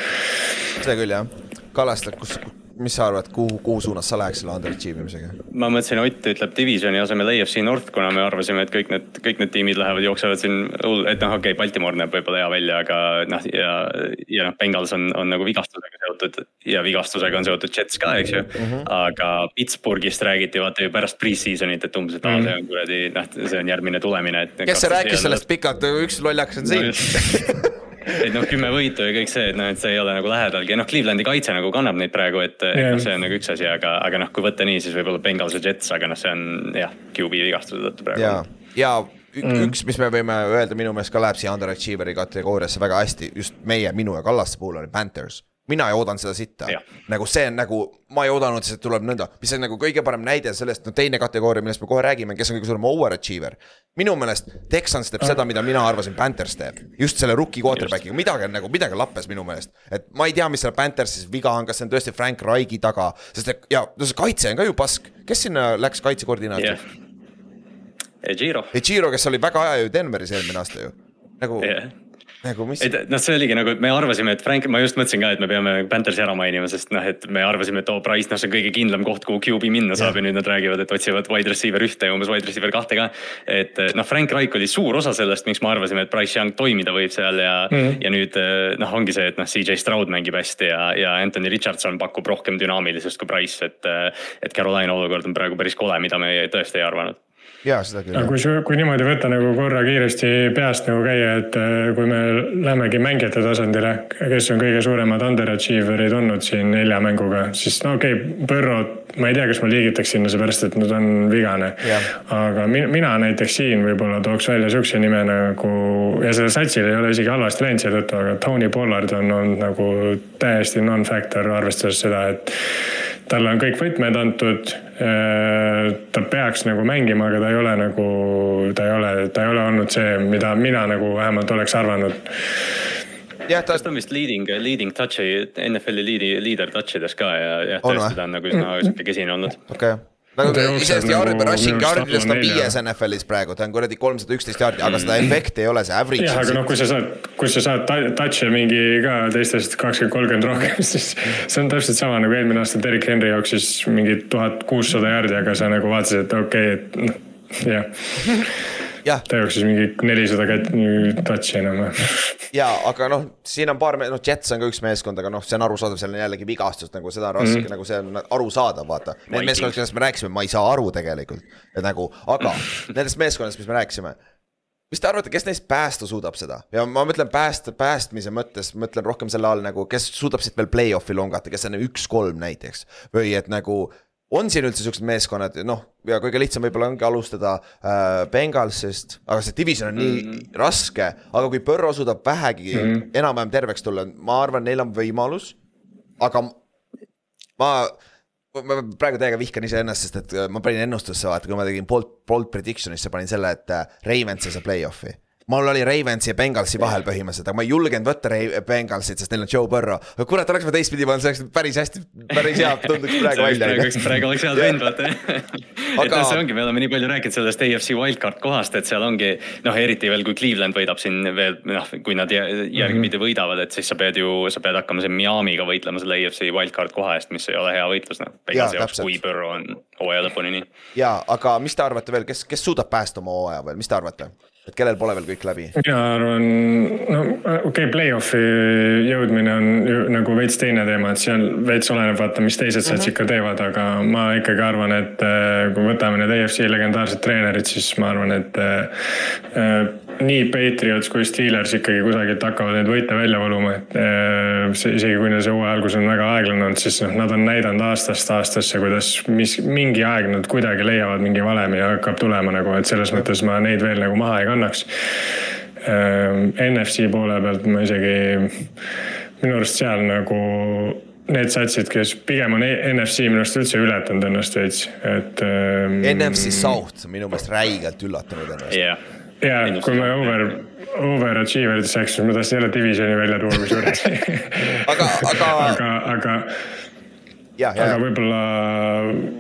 see küll jah. Kallaste, kus, mis sa arvad, kuhu, kuhu suunas sa läheks selle underachieve imisega? ma mõtlesin, Ott ütleb divisioni asemel AFC North, kuna me arvasime, et kõik need, kõik need tiimid lähevad, jooksevad siin et noh, okei okay,, Baltimore näeb võib-olla hea välja, aga noh, ja, ja noh, Bengals on, on nagu vigastusega seotud ja vigastusega on seotud Jets ka, eks ju mm. -hmm. aga Pittsburghist räägiti vaata ju pärast pre-season'it, et umbes, et aa, see on kuradi, noh, see on järgmine tulemine, et. kes see rääkis sellest pikalt, üks lollakas on siin. [LAUGHS] et noh, kümme võitu ja kõik see, et noh, et see ei ole nagu lähedalgi ja noh, Clevelandi kaitse nagu kannab neid praegu, et yeah. Noh, see on nagu üks asi, aga, aga noh, kui võtta nii, siis võib-olla Bengals ja Jets, aga noh, see on jah, QB vigastuse tõttu praegu. ja, ja mm. üks, mis me võime öelda, minu meelest ka läheb siia underachiever'i kategooriasse väga hästi, just meie, minu ja Kallaste puhul oli Panthers mina ei oodanud seda sitta, nagu see on nagu, ma ei oodanud, et tuleb nõnda, mis on nagu kõige parem näide sellest, no teine kategooria, millest me kohe räägime, kes on kõige suurem overachiever. minu meelest Texans teeb seda, mida mina arvasin, Panthers teeb, just selle rookie quarterback'iga, midagi on nagu, midagi lappes minu meelest. et ma ei tea, mis seal Panthersis viga on, kas see on tõesti Frank Raigi taga, sest et ja no see kaitse on ka ju pask, kes sinna läks kaitsekoordinaatoriks yeah.? Ejiro. Ejiro, kes oli väga hea ju Denveris eelmine aasta ju, nagu yeah nagu mis. et noh, see oligi nagu, me arvasime, et Frank, ma just mõtlesin ka, et me peame Panthersi ära mainima, sest noh, et me arvasime, et oo oh, Price, noh, see on kõige kindlam koht, kuhu QB minna saab ja. ja nüüd nad räägivad, et otsivad wide receiver ühte ja umbes wide receiver kahte ka. et noh, Frank Reich oli suur osa sellest, miks me arvasime, et Price Young toimida võib seal ja mm, -hmm. ja nüüd noh, ongi see, et noh, CJ Stroud mängib hästi ja, ja Anthony Richardson pakub rohkem dünaamilisust kui Price, et. et Carolina olukord on praegu päris kole, mida me tõesti ei arvanud jaa, seda küll. kui, kui niimoodi võtta nagu korra kiiresti peast nagu käia, et äh, kui me lähemegi mängijate tasandile, kes on kõige suuremad underachiever'id olnud siin nelja mänguga, siis no okei okay,, Põrrot, ma ei tea, kas ma liigitaks sinna, seepärast et nüüd on vigane. aga mina, mina näiteks siin võib-olla tooks välja sihukese nime nagu ja sellel satsil ei ole isegi halvasti läinud seetõttu, aga Tony Pollard on olnud nagu täiesti non-factor, arvestades seda, et talle on kõik võtmed antud. Äh, ta peaks nagu mängima, aga ta ei ole nagu, ta ei ole, ta ei ole olnud see, mida mina nagu vähemalt oleks arvanud jah, ta. on vist leading, leading touch'i, NFL-i liidi, leader touch ides ka ja, ja tõesti ta on nagu üsna sihuke kesine olnud. okei okay nagu iseenesest nagu rushing yard'idest on viies NFL-is praegu, ta on kuradi kolmsada üksteist yard'i, aga seda efekti ei ole, see average. jah, aga noh, kui sa saad, kui sa saad touch'e mingi ka teistest kakskümmend, kolmkümmend rohkem, [LAUGHS] siis see on täpselt sama nagu eelmine aasta Derek Henry jooksis mingi tuhat kuussada yard'i, aga sa nagu vaatasid, et okei okay,, et noh, jah [LAUGHS] ta jooksis mingi nelisada touch'i enam. ja, aga noh, siin on paar, noh, Jets on ka üks meeskond, aga noh, see on arusaadav, seal on jällegi vigastus, nagu seda on raske mm, -hmm. nagu see on arusaadav, vaata. Need meeskonnad, kellest me rääkisime, ma ei saa aru tegelikult, et nagu, aga [LAUGHS] nendest meeskondadest, mis me rääkisime mis te arvate, kes neist päästa suudab seda ja ma mõtlen päästa, päästmise mõttes, mõtlen rohkem selle all nagu, kes suudab siit veel play-off'i longata, kes on üks-kolm näiteks. või et nagu on siin üldse siuksed meeskonnad, noh, ja kõige lihtsam võib-olla ongi alustada äh, Bengalsist, aga see division on mm -hmm. nii raske, aga kui Põrro suudab vähegi mm -hmm. enam-vähem terveks tulla, ma arvan, neil on võimalus. aga ma, ma praegu täiega vihkan iseennast, sest et äh, ma panin ennustusse, vaata, kui ma tegin bold, bold prediction'isse panin selle, et äh, Ravens ei saa play-off'i mul oli Ravensi ja Bengalsi vahel põhimõtteliselt, aga ma ei julgenud võtta Bengalsit, sest neil on Joe Burrow. kurat, oleks ma teistpidi pannud, see oleks päris hästi, päris hea tunduks praegu välja. praegu oleks head vend, vaata. et noh, see ongi, me oleme nii palju rääkinud sellest AFC wildcard kohast, et seal ongi noh, eriti veel, kui Cleveland võidab siin veel noh, kui nad järgmine mm -hmm. võidavad, et siis sa pead ju, sa pead hakkama siin Miami'ga võitlema selle AFC wildcard koha eest, mis ei ole hea võitlus noh. Bengalsi jaoks, kui Burrow on hooaja lõpuni nii. ja, aga mis te arvate veel, kes, kes suudab päästa oma hooaja veel, mis te arvate? Et kellel pole veel kõik läbi? mina arvan, no okei okay,, play-off'i jõudmine on ju nagu veits teine teema, et seal veits oleneb vaata, mis teised satsid mm -hmm. ka teevad, aga ma ikkagi arvan, et äh, kui võtame need EFC legendaarsed treenerid, siis ma arvan, et äh, nii Patriots kui Steelers ikkagi kusagilt hakkavad neid võite välja valuma, et äh, see, isegi kui neil see hooaja algus on väga aeglane olnud, siis noh, nad on näidanud aastast aastasse, kuidas mis mingi aeg nad kuidagi leiavad mingi valemi ja hakkab tulema nagu, et selles mõttes ma neid veel nagu maha ei kannaks. Äh, NFC poole pealt ma isegi, minu arust seal nagu need satsid, kes pigem on NFC minu arust üldse ületanud ennast veits, et ähm,. NFC South minu meelest räigelt üllatanud ennast yeah ja kui me over, overachiever'id saaks, siis ma tahtsin jälle divisioni välja tuua kusjuures [LAUGHS] aga, aga. aga, aga Ja, ja. aga võib-olla,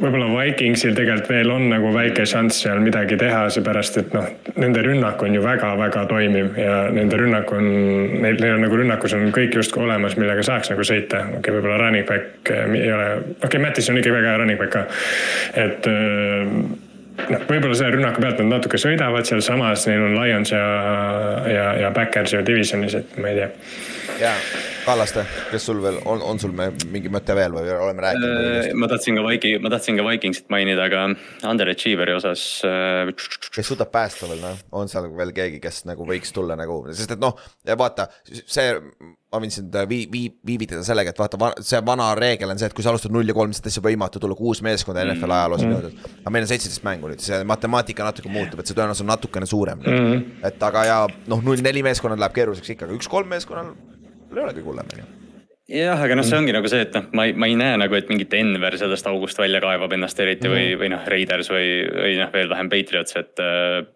võib-olla Vikingsil tegelikult veel on nagu väike šanss seal midagi teha, seepärast et noh, nende rünnak on ju väga-väga toimiv ja nende rünnak on, neil, neil on nagu rünnakus on kõik justkui olemas, millega saaks nagu sõita. okei okay,, võib-olla running back eh, ei ole, okei okay,, Mattis on ikkagi väga hea running back ka, et äh, noh, võib-olla selle rünnaku pealt nad natuke sõidavad sealsamas, neil on Lions ja, ja, ja Backers ju divisionis, et ma ei tea. Ja, Kallaste, kes sul veel on, on sul mingi mõte veel või oleme rääkinud? Äh, ma tahtsin ka Viking, ma tahtsin ka Vikingsit mainida, aga underachiever'i osas. Äh, kes suudab päästa veel noh, on seal veel keegi, kes nagu võiks tulla nagu, sest et noh, vaata see ma võin sind vii-, vii-, viivitada sellega, et vaata, see vana reegel on see, et kui sa alustad null ja kolm, siis täitsa võimatu tulla kuus meeskonda NFL ajaloos mm. -hmm. aga meil on seitseteist mängu nüüd see matemaatika natuke muutub, et see tõenäosus on natukene suurem mm. -hmm. et aga ja noh, null neli meeskonnad läheb keeruliseks ikka, aga üks-kolm meeskonnal ei ole kõige hullem on ju. jah, aga noh, see ongi nagu see, et noh, ma ei, ma ei näe nagu, et mingi Denver sellest august välja kaevab ennast eriti mm -hmm. või, või noh, Raiders või, või noh, veel vähem Patriots, et äh,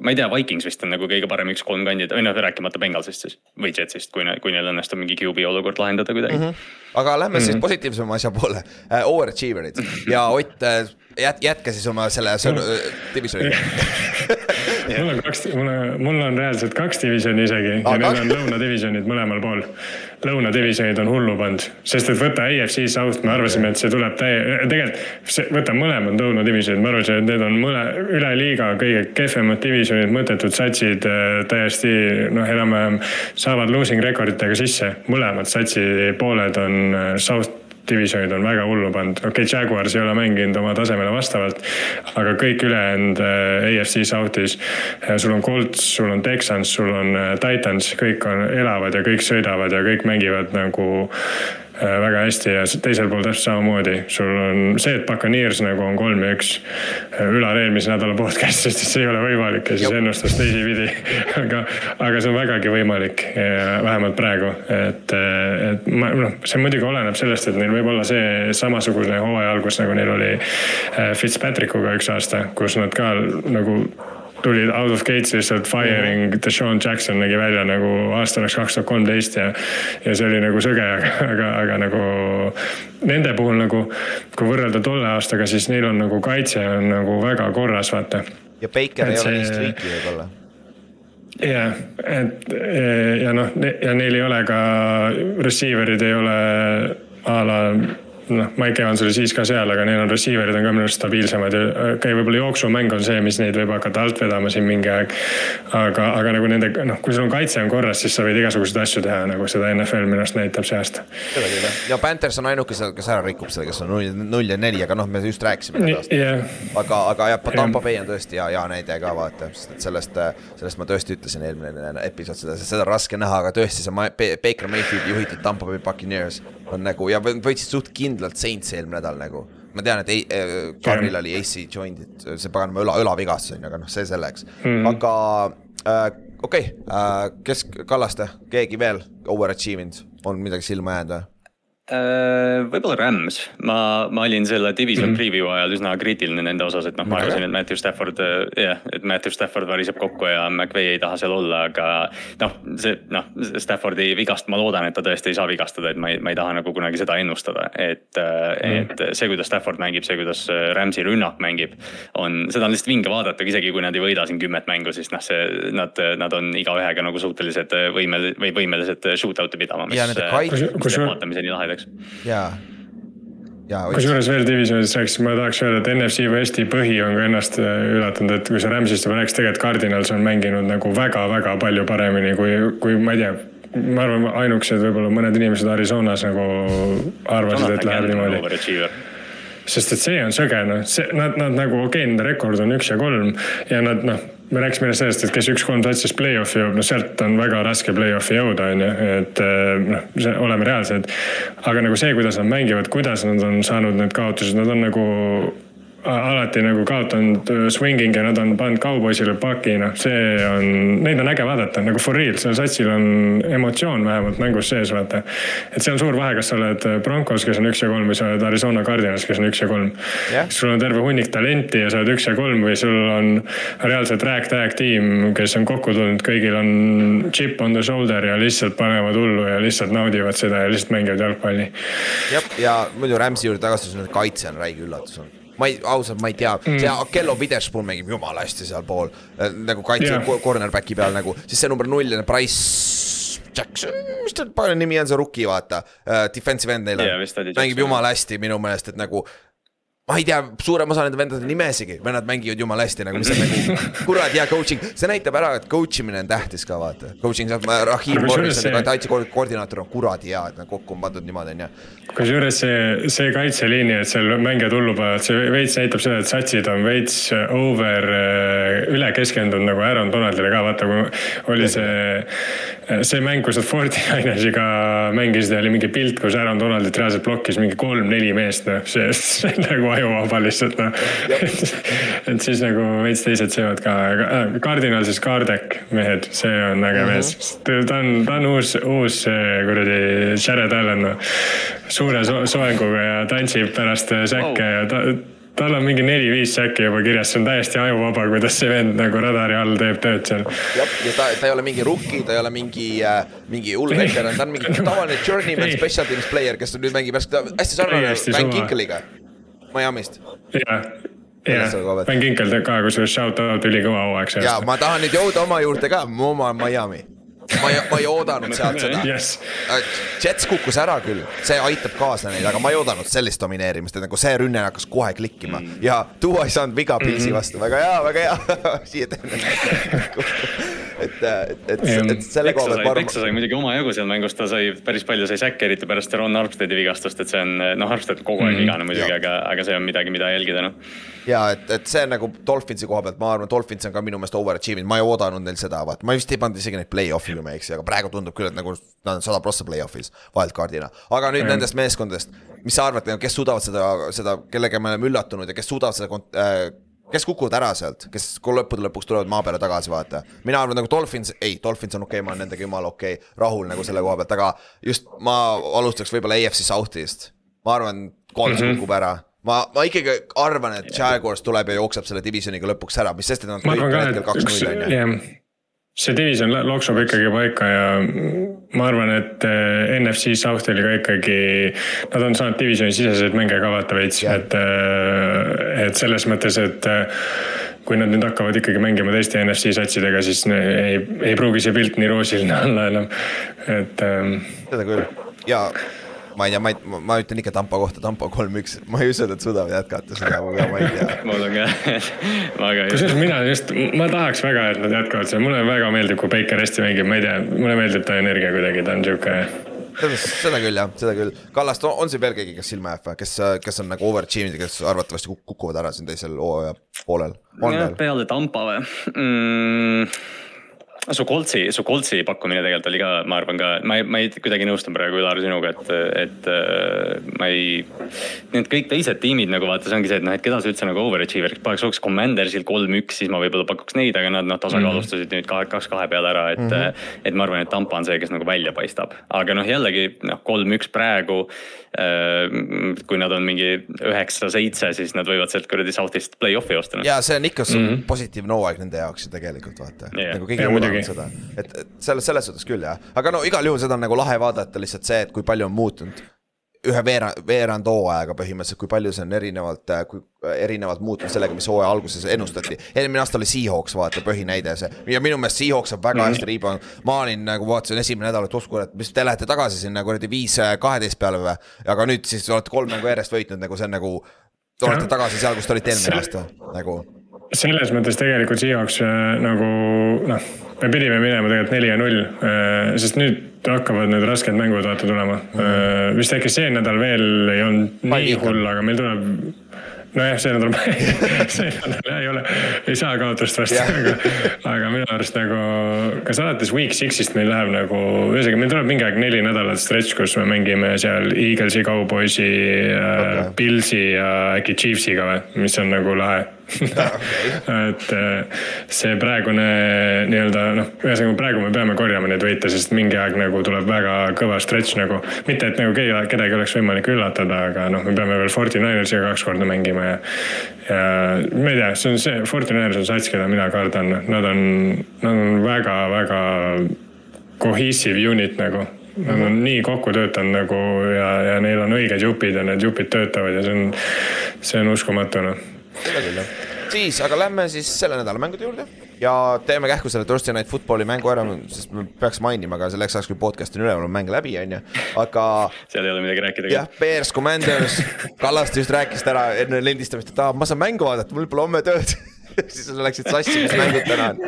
ma ei tea, Vikings vist on nagu kõige parem üks kolm kandidaat või noh, rääkimata Bengalsist siis või Jetsist, kui, kui neil õnnestub mingi QB olukord lahendada kuidagi mm. -hmm. aga lähme mm -hmm. siis positiivsema asja poole uh,, overachiever'id ja Ott uh,, jät-, jätka siis oma selle mm -hmm. divisioniga. [LAUGHS] [LAUGHS] mul on kaks, mul on, mul on reaalselt kaks divisjoni isegi. Ja Aga- need on lõunadivisjonid mõlemal pool. lõunadivisjonid on hullu pannud, sest et võta AFC South, me arvasime, et see tuleb täie, tegelikult see, võta mõlemad lõunadivisjonid, ma arvasin, et need on mõle, üle liiga kõige kehvemad divisjonid, mõttetud satsid, täiesti noh, enam-vähem saavad losing rekorditega sisse, mõlemad satsi pooled on äh, South divisjonid on väga hullu pannud, okei okay,, Jaguars ei ole mänginud oma tasemele vastavalt, aga kõik ülejäänud äh, AFC South'is, sul on Colts, sul on Texans, sul on äh, Titans, kõik on, elavad ja kõik sõidavad ja kõik mängivad nagu äh, väga hästi ja teisel pool täpselt samamoodi, sul on see, et Buccaneers nagu on kolm ja üks. Ülar eelmise nädala podcast'ist, et see ei ole võimalik ja siis ennustas teisipidi. [LAUGHS] aga, aga see on vägagi võimalik, vähemalt praegu, et, et ma noh, see muidugi oleneb sellest, et neil võib olla see samasugune hooaja algus, nagu neil oli äh, Fitzpatrickuga üks aasta, kus nad ka nagu tulid out of gates lihtsalt firing, Deshaun Jackson nägi välja nagu aasta oleks kaks tuhat kolmteist ja, ja see oli nagu sõge, aga, aga, aga nagu nende puhul nagu, kui võrrelda tolle aastaga, siis neil on nagu kaitse on nagu väga korras, vaata ja Baker Et ei ole see- nii streaky võib-olla. jah, et ja noh, ja neil ei ole ka, receiver'id ei ole a la noh, Mike Evans oli siis ka seal, aga neil on receiver'id on ka minu arust stabiilsemad ja okei okay,, võib-olla jooksumäng on see, mis neid võib hakata alt vedama siin mingi aeg. aga, aga nagu nende noh, kui sul on kaitse on korras, siis sa võid igasuguseid asju teha, nagu seda NFL minu arust näitab see aasta. ja Panthers on ainuke, kes ära rikub selle, kes on null, ja neli, aga noh, me just rääkisime sellest. jah, aga, aga jah, Tampa Bay on tõesti hea, hea näide ka vaata, sellest, sellest ma tõesti ütlesin eelmine episood seda, seda on raske näha, aga tõesti see Baker Mayfieldi juhitud Tampa Bay Buccaneers on nagu ja võ- võitsid suht kindlalt Saints eelmine nädal nagu. ma tean, et ei, äh, Carril oli AC joint'id, see paganama õla, õlavigastus on ju, aga noh, see selleks mm., aga äh, okei okay, äh,, kes, Kallaste, keegi veel overachieving on midagi silma jäänud või? Äh, võib-olla Rams, ma, ma olin selle division mm -hmm. preview ajal üsna kriitiline nende osas, et noh, ma arvasin, et Matthew Stafford, jah, et Matthew Stafford variseb kokku ja McVay ei taha seal olla, aga noh, see noh, Staffordi vigast ma loodan, et ta tõesti ei saa vigastada, et ma ei, ma ei taha nagu kunagi seda ennustada, et mm, -hmm. et see, kuidas Stafford mängib, see, kuidas Rams'i rünnak mängib, on, seda on lihtsalt vinge vaadata, isegi kui nad ei võida siin kümmet mängu, siis noh, see, nad, nad on igaühega nagu suutelised võimel- või võimelised shootout'i pidama, mis Ja nende kait- Vaatamiseni lahedaks. jaa, jaa. kusjuures veel divisionist rääkides, ma tahaks öelda, et NFC Westi põhi on ka ennast äh, üllatanud, et kui sa Rams'ist juba rääkisid, tegelikult Cardinals on mänginud nagu väga-väga palju paremini kui, kui ma ei tea, ma arvan, ainukesed võib-olla mõned inimesed Arizonas nagu arvasid, et läheb niimoodi. sest et see on sõge, noh, see, nad, nad nagu okei okay,, nende rekord on üks ja kolm ja nad noh, me rääkisime enne sellest, et kes üks-kolm satsis play-off'i jõuab, no sealt on väga raske play-off'i jõuda, on ju, et eh, noh, oleme reaalsed. aga nagu see, kuidas nad mängivad, kuidas nad on saanud need kaotused, nad on nagu alati nagu kaotanud äh, swinging ja nad on pannud kauboisile paki, noh, see on, neid on äge vaadata nagu for real, sellel satsil on emotsioon vähemalt mängus sees, vaata. et see on suur vahe, kas sa oled Broncos, kes on üks ja kolm või sa oled Arizona Cardinals, kes on üks ja kolm Jah. sul on terve hunnik talenti ja sa oled üks ja kolm või sul on reaalselt ragtag tiim, kes on kokku tulnud, kõigil on chip on the shoulder ja lihtsalt panevad hullu ja lihtsalt naudivad seda ja lihtsalt mängivad jalgpalli. jah, ja muidu Rams'i juurde tagasi, kaitse on räige üllatus on ma ei, ausalt ma ei tea. Mm., see Kello Witherspoon mängib jumala hästi sealpool äh, nagu kaitse yeah. cornerback'i peal nagu, siis see number null ja Price Jackson, mis ta palju nimi on, see rookie, vaata? Uh,, defensive end neil on. Oli mängib jumala hästi minu meelest, et nagu ma ei tea, suurem osa nende vendade nimesigi, vennad mängivad jumala hästi nagu, mis on nagu kuradi hea coaching, see näitab ära, et coach imine on tähtis ka vaata. Coaching saab, Rahim Aga kusjuures Morrison, see- kaitsekoordinaator on kuradi hea, et nad kokku on pandud niimoodi onju. kusjuures see, see kaitseliini, et seal mängijad hullu panevad, see veits näitab seda, et satsid on veits over, üle keskendunud nagu Aaron Donaldile ka, vaata kui oli see, see mäng, kus nad Fortinainesiga [LAUGHS] mängisid ja oli mingi pilt, kus Aaron Donaldit reaalselt blokkis mingi kolm-neli meest, noh, see, see nagu ajuvaba lihtsalt noh. [LAUGHS] et siis nagu veits teised söövad ka, aga äh, kardinal siis Kardek mehed, see on äge mhm. mees mm. -hmm. ta on, ta on uus, uus kuradi Jared Allan noh. suure so soenguga ja tantsib pärast säkke oh. ja ta tal on mingi neli-viis säkki juba kirjas, see on täiesti ajuvaba, kuidas see vend nagu radari all teeb tööd seal. jah, ja ta, ta ei ole mingi rookie, ta ei ole mingi äh,, mingi hull veteran, ta on mingi [LAUGHS] tavaline journeyman special teams player, kes nüüd mängib hästi sarnane Van Kinkeliga Miami'st. jah, jah, Van Kinkel teeb ka kusjuures shout out ülikõva hooaeg ja ma tahan nüüd jõuda oma juurde ka, oma Miami ma ei, ma ei oodanud sealt seda. yes.. Äh, Jets kukkus ära küll, see aitab kaasa neid, aga ma ei oodanud sellist domineerimist, et nagu see rünne hakkas kohe klikkima. Mm. ja Duo ei saanud viga Pilsi mm -hmm. vastu, väga hea, väga hea. [LAUGHS] Siia teeme et, et, et, et selle koha pealt. Peksa sai muidugi omajagu seal mängus, ta sai päris palju sai säkke, eriti pärast Ron Armsteadi vigastust, et see on noh, Armstead kogu aeg mm -hmm. vigane muidugi, aga, aga see on midagi, mida jälgida noh. Ja et, et see nagu Dolphinsi koha pealt, ma arvan, Dolphins on ka minu meelest overachieving, ma ei oodanud neil seda, vaata, ma vist ei pannud isegi neid play-off'i, kui ma ei eksi, aga praegu tundub küll, et nagu nad on sada prossa play-off'is wildcard'ina. aga nüüd mm nendest meeskondadest, mis sa arvad, kes suudavad seda, seda, kellega me oleme üllatunud ja kes suudavad seda äh, kes kukuvad ära sealt, kes lõppude lõpuks tulevad maa peale tagasi, vaata. mina arvan nagu Dolphins, ei, Dolphins on okei okay,, ma olen nendega jumala okei okay,, rahul nagu selle koha pealt, aga just ma alustaks võib-olla AFC South'ist. ma arvan, Colts mm -hmm. kukub ära ma, ma ikkagi arvan, et Jaguars tuleb ja jookseb selle divisioniga lõpuks ära, mis sest, et nad kõik hetkel kaks-null on ju. see division loksub ikkagi paika ja ma arvan, et eh, NFC South oli ka ikkagi, nad on saanud divisioni siseseid mänge ka vaata veits, et, eh, et selles mõttes, et eh, kui nad nüüd hakkavad ikkagi mängima teiste NFC satsidega, siis ei, ei pruugi see pilt nii roosiline [LAUGHS] olla enam, et. seda küll. Ja ma ei tea, ma ei, ma ütlen ikka Tampa kohta, Tampa kolm-üks, ma ei usu, et nad suudavad jätkata seda, aga ma ei tea. [LAUGHS] mul on ka [LAUGHS] väga. kusjuures mina just, ma tahaks väga, et nad jätkavad seda, mulle väga meeldib, kui Baker hästi mängib, ma ei tea, mulle meeldib ta energia kuidagi, ta on sihuke seda küll jah, seda küll. Kallast, on siin veel keegi, kes silma jääb või, kes, kes on nagu overachieved ja kes arvatavasti kukuvad ära siin teisel hooaja poolel? peale Tampa või mm.? Su Koltsi, su Koltsi pakkumine tegelikult oli ka, ma arvan ka, ma ei, ma ei kuidagi nõustun praegu Ülar sinuga, et, et äh, ma ei. Need kõik teised tiimid nagu vaata, see ongi see, et noh, et keda sa üldse nagu overachiever'iks paneks, oleks Commandersil kolm-üks, siis ma võib-olla pakuks neid, aga nad noh tasakaalustasid mm -hmm. nüüd kahe, kaks kahe peale ära, et mm. -hmm. et ma arvan, et Tampa on see, kes nagu välja paistab, aga noh, jällegi noh, kolm-üks praegu Äh, kui nad on mingi üheksa-seitse, siis nad võivad sealt kuradi South'ist play-off'i osta. ja see on ikka mm -hmm. positiivne hooaeg nende jaoks ju tegelikult vaata yeah., nagu keegi oodanud seda, et, et selles, selles suhtes küll jah, aga no igal juhul seda on nagu lahe vaadata lihtsalt see, et kui palju on muutunud ühe veerand, veerand hooajaga põhimõtteliselt, kui palju see on erinevalt, äh, kui äh, erinevalt muutunud sellega, mis hooaja alguses ennustati. eelmine aasta oli Seahawks, vaata põhinäide see ja minu meelest Seahawks saab väga mm -hmm. hästi rebound. ma olin nagu vaatasin esimene nädal, et uskuge, et mis te lähete tagasi sinna kuradi viis äh, kaheteist peale või. aga nüüd siis olete kolm mängu järjest võitnud, nagu see on nagu. Te olete tagasi seal, kus te olite eelmine aasta, nagu. Selles mõttes tegelikult Seahawks nagu noh, me pidime minema tegelikult neli ja null, sest nüüd hakkavad need rasked mängud vaata tulema. Mm.. vist äkki see nädal veel ei olnud nii hull, aga meil tuleb nojah, see nädal [LAUGHS] see nädal jah ei ole, ei saa kaotust vastu aga, aga minu arust nagu, kas alates week six'ist meil läheb nagu, ühesõnaga meil tuleb mingi aeg neli nädalat stretch, kus me mängime seal Eaglesi, Cowboysi okay., Pillsi ja äkki Chiefsiga või, mis on nagu lahe [LAUGHS] et äh, see praegune nii-öelda noh, ühesõnaga praegu me peame korjama neid võite, sest mingi aeg nagu tuleb väga kõva stretch nagu. mitte, et nagu keegi, kedagi oleks võimalik üllatada, aga noh, me peame veel Fortinanersiga kaks korda mängima ja. ja ma ei tea, see on see, Fortiners on sats, keda mina kardan, nad on, nad on väga-väga cohesive unit nagu Nad on nii kokku töötanud nagu ja, ja neil on õiged jupid ja need jupid töötavad ja see on, see on uskumatu noh seda küll jah. siis, aga lähme siis selle nädala mängude juurde ja teeme kähku selle Thursday Night Footballi mängu ära, sest me peaks mainima ka selleks ajaks, kui podcast on üleval, on mäng läbi, on ju, aga. seal ei ole midagi rääkida. jah, Bears, Commanders, Kallaste just rääkis ära enne lindistamist, et aa, ma saan mängu vaadata, mul pole homme tööd [LAUGHS] siis sa läksid sassi, mis mängud täna on.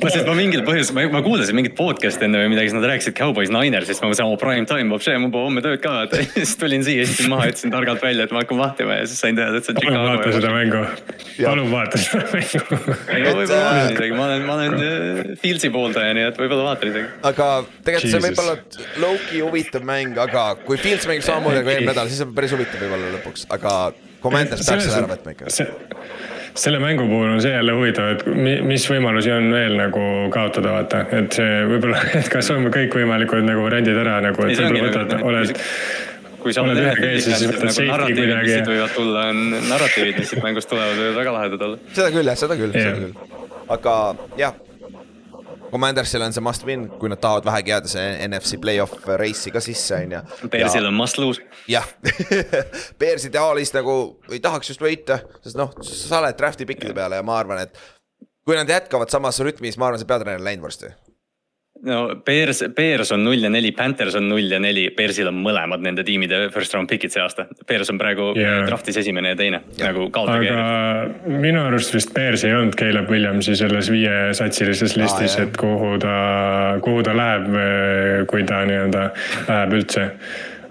ma, sest ma mingil põhjusel, ma, ma kuulasin mingit podcast'i enne või midagi, siis nad rääkisid Cowboys Niners, siis ma mõtlesin, oo prime time, vapše, mul pole homme tööd ka. [LAUGHS] siis tulin siia, istusin maha, ütlesin targalt välja, et ma hakkan vahtima ja siis sain teada, et see on Chicago. palun vaata seda mängu, palun vaata seda mängu. võib-olla vaatan isegi, ma olen, ma olen äh, Fieldsi pooldaja, nii et võib-olla vaatan isegi. aga tegelikult see võib olla low-key huvitav mäng, aga kui Fields mängib samamoodi nagu eelmine nädal, siis on päris huvitav võib-olla lõpuks, aga Commanders peaks selle ära võtma ikka. Selle mängu puhul on see jälle huvitav, et mis võimalusi on veel nagu kaotada, vaata, et see võib-olla, [LAUGHS] et kas on kõikvõimalikud nagu variandid ära nagu, et võib-olla võtad, nagu oled kui sa oled ühe kees, siis võtad nagu narratiivid, mis siit võivad tulla, on narratiivid, mis siit mängust tulevad, võivad väga lahedad olla. seda küll jah, seda küll, seda küll. aga jah, Commandersil on see must win, kui nad tahavad vähegi jääda see NFC play-off race'i ka sisse, on ju. Bearsil on must lose. jah [LAUGHS] Bears ideaalis nagu ei tahaks just võita, sest noh, sa oled draft'i pikkide peale ja ma arvan, et kui nad jätkavad samas rütmis, ma arvan, see peatreener on läinud varsti no Bears, Bears on null ja neli, Panthers on null ja neli, Bearsil on mõlemad nende tiimide first round pick'id see aasta. Bears on praegu yeah. draft'is esimene ja teine yeah. nagu kaotage. aga minu arust vist Bears ei olnud Caleb Williamsi selles viiesatsilises listis ah,, et kuhu ta, kuhu ta läheb, kui ta nii-öelda läheb üldse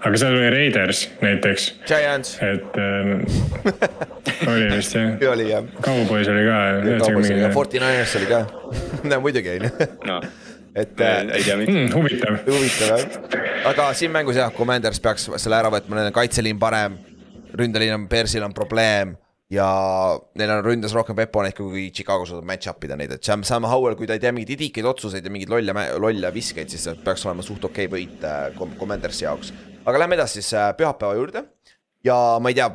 aga seal oli Raiders näiteks. Giants. et äh, oli vist jah [LAUGHS] oli jah. Cowboys oli ka. Cowboys oli ka, Forty Niners oli ka [LAUGHS] no muidugi on ju et ei tea miks mm,. huvitav. huvitav jah, aga siin mängus jah, Commanders peaks selle ära võtma, neil on kaitseliin parem, ründeliin on, Bearsil on probleem ja neil on ründes rohkem peponeid kui Chicago suudab match-up ida neid, et Sam, Sam Howell, kui ta ei tee mingeid idikeid otsuseid ja mingeid lolle, lolle viskeid, siis peaks olema suht okei okay võit äh, Commandersi jaoks. aga lähme edasi siis äh, pühapäeva juurde ja ma ei tea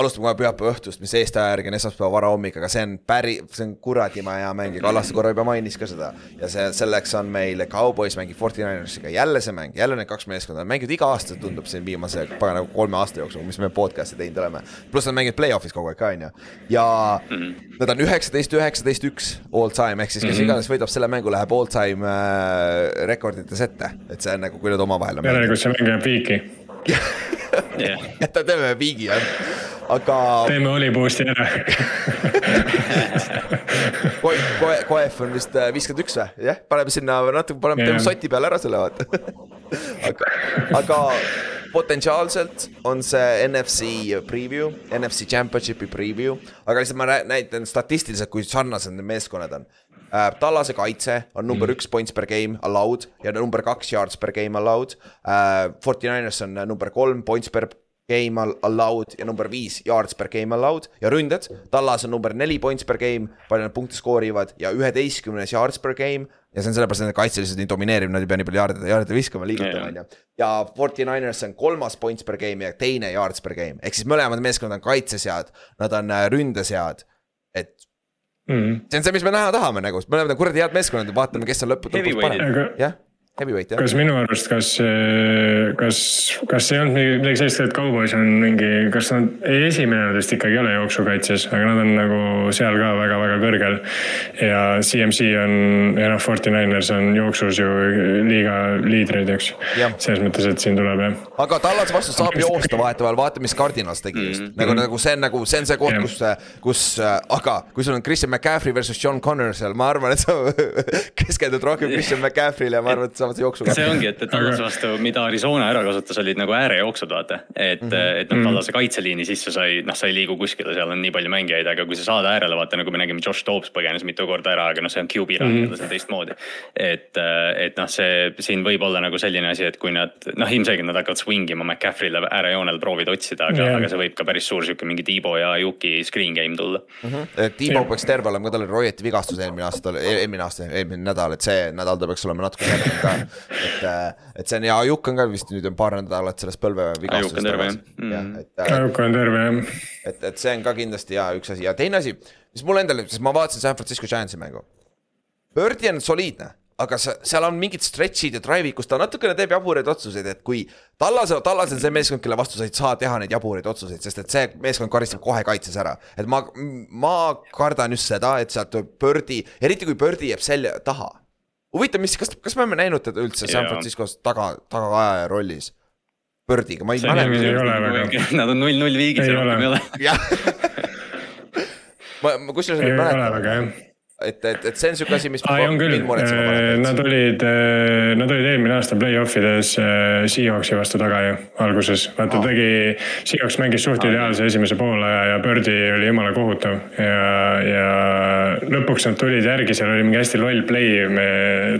alustame kohe pühapäeva õhtust, mis Eesti aja järgi on esmaspäeva varahommik, aga see on päri, see on kuradima hea mäng ja Kallaste korra juba mainis ka seda. ja see, selleks on meil Cowboys mängib Forty Ninersiga, jälle see mäng, jälle need kaks meeskonda, mängivad iga aasta, tundub siin viimase pagana nagu kolme aasta jooksul, mis me podcast'e teinud oleme. pluss nad mängivad play-off'is kogu aeg ka, on ju. ja -hmm. nad on üheksateist, üheksateist, üks all time, ehk siis kes -hmm. iganes võidab selle mängu, läheb all time äh, rekordites ette. et see on nagu, kui nad omavahel on. järelikult see mäng jääb viiki [LAUGHS] [LAUGHS] jäta, teeme viigi jah, aga. teeme oli boost'i ära [LAUGHS] Koe, koe, koef on vist äh, viiskümmend üks või, jah, paneme sinna natuke, paneme, teeme soti peale ära selle vaata. [LAUGHS] Aga, aga potentsiaalselt on see NFC preview, NFC championship'i preview, aga lihtsalt ma näitan statistiliselt, kui sarnased need meeskonnad on äh,. Tallase kaitse on number mm. üks points per game allowed ja number kaks yards per game allowed äh,. Forty Niners on number kolm points per game allowed ja number viis yards per game allowed ja ründed. Tallas on number neli points per game, palju nad punkte skoorivad ja üheteistkümnes yards per game. ja see on sellepärast, et nad kaitseliselt nii domineeriv, nad ei pea nii palju jaarde, jaarde viskama, liigutama, on ju. ja Forty Niners on kolmas points per game ja teine yards per game, ehk siis mõlemad meeskonnad on kaitsesead, nad on äh, ründesead. et mm.. see on see, mis me näha tahame nagu, me oleme kuradi head meeskonnad ja vaatame, kes on lõppude lõpuks parem. jah Heavyweight jah. kas minu arust, kas, kas, kas ei olnud midagi sellist, et Cowboys on mingi, kas nad, ei esimene nendest ikkagi ei ole jooksukaitses, aga nad on nagu seal ka väga-väga kõrgel. ja CMC on ja noh, Forty Niners on jooksus ju liiga liidrid, eks. selles mõttes, et siin tuleb jah. aga Tallas vastu saab joosta vahetevahel, vaata, mis Cardinals tegi just mm. -hmm. nagu, nagu see on nagu, see on see koht, kus, kus, aga kui sul on Christian McCaffrey versus John Connor seal, ma arvan, et sa [LAUGHS] keskendud rohkem Christian McCaffrey'le ja ma arvan, et saavad jooksuga. see ongi, et, et Tallase vastu, mida Arizona ära kasutas, olid nagu äärejooksud, vaata. et mm, -hmm. et noh, mhm. Tallase kaitseliini sisse sa ei, noh, sa ei liigu kuskile, seal on nii palju mängijaid, aga kui sa saad äärele, vaata nagu me nägime, Josh Dobbs põgenes mitu korda ära, aga noh, see on QB run mm, -hmm. see on teistmoodi. et, et noh, see siin võib olla nagu selline asi, et kui nad noh, ilmselgelt nad hakkavad swing ima McCaffrey'le äärejoonel proovida otsida, aga yeah., aga see võib ka päris suur sihuke mingi Tiibo ja Juki screen game tulla mm. -hmm. Tiibo peaks terve olema, ka tal oli roieti vigastus eelmine aasta, eelmine aasta, eelmine nädal, et see nädal ta peaks olema natuke tervem [LAUGHS] ka. Et, äh, et see on ja Ajuk on ka vist nüüd on paar nädalat sellest põlvevigastusest tagasi. Ajuk on terve jah. et, et see on ka kindlasti ja üks asi ja teine asi, mis mulle endale, sest ma vaatasin San Francisco Giantsi mängu. Birdi on soliidne, aga seal on mingid stretch'id ja drive'id, kus ta natukene teeb jaburaid otsuseid, et kui Tallas, Tallas on see meeskond, kelle vastu sa ei saa teha neid jaburaid otsuseid, sest et see meeskond karistab kohe kaitses ära. et ma, ma kardan just seda, et sealt tuleb Birdi, eriti kui Birdi jääb selja taha huvitav, mis, kas, kas me oleme näinud teda üldse San Franciscos taga, tagaajaja rollis? Birdiga, ma ei mäleta. Nad on null-null viigis ja rohkem ei ole. jah [LAUGHS] ma, ma kusjuures ei mäleta et, et, et see on sihuke asi, mis ah,. nad olid, äh, nad olid eelmine aasta play-off ides äh, Seahawksi vastu taga ju alguses. vaata ah. tegi, Seahawks mängis suht ideaalse esimese poolaja ja Birdi oli jumala kohutav. ja, ja lõpuks nad tulid järgi, seal oli mingi hästi loll play,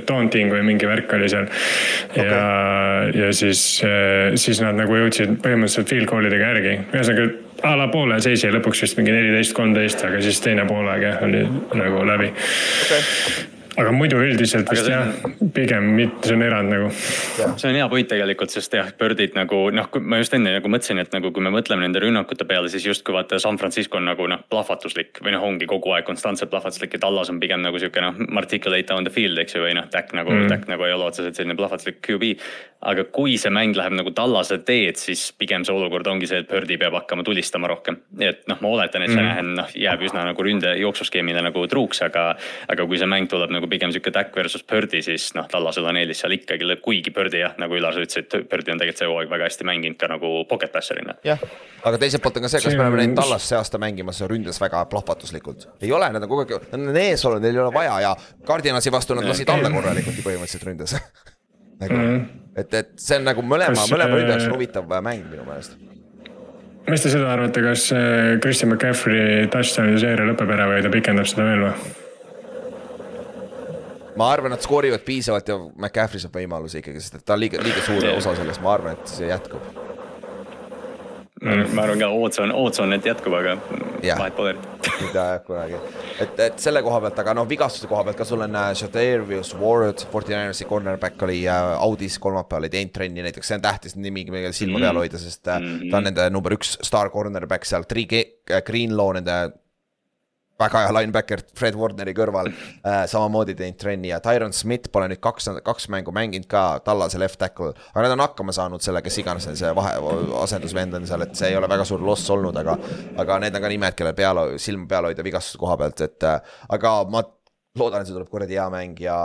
taunting või mingi värk oli seal. ja okay., ja siis, siis nad nagu jõudsid põhimõtteliselt field goal idega järgi. ühesõnaga a la poole seis jäi lõpuks vist mingi neliteist, kolmteist, aga siis teine poolaeg jah, oli nagu läbi. Okay aga muidu üldiselt vist jah, pigem mitte, see on erand nagu. see on hea point tegelikult, sest jah, Birdid nagu noh, ma just enne nagu mõtlesin, et nagu kui me mõtleme nende rünnakute peale, siis justkui vaata San Francisco on nagu noh, plahvatuslik või noh, ongi kogu aeg konstantselt plahvatuslik ja Tallas on pigem nagu sihuke noh, articulate on the field, eks ju, või noh, Dak nagu mm., Dak nagu ei ole otseselt selline plahvatuslik QB. aga kui see mäng läheb nagu Tallase teed, siis pigem see olukord ongi see, et Birdi peab hakkama tulistama rohkem. et noh, ma oletan, et see mm. noh, jääb üsna nagu ründe jooksuskeemile nagu truuks, aga, aga kui see mäng tuleb nagu nagu pigem sihuke Dak versus Birdi, siis noh, Tallasel on eelis seal ikkagi, kuigi Birdi jah, nagu Ülar sa ütlesid, Birdi on tegelikult see hooaeg väga hästi mänginud ka nagu pocket passer'ina. jah, aga teiselt poolt on ka see, kas me oleme näinud Tallast see aasta mängimas ründes väga plahvatuslikult. ei ole, nad on kogu aeg, nad on ees olnud, neil ei ole vaja ja Cardinalsi vastu nad lasid alla korralikult ju põhimõtteliselt ründes [LAUGHS] nagu mm, -hmm. et, et see on nagu mõlema, mõlema ründe jaoks on huvitav mäng minu meelest mis te seda arvate, kas äh, Christian McCaffrey touchdown'i seeria lõpeb ära või ta pikendab seda veel või? Ma arvan, nad skoorivad piisavalt ja McCaffrey saab võimaluse ikkagi, sest et ta on liiga, liiga suur osa sellest, ma arvan, et see jätkub. ma arvan ka, oots on, oots on, et jätkub, aga vahet pole eriti. mitte jah, kunagi. et, et selle koha pealt, aga noh, vigastuse koha pealt ka sul on Shadarius Ward, Fortinanersi cornerback oli äh, Audis kolmapäeval ei teinud trenni näiteks, see on tähtis nimi, millele silma peal mm. hoida, sest mm -hmm. ta on nende number üks staar cornerback seal, Tri Greenlaw nende väga hea linebacker Fred Warneri kõrval äh,. samamoodi teinud trenni ja Tyron Smith pole nüüd kaks, kaks mängu mänginud ka, tallase left tackle. aga nad on hakkama saanud selle, kes iganes see vahe, asendusvend on seal, et see ei ole väga suur loss olnud, aga. aga need on ka nimed, kellel peal, silma peal hoida vigastuse koha pealt, et äh, aga ma loodan, et see tuleb kuradi hea mäng ja.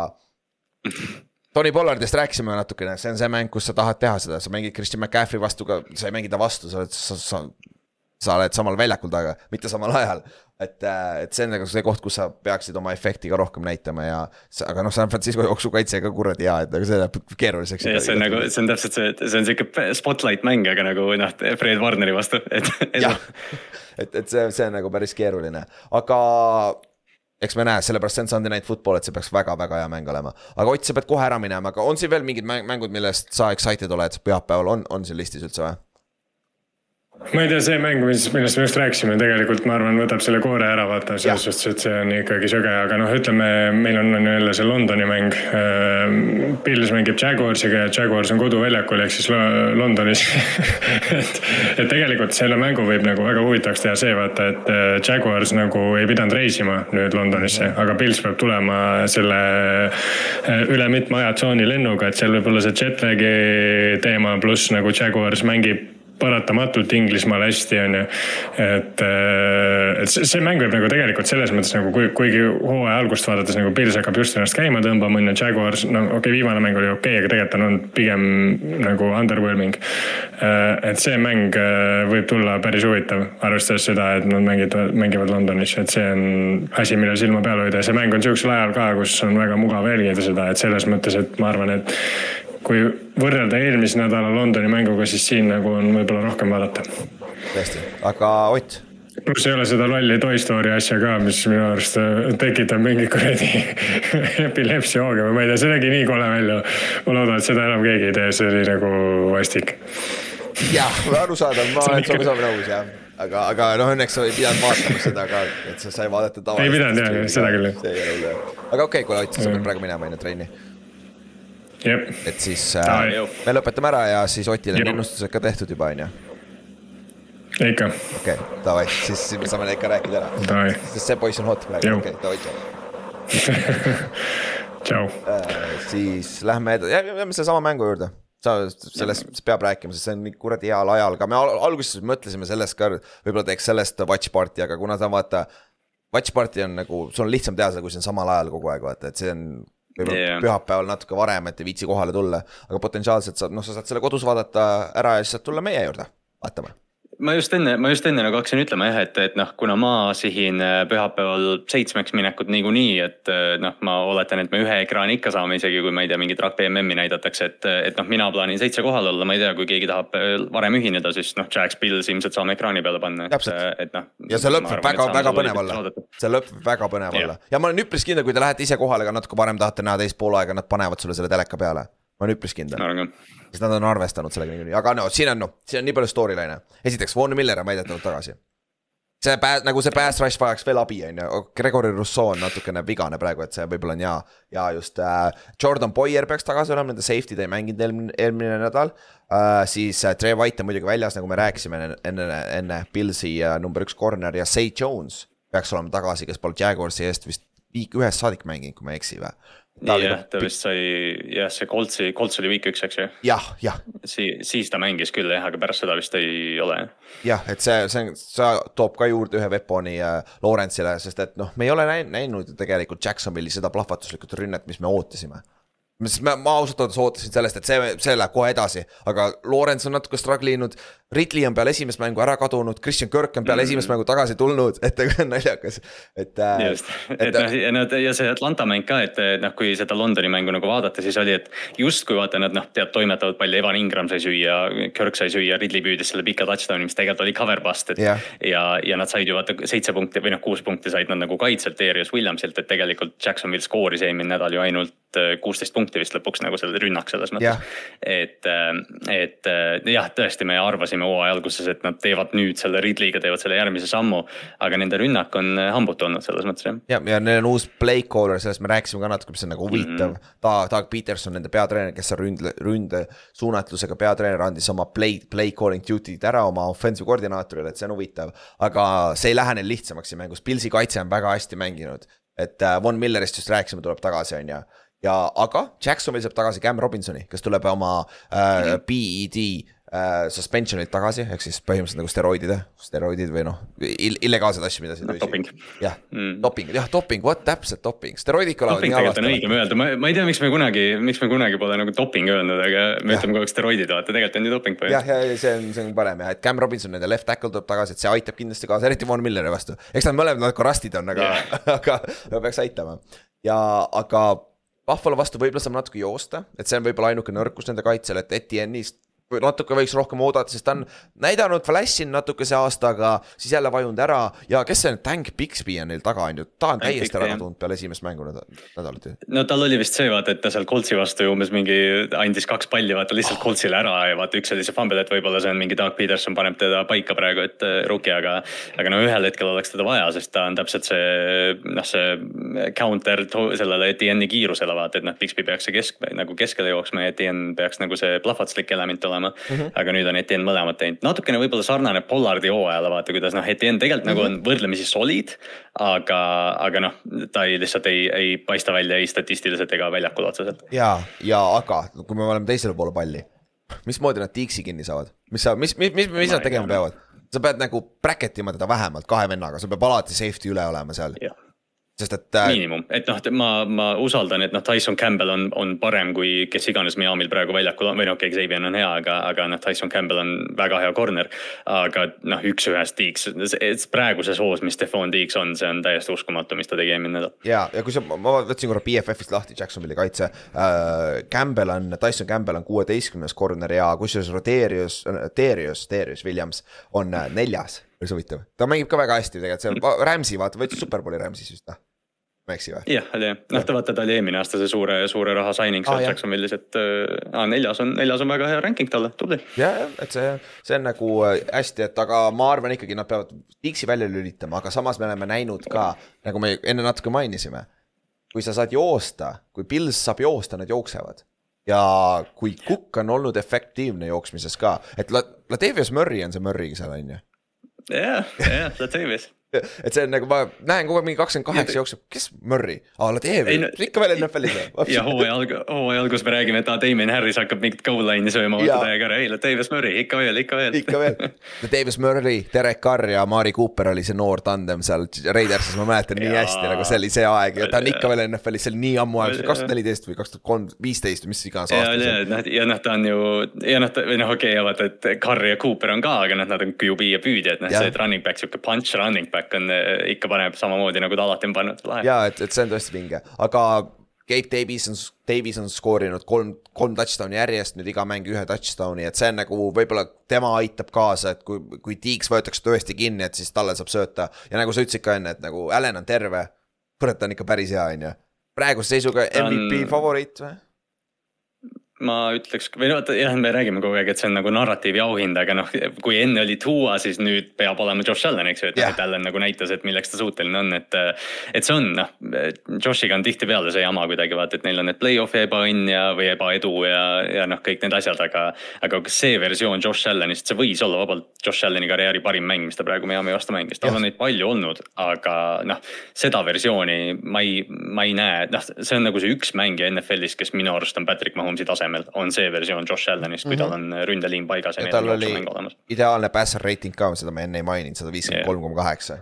Tony Pollardist rääkisime natukene, see on see mäng, kus sa tahad teha seda, sa mängid Christian McCaffrey vastu ka, sa ei mängi ta vastu, sa oled, sa, sa sa oled samal väljakul taga, mitte samal ajal. et, äh, et see on nagu see koht, kus sa peaksid oma efekti ka rohkem näitama ja, aga noh, San Francisco jooksukaitse ka kuradi hea, et aga see läheb keeruliseks. ja see on nagu, see on täpselt see, see on sihuke spotlight mäng, aga nagu noh, Fred Warneri vastu, et. [LAUGHS] jah, et, et see, see on nagu päris keeruline, aga eks me näe, sellepärast see on Sunday Night Football, et see peaks väga-väga hea mäng olema. aga Ott, sa pead kohe ära minema, aga on siin veel mingid mängud, millest sa excited oled pühapäeval, on, on siin listis üldse või? Ma ei tea, see mäng, mis, millest me just rääkisime, tegelikult ma arvan, võtab selle koore ära, vaata selles suhtes, et see on ikkagi söge, aga noh, ütleme, meil on, on ju jälle see Londoni mäng. Pils mängib Jaguarsiga ja Jaguars on koduväljakul ehk siis Londonis [LAUGHS] et, et tegelikult selle mängu võib nagu väga huvitavaks teha see, vaata, et äh, Jaguars nagu ei pidanud reisima nüüd Londonisse, aga Pils peab tulema selle äh, üle mitme ajatsooni lennuga, et seal võib olla see jetlag'i teema, pluss nagu Jaguars mängib paratamatult Inglismaal hästi, on ju. et, äh, et see, see mäng võib nagu tegelikult selles mõttes nagu kui, kuigi hooaja algust vaadates nagu Pils hakkab just ennast käima tõmbama, on ju, Jaguars, no okei okay,, viimane mäng oli okei okay,, aga tegelikult on olnud pigem nagu underwhelming. Äh, et see mäng äh, võib tulla päris huvitav, arvestades seda, et nad mängivad, mängivad Londonis, et see on asi, millele silma peal hoida ja see mäng on sihukesel ajal ka, kus on väga mugav jälgida seda, et selles mõttes, et ma arvan, et kui võrrelda eelmise nädala Londoni mänguga, siis siin nagu on võib-olla rohkem vaadata. tõesti, aga Ott? pluss ei ole seda lolli Toy Story asja ka, mis minu arust äh, tekitab mingi kuradi [LAUGHS] epilepsia hooga või ma ei tea, see nägi nii kole välja. ma loodan, et seda enam keegi ei tee, see oli nagu vastik. jah, arusaadav, ma olen sinuga [LAUGHS] sama nõus jah aga, aga noh, õnneks sa ei pidanud vaatama seda ka, et sa sai vaadata tavaliselt. ei pidanud jah, seda küll. see ei ole hull. aga okei okay,, kuule Ott, sa pead praegu minema ju trenni et siis äh, me lõpetame ära ja siis Otile on ennustused ka tehtud juba, on ju? ikka. okei okay,, davai, siis me saame neid ka rääkida ära. sest see poiss on hot praegu, okei, davai, tšau. [LAUGHS] tšau äh,. siis lähme edasi, jääme sellesama mängu juurde sa sellest peab rääkima, sest see on nii kuradi heal ajal, ka me alguses mõtlesime sellest ka, võib-olla teeks sellest watch party, aga kuna ta vaata. Watch party on nagu, sul on lihtsam teha seda, kui see on samal ajal kogu aeg vaata, et see on võib-olla yeah. pühapäeval natuke varem, et ei viitsi kohale tulla. aga potentsiaalselt saad, noh, sa saad selle kodus vaadata ära ja siis saad tulla meie juurde vaatama ma just enne, ma just enne nagu hakkasin ütlema jah, et, et noh, kuna ma sihin äh, pühapäeval seitsmeks minekut niikuinii, et äh, noh, ma oletan, et me ühe ekraani ikka saame, isegi kui ma ei tea, mingit Rugby MM-i näidatakse, et, et noh, mina plaanin seitse kohal olla, ma ei tea, kui keegi tahab äh, varem ühineda, siis noh, Jacks Bills ilmselt saame ekraani peale panna. et noh. ja see lõpp võib väga, väga põnev olla, see lõpp võib väga põnev olla. Ja ma olen üpris kindel, kui te lähete ise kohale, aga natuke varem tahate näha teist poolaega, nad panevad sulle selle teleka peale. Ma olen üpris kindel. Ma arvan ka sest nad on arvestanud sellega niikuinii, aga no siin on noh, siin on nii palju storyline'e. esiteks, Von Miller on väidetavalt tagasi. see pää-, nagu see pass rush vajaks veel abi, on ju, Gregory Rousseau on natukene vigane praegu, et see võib-olla on hea. ja just äh, Jordan Boyer peaks tagasi olema, nende safety ta ei mänginud eelmine, eelmine nädal äh,. siis äh, Trey White on muidugi väljas, nagu me rääkisime enne, enne, enne Pilsi äh, number üks corner ja Say Jones peaks olema tagasi, kes pole Jaguarsi eest vist viik ühest saadik mänginud, kui ma ei eksi või jah, ta vist sai, jah, see Coltsi, Colts oli week üks, eks ju. jah, jah. Sii-, siis ta mängis küll jah, aga pärast seda vist ei ole. jah, et see, see, see toob ka juurde ühe weapon'i äh, Lawrence'ile, sest et noh, me ei ole näinud ju tegelikult Jacksonville'i seda plahvatuslikku rünnet, mis me ootasime sest ma, ma ausalt öeldes ootasin sellest, et see, see läheb kohe edasi, aga Lawrence on natuke struggle inud. Ridley on peale esimest mängu ära kadunud, Christian Kirk on peale mm -hmm. esimest mängu tagasi tulnud, [LAUGHS] et ega on naljakas, et. Äh, just, et noh, ja nad ja see Atlanta mäng ka, et noh, kui seda Londoni mängu nagu vaadata, siis oli, et justkui vaata, nad noh, tead, toimetavad palju, Evan Ingram sai süüa, Kirk sai süüa, Ridley püüdis selle pika touchdown'i, mis tegelikult oli cover bust, et yeah.. ja, ja nad said ju vaata seitse punkti või noh, kuus punkti said nad nagu kaitselt Darius Williamsilt, et tegelikult Jacksonville skooris eelmine nädal ju ainult äh, kuusteist punkti vist lõpuks nagu selle rünnak selles mõttes yeah.. et, et jah, tõesti, me arvasime hooaja alguses, et nad teevad nüüd selle Ridley'ga, teevad selle järgmise sammu. aga nende rünnak on hambutu olnud selles mõttes jah. ja, ja neil on uus play caller, sellest me rääkisime ka natuke, mis on nagu huvitav mm. -hmm. Doug, Doug Peterson, nende peatreener, kes on ründe, ründe suunatlusega peatreener, andis oma play, play calling duty'd ära oma offensive koordinaatorile, et see on huvitav. aga see ei lähe neil lihtsamaks siin mängus, Pilsi kaitse on väga hästi mänginud et äh, Von Millerist just rääkisime, tuleb tagasi, on ju ja, aga Jacksonvil saab tagasi Cam Robinsoni, kes tuleb oma äh, PED äh, suspensionilt tagasi, ehk siis põhimõtteliselt nagu steroidide, steroidid või noh ill, illegaalseid asju, mida siin no, doping. jah mm., doping, jah, doping, vot täpselt doping, steroidid kõlavad nii halvasti. on õigem öelda, ma, ma ei tea, miks me kunagi, miks me kunagi pole nagu doping öelnud, aga me ja. ütleme kogu aeg steroidid, vaata, tegelikult on ju doping jah, ja see on, see on parem jah, et Cam Robinson, nende left tackle tuleb tagasi, et see aitab kindlasti kaasa, eriti Von Milleri vastu. eks nad mõlemad nagu rastid on, aga yeah. [LAUGHS] aga peaks aitama ja, aga Buffalo vastu võib-olla saab natuke joosta, et see on võib-olla ainuke nõrkus nende kaitsel, et Etienne'ist natuke võiks rohkem oodata, sest ta on näidanud flashinud natuke see aasta, aga siis jälle vajunud ära ja kes see Tank Bixby on neil taga on ju, ta on täiesti ära kadunud peale esimest mängu nädalat ju. no tal oli vist see vaata, et ta seal Coltsi vastu umbes mingi andis kaks palli vaata lihtsalt Coltsile ära ja vaata üks oli see fumble, et võib-olla see on mingi Doug Peterson paneb teda paika praegu, et äh, rookie, aga. aga no ühel hetkel oleks teda vaja, sest ta on täpselt see noh, see counter sellele Etienne'i kiirusele vaata, et noh, Bixby peaks see kesk nagu keskele jooksma ja Etienne peaks nagu see plahvatuslik element olema olema mm. -hmm. aga nüüd on Etienne mõlemat teinud, natukene võib-olla sarnane Pollardi hooajale, vaata kuidas noh, Etienne tegelikult mm -hmm. nagu on mhm. võrdlemisi solid. aga, aga noh, ta ei lihtsalt ei, ei paista välja ei statistiliselt ega väljakul otseselt. ja, ja aga kui me oleme teisele poole palli, mismoodi nad tiiksi kinni saavad, mis sa, mis, mis, mis, mis nad tegema peavad? sa pead nagu bracket ima teda vähemalt kahe vennaga, sul peab alati safety üle olema seal sest et äh.... miinimum, et noh, ma, ma usaldan, et noh, Tyson Campbell on, on parem kui kes iganes Miami'l praegu väljakul on või noh, okei okay,, Xavier on hea, aga, aga noh, Tyson Campbell on väga hea corner. aga noh, üks-ühest Deeks, praeguses hoos, mis Stefan Deeks on, see on täiesti uskumatu, mis ta tegi eelmine nädal. ja, ja kui sa, ma võtsin korra BFF-ist lahti Jacksonville'i kaitse äh,. Campbell on, Tyson Campbell on kuueteistkümnes corner ja kusjuures Roderius, Darius, Darius Williams on äh, neljas päris huvitav, ta mängib ka väga hästi tegelikult seal, [LAUGHS] Rams'i vaata, võitis superbowli Rams'is vist noh ma ei eksi või? jah, oli jah, noh ta vaata, ta oli eelmine aasta see suure, suure raha signing seal ah, Jacksonville'is, et äh, neljas on, neljas on väga hea ranking talle, tubli. ja, jah, et see, see on nagu äh, hästi, et aga ma arvan ikkagi nad peavad Dixi välja lülitama, aga samas me oleme näinud ka, nagu me enne natuke mainisime. kui sa saad joosta, kui Pils saab joosta, nad jooksevad ja kui Cook on olnud efektiivne jooksmises ka, et La-, Latavius Murry on see Murry seal on ju. jah, jah, Latavius [LAUGHS] et see on nagu ma näen kogu aeg mingi kakskümmend kaheksa jookseb, kes Murry, aa la teeb no, ikka veel NFL-is või? [LAUGHS] ja hooaja alg-, hooaja alguses me räägime, et aa Damien Harris hakkab mingit goal line'i sööma, vaata täiega ära, ei la Davis Murry, ikka veel, ikka veel. ikka veel, [LAUGHS] Davis Murry, Derek Carr ja Mari Cooper oli see noor tandem seal Raidersis, ma mäletan nii hästi nagu see oli see aeg ja ta on ikka veel NFL-is, see oli nii ammu aeg, kaks tuhat neliteist või kaks tuhat kolm, viisteist või mis iganes aasta see on. Noh, ja noh, ta on ju, ja noh, või noh, okei okay,, vaata, et Carr ja Cooper on ka, aga noh, nad on QB ja püüdjad, noh see, et running back, sihuke punch running back on ikka paneb samamoodi nagu ta alati on pannud. ja et, et see on tõesti vinge, aga Gabe Davis on, Davis on skoorinud kolm, kolm touchdown'i järjest, nüüd iga mäng ühe touchdown'i, et see on nagu võib-olla tema aitab kaasa, et kui, kui tiiks võetakse tõesti kinni, et siis talle saab sööta. ja nagu sa ütlesid ka enne, et nagu Allan on terve, kurat, ta on ikka päris hea, on ju. praeguse seisuga MVP on... favoriit või? Ma ütleks või no vaata jah, me räägime kogu aeg, et see on nagu narratiivi auhind, aga noh, kui enne oli Tua, siis nüüd peab olema Josh Allan, eks ju, et, et Allan nagu näitas, et milleks ta suuteline on, et. et see on noh, Joshiga on tihtipeale see jama kuidagi vaata, et neil on need play-off'i ebaõnn ja, või ebaedu ja, ja noh, kõik need asjad, aga. aga kas see versioon Josh Allanist, see võis olla vabalt Josh Allani karjääri parim mäng, mis ta praegu Miami vastu mängis, tal on neid palju olnud, aga noh. seda versiooni ma ei, ma ei näe, noh, see on nagu see üks mängija NFL-is, kes minu arust on Patrick Mahomes'i tasemel tasemel on see versioon Josh Allanist, kui mm -hmm. tal mhm. on ründeliin paigas ja, ja tal oli ideaalne passer rating ka, seda ma enne ei maininud, sada viiskümmend kolm koma kaheksa.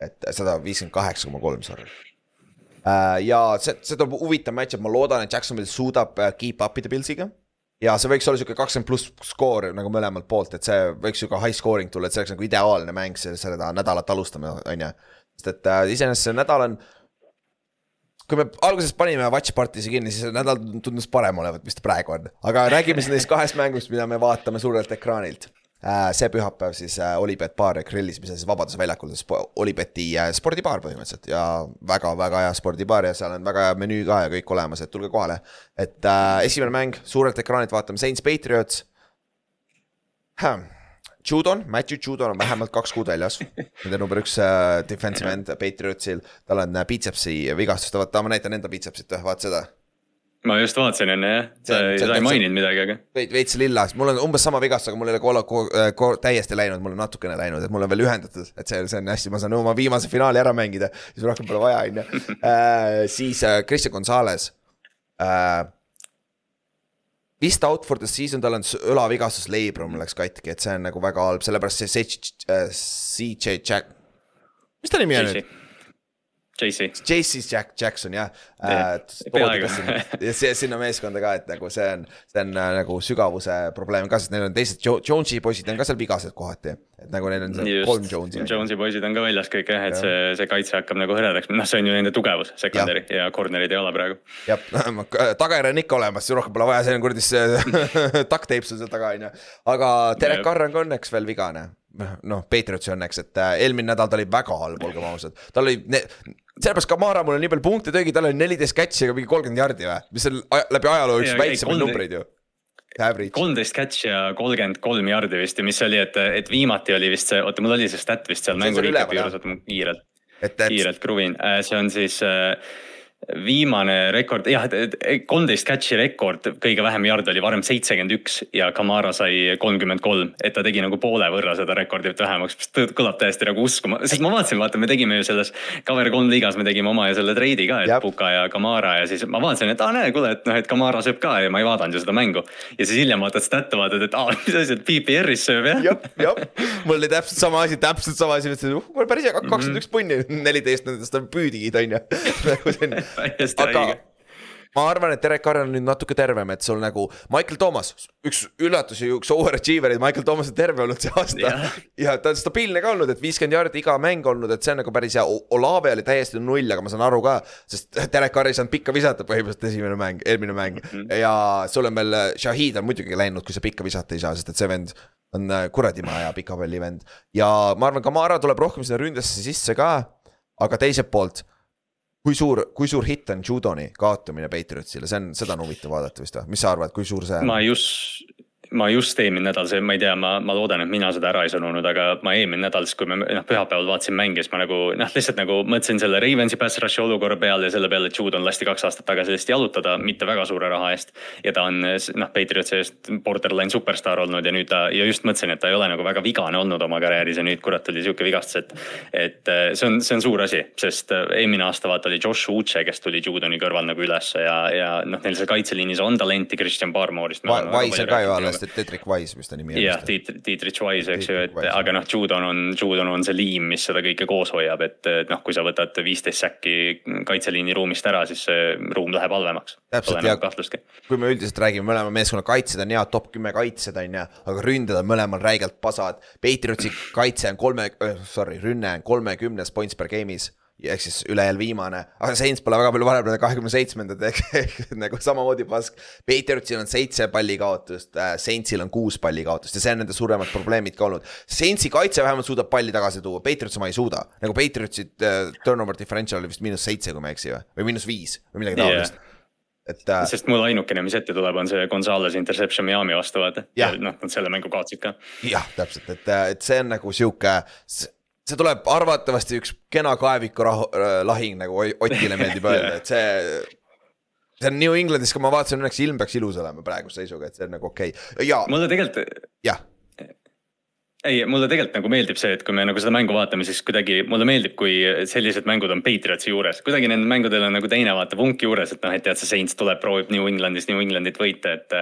et sada viiskümmend kaheksa koma kolm, sorry. Äh, ja see, see tuleb huvitav match-up, ma loodan, et Jacksonvil suudab äh, keep up ida Pilsiga ja see võiks olla sihuke kakskümmend pluss skoor nagu mõlemalt poolt, et see võiks sihuke high scoring tulla, et see oleks nagu ideaalne mäng seda nädalat alustame, on ju. sest et äh, iseenesest see nädal on kui me alguses panime Watch Party'si kinni, siis nädal tundus parem olevat, mis ta praegu on. aga räägime siis neist kahest mängust, mida me vaatame suurelt ekraanilt. Äh, see pühapäev siis äh, Olipet baar grillis, mis on siis Vabaduse väljakul, Olipeti äh, spordibaar põhimõtteliselt ja väga-väga hea spordibaar ja seal on väga hea menüü ka ja kõik olemas, et tulge kohale. et äh, esimene mäng suurelt ekraanilt vaatame Saints Patriots Judon, Matthew Judon on vähemalt kaks kuud väljas. Nende number üks uh, defensive end Patriotsil, tal on uh, biitsepsi vigastus, vaata ma näitan enda biitsepsit, vaata seda. ma just vaatasin enne jah, sa, ei maininud midagi, aga. veits, veits lilla, mul on umbes sama vigastus, aga mul ei ole kola, kola, täiesti läinud, mul on natukene läinud, et mul on veel ühendatud, et see, see on hästi, ma saan oma viimase finaali ära mängida, siis rohkem pole vaja, on ju. [LAUGHS] Äh, siis Christian Gonzalez uh, vist out for the season, tal on õlavigastus, leibrum läks katki, et see on nagu väga halb, sellepärast see CJ äh, Jack, mis ta nimi on nüüd? JC. JC Jack Jackson jah äh,. see sinna meeskonda ka, et nagu see on, see on äh, nagu sügavuse probleem ka, sest neil on teised jo, Jones'i poisid on ka seal vigased kohati. et nagu neil on seal Just, kolm Jones'i. Jones'i poisid on ka väljas kõik jah, et ja. see, see kaitse hakkab nagu hõredaks, noh, see on ju nende tugevus, secondary ja, ja corner'id ei ole praegu. jah, [LAUGHS] tagajärg on ikka olemas, rohkem pole vaja, see on kuradi see duct tape sul seal taga on ju. aga Derek Carr on ka õnneks veel vigane noh, Patriotsi õnneks, et äh, eelmine nädal ta oli väga halb, olgem ausad, tal oli sellepärast Kamara mulle nii palju punkte tõigi, tal oli neliteist catch'i ja mingi kolmkümmend jardi või, mis on läbi ajaloo üks väiksemaid numbreid ju. kolmteist catch'i ja kolmkümmend kolm jardi vist ja mis oli, et, et viimati oli vist see, oota, mul oli see stat vist seal mängu recap'i juures, oota ma kiirelt, kiirelt kruvin. Äh,, see on siis äh, viimane rekord, jah, kolmteist catch'i rekord, kõige vähem yard oli varem seitsekümmend üks ja Kamara sai kolmkümmend kolm. et ta tegi nagu poole võrra seda rekordit vähemaks, mis kõlab täiesti nagu uskuma, sest ma vaatasin, vaata, me tegime ju selles Cover kolm liigas, me tegime oma ju selle treidi ka, et Jab. Puka ja Kamara ja siis ma vaatasin, et aa näe, kuule, et noh, et Kamara sööb ka ja ma ei vaadanud ju seda mängu. ja siis hiljem vaatad stat'e, vaatad, et aa, [LAUGHS] mis asi, et PPR-is sööb jah. jah, jah, mul oli täpselt sama asi, täpselt sama asi, mõtlesin, uh, mul päris hea, kakskümmend üks punni, neliteist nendest on püüdigid on ju [LAUGHS] nagu see täiesti õige ma arvan, et Derek Carr on nüüd natuke tervem, et sul nagu Michael Thomas, üks üllatusi, üks overachiever eid, Michael Thomas on terve olnud see aasta yeah.. ja ta on stabiilne ka olnud, et viiskümmend jaardi iga mäng olnud, et see on nagu päris hea. Olave oli täiesti null, aga ma saan aru ka, sest Derek Carr ei saanud pikka visata põhimõtteliselt esimene mäng, eelmine mäng mm. -hmm. ja sul on veel, Shahid on muidugi läinud, kui sa pikka visata ei saa, sest et see vend on äh, kuradi maja pika palli vend. ja ma arvan, Kamara tuleb rohkem sinna ründesse sisse ka, aga teiselt poolt kui suur, kui suur hitt on Judoni kaotamine Patriotsile, see on, seda on huvitav vaadata vist või, mis sa arvad, kui suur see on? ma just, ma just eelmine nädal, see, ma ei tea, ma, ma loodan, et mina seda ära ei sõnunud, aga ma eelmine nädal, siis kui me noh, pühapäeval vaatasin mänge, siis ma nagu noh, lihtsalt nagu mõtlesin selle Ravensi pass rush'i olukorra peale ja selle peale, et Jude on lasti kaks aastat tagasi lihtsalt jalutada, mitte väga suure raha eest. ja ta on noh, Patriotsi eest borderline superstaar olnud ja nüüd ta ja just mõtlesin, et ta ei ole nagu väga vigane olnud oma karjääris ja nüüd kurat tuli sihuke vigastus, et. et äh, see on, see on suur asi, sest äh, eelmine aasta vaata oli Josh Uche, kes tuli Judoni kõrval nagu ülesse ja, ja noh, neil seal kaitseliinis on talenti Christian Barmore'ist. Wise ka ju alles sest et Tetrick Wise, mis ta nimi on. jah, Dietrich Wise, eks ju, et Wise. aga noh, Judon on, Judon on see liim, mis seda kõike koos hoiab, et, et noh, kui sa võtad viisteist säkki kaitseliini ruumist ära, siis see ruum läheb halvemaks. täpselt ja kui me üldiselt räägime, mõlema meeskonna kaitsed on head, top kümme kaitsjad on ju, aga ründed on mõlemal räigelt pasad. Patriotsi kaitse on kolme, sorry, rünne on kolmekümnes points per game'is ehk siis ülejääl viimane, aga Saints pole väga palju vahepeal kahekümne seitsmendad ehk, nagu samamoodi pask. Patriotsil on seitse pallikaotust äh,, Saintsil on kuus pallikaotust ja see on nende suuremad probleemid ka olnud. Saintsi kaitse vähemalt suudab palli tagasi tuua, Patriots oma ei suuda, nagu Patriotsi äh, turnover differential oli vist miinus seitse, kui ma ei eksi või, või miinus viis või midagi taolist. Yeah et äh, sest mul ainukene, mis ette tuleb, on see Gonzalez interception Miami vastu vaata. Noh, nad selle mängu kaotsid ka. jah, täpselt, et, et see on nagu sihuke, see tuleb arvatavasti üks kena kaeviku rahu, lahing nagu Otile meeldib [LAUGHS] öelda, et see. see on New Englandis, kui ma vaatasin, õnneks ilm peaks ilus olema praeguse seisuga, et see on nagu okei okay. ja mulle tegelikult jah, ei, mulle tegelikult nagu meeldib see, et kui me nagu seda mängu vaatame, siis kuidagi mulle meeldib, kui sellised mängud on Patriotsi juures. kuidagi nendel mängudel on nagu teine vaata vunk juures, et noh, et tead, see Saints tuleb, proovib New Englandis New Englandit võita, et.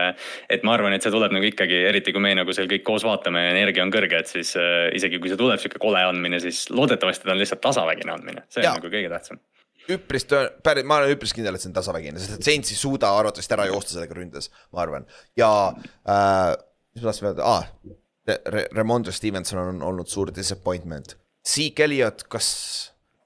et ma arvan, et see tuleb nagu ikkagi, eriti kui me nagu seal kõik koos vaatame ja energia on kõrge, et siis äh, isegi kui see tuleb sihuke kole andmine, siis loodetavasti ta on lihtsalt tasavägine andmine, see on Jaa. nagu kõige tähtsam. üpris tõe-, päris, ma olen üpris kindel, et see on tasavägine, sest et Saints ei suuda arvatavasti ära joosta sellega ründes, ma arvan. ja äh, mis ma tahtsin öelda ah, Re, Re, Remondre Stevenson on olnud suur disappointment. Zeke Elliot, kas,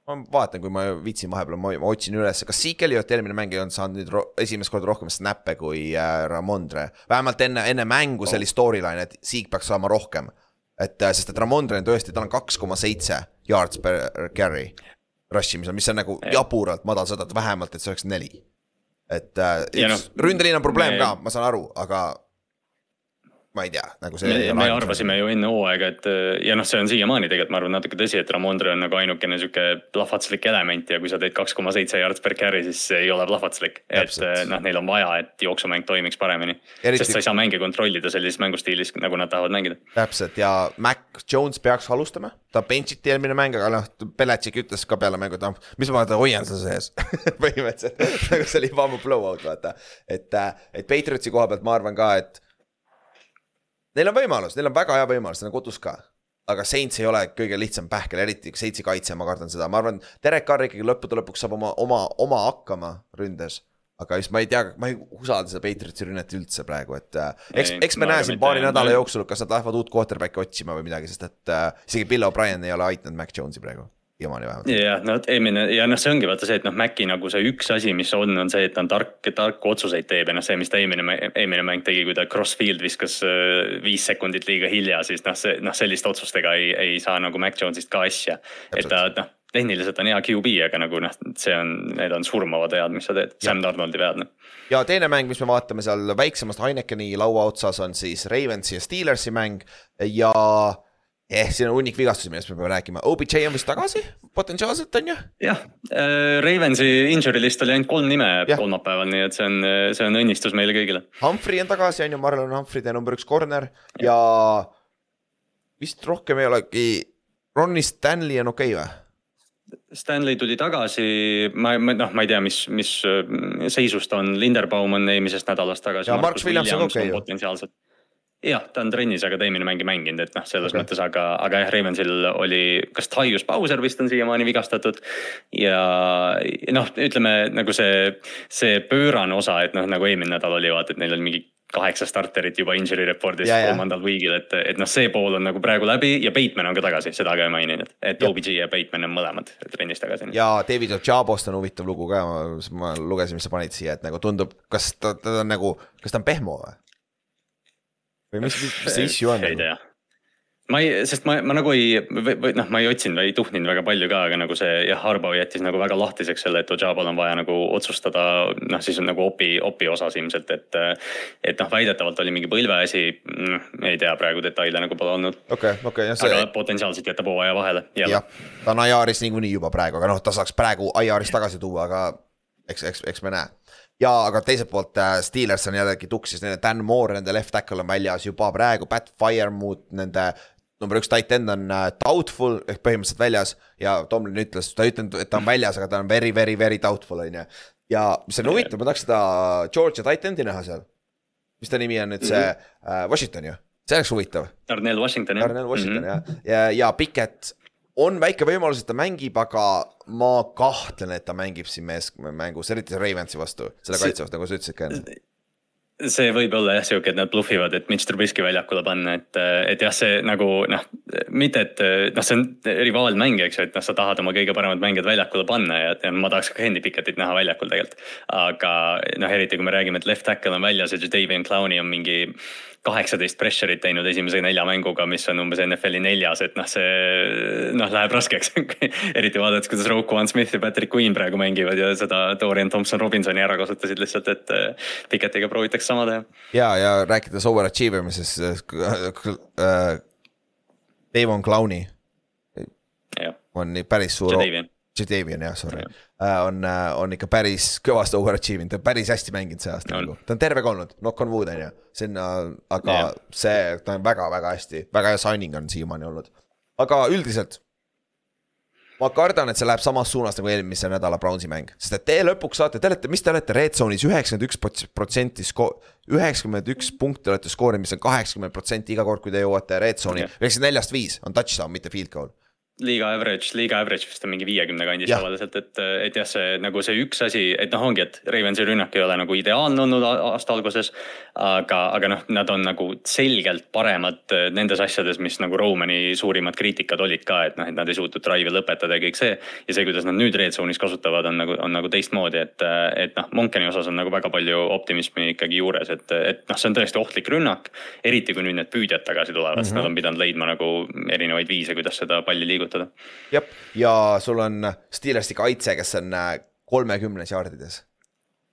ma vaatan, kui ma viitsin vahepeal, ma, otsin üles, kas Zeke Elliot eelmine mäng ei olnud saanud nüüd esimest korda rohkem snap'e kui äh, Ramondre. vähemalt enne, enne mängu see oli storyline, et Zeke peaks saama rohkem. et äh, sest, et Ramondre on tõesti, tal on kaks koma seitse yards per carry rush imisel, mis on nagu jaburalt madal, seda et vähemalt, et see oleks neli. et äh, noh, ründeliin on probleem me- ka, ma saan aru, aga ma ei tea, nagu see. me, me arvasime ju enne hooaega, et ja noh, see on siiamaani tegelikult, ma arvan, natuke tõsi, et Ramondre on nagu ainukene sihuke plahvatuslik element ja kui sa teed kaks koma seitse yards per carry, siis see ei ole plahvatuslik. et Täpselt. noh, neil on vaja, et jooksumäng toimiks paremini Eriti- sest sa ei saa mänge kontrollida sellises mängustiilis, nagu nad tahavad mängida. täpselt ja Mac Jones peaks alustama, ta bench'iti eelmine mäng, aga noh, Beletšik ütles ka peale mängu, et noh, mis ma hoian seda sees [LAUGHS] põhimõtteliselt [LAUGHS] nagu see oli juba ammu blowout, vaata. et, et Patriotsi koha pealt ma arvan ka, et neil on võimalus, neil on väga hea võimalus, neil on kodus ka. aga Saints ei ole kõige lihtsam pähkel, eriti Saintsi kaitse, ma kardan seda, ma arvan, Derek Carr ikkagi lõppude lõpuks saab oma, oma, oma hakkama ründes. Aga just ma ei tea, ma ei usalda seda Patriotsi rünnet üldse praegu, et äh, eks eks me näe siin paari nädala jooksul, kas nad lähevad uut quarterback'i otsima või midagi, sest et äh, isegi Bill O'Brien ei ole aidanud Mac Jones'i praegu, siiamaani vähemalt. jah, no eelmine ja noh, see ongi vaata see, et noh, Maci nagu see üks asi, mis on, on see, et ta on tark, tarku otsuseid teeb ja noh, see, mis ta eelmine, eelmine mäng tegi, kui ta crossfield viskas äh, viis sekundit liiga hilja, siis noh, see noh, selliste otsustega ei, ei saa nagu Mac Jones'ist ka asja. et ta noh, tehniliselt on hea QB, aga nagu noh, see on, need on surmavad vead, mis sa teed, Sam Donaldi vead noh. ja teine mäng, mis me vaatame seal väiksemast Heinekeni laua otsas on siis Ravensi ja Steelersi mäng ja eh, siin on hunnik vigastusi, millest me peame rääkima, OBJ on vist tagasi potentsiaalselt on ju? jah, Ravensi injury list oli ainult kolm nime Jah. kolmapäeval, nii et see on, see on õnnistus meile kõigile. Humphrey on tagasi on ju, Marlon Humphrey, teie number üks corner ja vist rohkem ei olegi, Ronnie Stanley on okei okay, või? Stanley tuli tagasi, ma, ma noh, ma ei tea, mis, mis äh, seisus ta on, Linderbaum on eelmisest nädalast tagasi. Ja Marcus Williams on okei ju. potentsiaalselt. jah, ta on trennis, aga ta eelmine mäng ei mänginud, et noh, selles okay. mõttes, aga, aga jah, Ravensil oli, kas Tyus Bowser vist on siiamaani vigastatud. ja noh, ütleme nagu see, see pöörane osa, et noh, nagu eelmine nädal oli vaata, et neil on mingi kaheksa starterit juba injury report'is kolmandal week'il, et, et noh, see pool on nagu praegu läbi ja Bateman on ka tagasi, seda ka ei maininud, et Ja. OBG ja Bateman on mõlemad trennis tagasi. ja David Ojabost on huvitav lugu ka, ma lugesin, mis sa panid siia, et nagu tundub, kas ta, ta on nagu, kas ta on pehmo või? Või mis, mis, see issue on? ei tea. ma ei, sest ma, ma nagu ei, või noh, ma ei otsinud või ei tuhninud väga palju ka, aga nagu see jah, Harbo jättis nagu väga lahtiseks selle, et Ojabal on vaja nagu otsustada, noh, siis on nagu opi, opi osas ilmselt, et. et noh, väidetavalt oli mingi põlveasi, ei tea praegu detaile nagu pole olnud, okei, okei, jah aga see, potentsiaalselt jätab hooaja vahele jah, ta on IR-is niikuinii juba praegu, aga noh, ta saaks praegu IR-is tagasi tuua, aga eks, eks, eks me näe ja aga teiselt poolt äh, Steelers on jällegi tuksis, nende Dan Moore, nende left tackle on väljas juba praegu, Pat Firemouth, nende number üks tight end on äh, doubtful ehk põhimõtteliselt väljas ja Tomlin ütles, ta ei ütelnud, et ta on väljas, aga ta on very, very, very doubtful on ju. ja mis on huvitav, ma tahaks seda Georgia tight end'i näha seal. mis ta nimi on nüüd see äh, Washington ju, see oleks huvitav. Darnell Washington jah. Darnell Washington jah, ja, ja Pickett on väike võimalus, et ta mängib, aga ma kahtlen, et ta mängib siin mees mängus, eriti Ravensi vastu, selle kaitse vastu, nagu sa ütlesid ka enne. see võib olla jah sihuke, et nad blufivad, et Mitch Trubisky väljakule panna, et, et jah, see nagu noh, mitte et noh, see on rivaalmäng, eks ju, et noh, sa tahad oma kõige paremad mängijad väljakule panna ja, ja ma tahaks ka Henry Pickettit näha väljakul tegelikult. aga noh, eriti kui me räägime, et left tackle on väljas ja Jadavion Clowney on mingi kaheksateist pressure'it teinud esimese nelja mänguga, mis on umbes NFL-i neljas, et noh, see noh, läheb raskeks [LAUGHS] eriti vaadates, kuidas Roquan Smith ja Patrick Queen praegu mängivad ja seda Dorian Thompson-Robinsoni ära kasutasid lihtsalt, et Pickettiga proovitakse sama teha. ja, ja rääkides overachieve imisest äh,, Davon Clowney on päris suur. Jadavion jah, sorry, äh, on, äh, on ikka päris kõvasti overachieve inud, ta on päris hästi mänginud see aasta nagu, ta on terve ka olnud, knock on wood on ju, sinna, aga yeah. see, ta on väga-väga hästi, väga hea signing on siiamaani olnud. aga üldiselt ma kardan, et see läheb samas suunas nagu eelmise nädala Brownsi mäng, sest et te lõpuks saate, te olete, mis te olete red zone'is üheksakümmend üks protsenti sko-, üheksakümmend üks punkti olete skoorinud, mis on kaheksakümmend protsenti iga kord, kui te jõuate red zone'i, üheksakümmend neljast viis on touchdown, mitte field goal liiga average, liiga average vist on mingi viiekümne kandis tavaliselt, et, et jah, see nagu see üks asi, et noh, ongi, et Ravensi rünnak ei ole nagu ideaalne olnud aasta alguses. aga, aga noh, nad on nagu selgelt paremad nendes asjades, mis nagu Romani suurimad kriitikad olid ka, et noh, et nad ei suutnud drive'i lõpetada ja kõik see. ja see, kuidas nad nüüd red zone'is kasutavad, on nagu, on nagu teistmoodi, et, et noh, Monkeni osas on nagu väga palju optimismi ikkagi juures, et, et noh, see on tõesti ohtlik rünnak. eriti kui nüüd need püüdjad tagasi tulevad mm, -hmm. sest nad mhm. on pidanud leidma nagu erinevaid viise, kuidas seda palli liigutada liigutada. jah, ja sul on Steelersi kaitse, kes on äh, kolmekümnes jaardides.